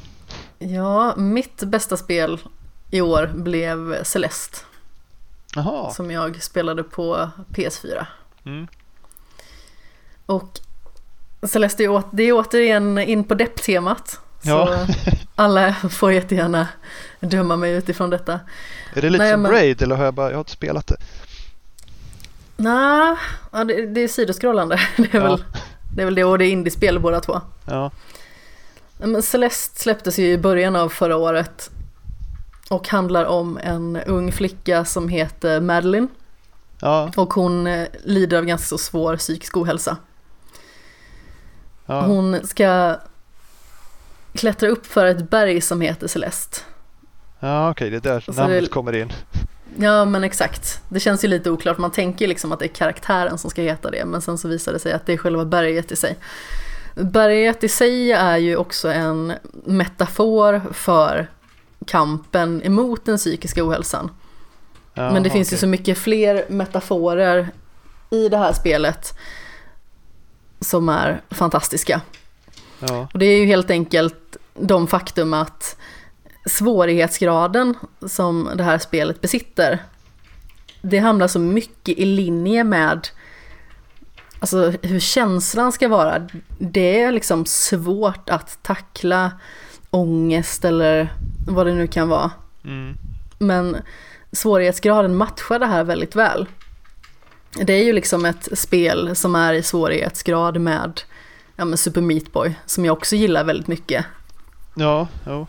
Ja, mitt bästa spel i år blev Celeste. Jaha. Som jag spelade på PS4. Mm. Och Celeste det är återigen in på depp-temat. Ja. Så alla får jättegärna döma mig utifrån detta. Är det lite Nej, som men- Braid eller har jag bara, jag har inte spelat det? Nej, ja, det, det är sidoskrollande. Det är, Ja. väl, det är väl det och det är indiespel båda två. Ja. Men Celeste släpptes ju i början av förra året och handlar om en ung flicka som heter Madeline Ja. och hon eh, lider av ganska så svår psykisk ohälsa. Ja. Hon ska klättra upp för ett berg som heter Celeste. Ja, okej, det är där så namnet det- kommer in. Ja men exakt, det känns ju lite oklart. Man tänker liksom att det är karaktären som ska heta det men sen så visar det sig att det är själva berget i sig. Berget i sig är ju också en metafor för kampen emot den psykiska ohälsan. Ja, Men det finns ju så mycket fler metaforer i det här spelet som är fantastiska. Ja. Och det är ju helt enkelt de faktum att svårighetsgraden som det här spelet besitter, det hamnar så mycket i linje med alltså, hur känslan ska vara. Det är liksom svårt att tackla ångest eller vad det nu kan vara. Mm. Men svårighetsgraden matchar det här väldigt väl. Det är ju liksom ett spel som är i svårighetsgrad med ja, men Super Meat Boy som jag också gillar väldigt mycket. Ja, jo.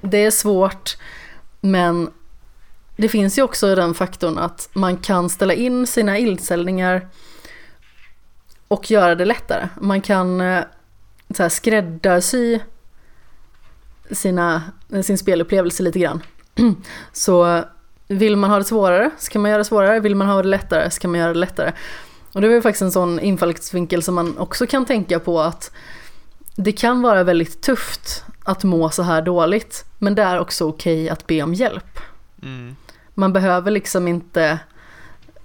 Det är svårt men det finns ju också den faktorn att man kan ställa in sina inställningar och göra det lättare. Man kan eh, så här, skräddarsy sina, sin spelupplevelse lite grann. Så vill man ha det svårare så kan man göra det svårare, vill man ha det lättare så kan man göra det lättare. Och det var ju faktiskt en sån infallsvinkel som man också kan tänka på att det kan vara väldigt tufft att må så här dåligt, men det är också okej att be om hjälp. Mm. Man behöver liksom inte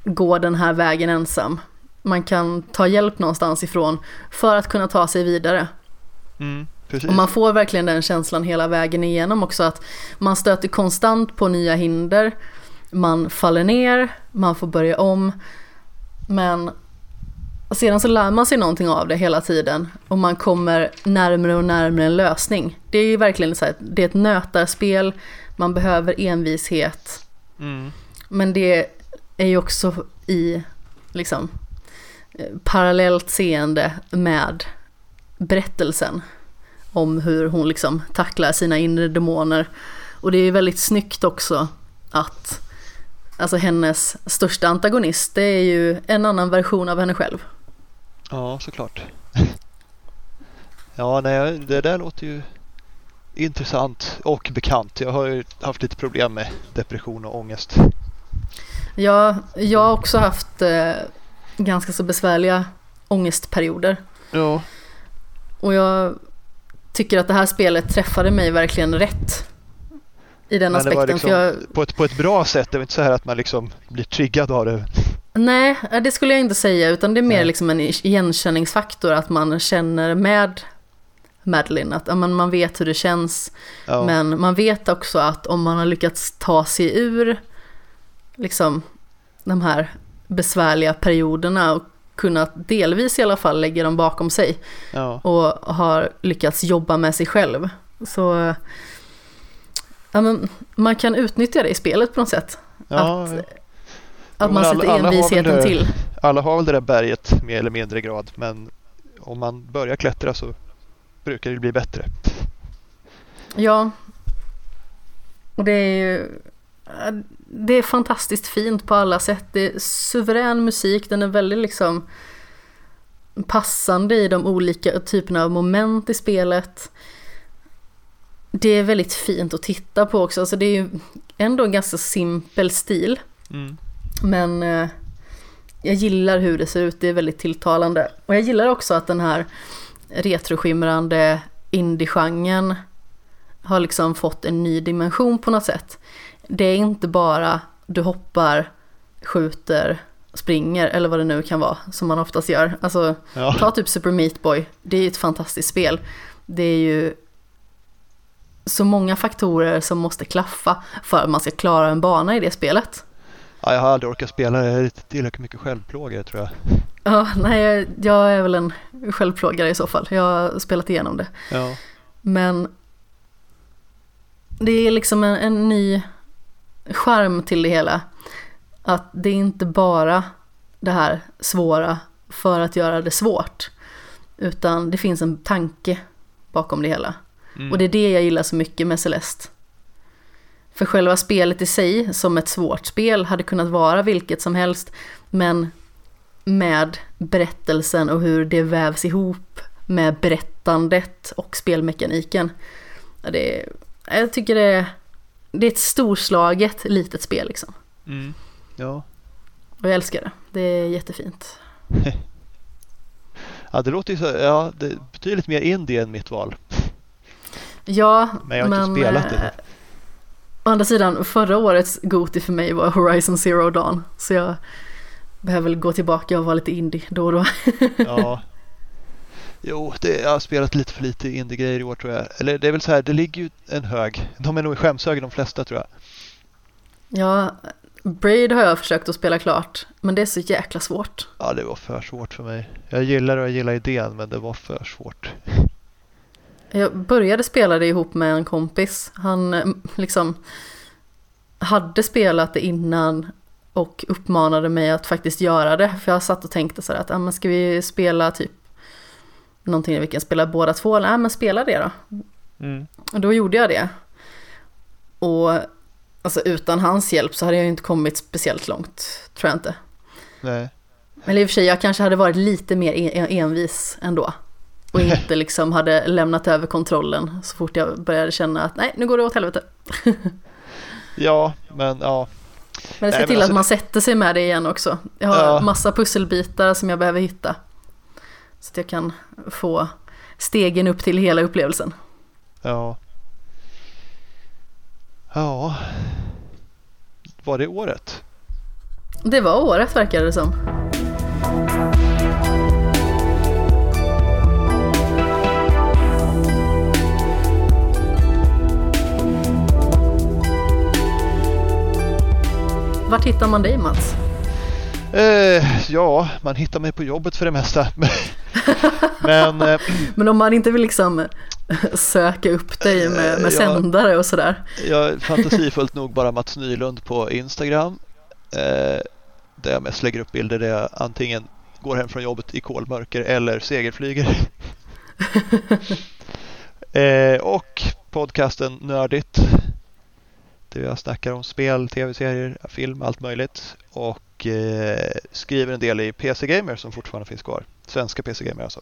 gå den här vägen ensam. Man kan ta hjälp någonstans ifrån för att kunna ta sig vidare. Mm. Och man får verkligen den känslan hela vägen igenom också att man stöter konstant på nya hinder, man faller ner, man får börja om. Men sedan så lär man sig någonting av det hela tiden och man kommer närmare och närmare en lösning. Det är ju verkligen så här, det är ett nötarspel, man behöver envishet. Mm. Men det är ju också i liksom eh, parallellt seende med berättelsen om hur hon liksom tacklar sina inre demoner. Och det är ju väldigt snyggt också att alltså hennes största antagonist det är ju en annan version av henne själv. Ja, såklart. Ja, nej, det där låter ju intressant och bekant. Jag har ju haft lite problem med depression och ångest. Ja, jag har också haft eh, ganska så besvärliga ångestperioder. Ja. Och jag tycker att det här spelet träffade mig verkligen rätt. I den Men det var aspekten. liksom jag, på, ett, på ett bra sätt. Det är inte så här att man liksom blir triggad av det. nej, det skulle jag inte säga. Utan det är mer Nej. liksom en igenkänningsfaktor. Att man känner med Madeline. Att men man vet hur det känns. Ja. Men man vet också att om man har lyckats ta sig ur liksom, de här besvärliga perioderna och kunnat delvis i alla fall lägga dem bakom sig ja. och har lyckats jobba med sig själv. Så ja, men man kan utnyttja det i spelet på något sätt. ja. att Jo, att man alla- sätter envisheten det- till. Alla har väl det där berget mer eller mindre grad. Men om man börjar klättra så brukar det bli bättre. Ja. Och det är ju det är fantastiskt fint på alla sätt. Det är suverän musik, den är väldigt liksom passande i de olika typerna av moment i spelet. Det är väldigt fint att titta på också, alltså det är ju ändå en ganska simpel stil. Mm. Men eh, jag gillar hur det ser ut, det är väldigt tilltalande. Och jag gillar också att den här retroskimrande indie-genren har liksom fått en ny dimension på något sätt. Det är inte bara du hoppar, skjuter, springer eller vad det nu kan vara som man oftast gör. Alltså Ja. ta typ Super Meat Boy, det är ju ett fantastiskt spel. Det är ju så många faktorer som måste klaffa för att man ska klara en bana i det spelet. ja, jag har aldrig orkat spela det. Jag är lite tillräckligt mycket självplågare tror jag. Ja, nej, jag- är väl en självplågare i så fall. Jag har spelat igenom det. Ja. Men det är liksom en, en ny charm till det hela. Att det är inte bara det här svåra för att göra det svårt. Utan det finns en tanke bakom det hela. Mm. Och det är det jag gillar så mycket med Celeste. För själva spelet i sig, som ett svårt spel, hade kunnat vara vilket som helst. Men med berättelsen och hur det vävs ihop med berättandet och spelmekaniken. Ja, Det är, jag tycker det är, det är ett storslaget litet spel liksom. Mm. Ja. Och jag älskar det. Det är jättefint. ja, det låter ju så. Ja, det är betydligt mer indie än mitt val. Ja, Men jag har inte spelat det. eh, Å andra sidan, förra årets Goti för mig var Horizon Zero Dawn. Så jag behöver väl gå tillbaka och vara lite indie då och då. Ja. Jo, det, jag har spelat lite för lite indie-grejer i år tror jag. Eller det är väl så här, det ligger ju en hög. De är nog i skämshögen de flesta tror jag. Ja, Braid har jag försökt att spela klart. Men det är så jäkla svårt. Ja, det var för svårt för mig. Jag gillar och jag gillar idén men det var för svårt. Jag började spela det ihop med en kompis. Han eh, liksom hade spelat det innan och uppmanade mig att faktiskt göra det. För jag satt och tänkte så här att, ah, men ska vi spela typ någonting vi kan spela båda två? Ah, men spela det då. Mm. Och då gjorde jag det. Och alltså utan hans hjälp så hade jag ju inte kommit speciellt långt, tror jag inte. Nej. Eller i och för sig, jag kanske hade varit lite mer en- envis ändå. Och inte liksom hade lämnat över kontrollen så fort jag började känna att nej, nu går det åt helvete. Ja, men ja. Men det ska Nej, till alltså- att man sätter sig med det igen också. Jag har Ja. massa pusselbitar som jag behöver hitta. Så att jag kan få stegen upp till hela upplevelsen. Ja. Ja. Var det året? Det var året verkar det som. Vart hittar man dig Mats? Eh, ja, man hittar mig på jobbet för det mesta. Men, eh, Men om man inte vill liksom söka upp dig med, med Ja. sändare och sådär. jag är fantasifullt nog bara Mats Nylund på Instagram. Eh, där jag mest lägger upp bilder där jag antingen går hem från jobbet i kolmörker eller segelflyger. eh, och podcasten Nördigt. Jag snackar om spel, tv-serier, film, allt möjligt. Och eh, skriver en del i PC Gamer som fortfarande finns kvar. Svenska PC Gamer alltså.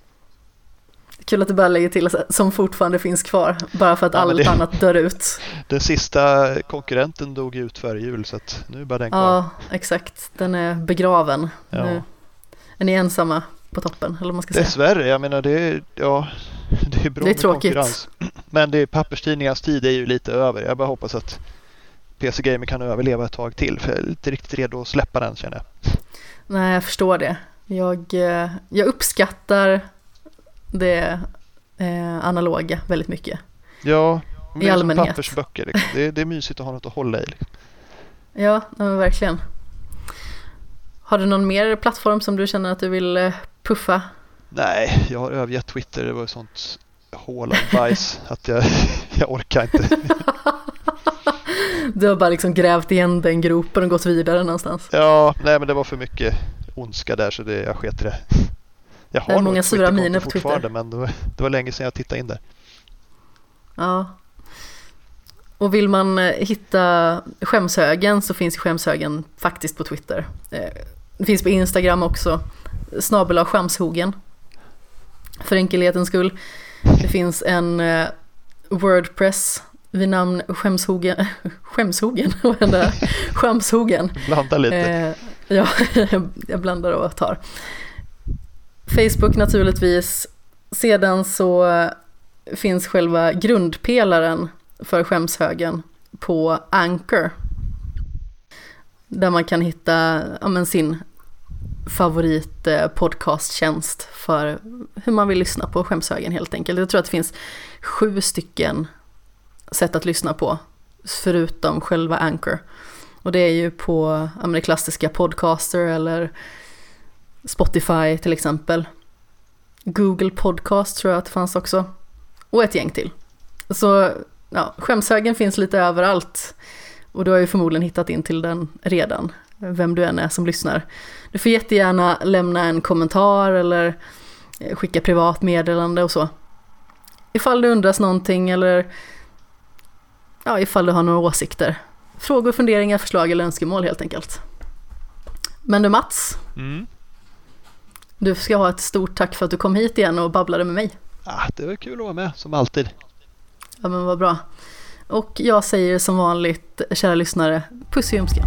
Kul att du bara lägger till som fortfarande finns kvar, bara för att Ja, allt det- annat dör ut. Den sista konkurrenten dog ut före jul så att nu är bara den kvar. Ja, exakt. Den är begraven. Ja. Nu är ni ensamma på toppen, eller vad man ska säga. Dessvärre, jag menar det är, ja, det är bra Det är med tråkigt. konkurrens. Men det är papperstidningarnas tid är ju lite över. Jag bara hoppas att PC Gamer kan överleva ett tag till för jag är inte riktigt redo att släppa den känner jag. Nej, jag förstår det. Jag, eh, jag uppskattar det eh, analoga väldigt mycket. Ja, I allmänhet. pappersböcker. Liksom. Det, är, det är mysigt att ha något att hålla i. Liksom. Ja, verkligen. Har du någon mer plattform som du känner att du vill eh, puffa? Nej, jag har övergett Twitter. Det var ju sånt hål av bajs att jag, jag orkar inte. Du har bara liksom grävt igen den gropen och gått vidare någonstans. Ja, nej men det var för mycket ondska där så det, jag sket det. Jag Det är har många sura miner på Twitter. men det var, det var länge sedan jag tittade in där. Ja. Och vill man eh, hitta skämshögen så finns skämshögen faktiskt på Twitter. Eh, Det finns på Instagram också, snabel av skämshogen. För enkelhetens skull. Det finns en eh, Wordpress vid namn Skämshogen, Skämshogen, vad det? Skämshogen. Blanda lite. Eh, ja, jag blandar och tar. Facebook naturligtvis. Sedan så finns själva grundpelaren för skämshögen på Anchor. Där man kan hitta ja, men sin favorit eh, podcasttjänst för hur man vill lyssna på skämshögen helt enkelt. Jag tror att det finns sju stycken sätt att lyssna på förutom själva Anchor. Och det är ju på ja, men det klassiska podcaster eller Spotify till exempel. Google Podcast tror jag att det fanns också. Och ett gäng till. Så ja, skämshögen finns lite överallt. Och du har ju förmodligen hittat in till den redan. Vem du än är som lyssnar. Du får jättegärna lämna en kommentar eller skicka privat meddelande och så. Ifall det undras någonting eller ja, ifall du har några åsikter. Frågor, funderingar, förslag eller önskemål helt enkelt. Men du Mats, Mm. du ska ha ett stort tack för att du kom hit igen och babblade med mig. Ah, det var kul att vara med som alltid. Ja men vad bra. Och jag säger som vanligt, kära lyssnare, puss i ljumsken.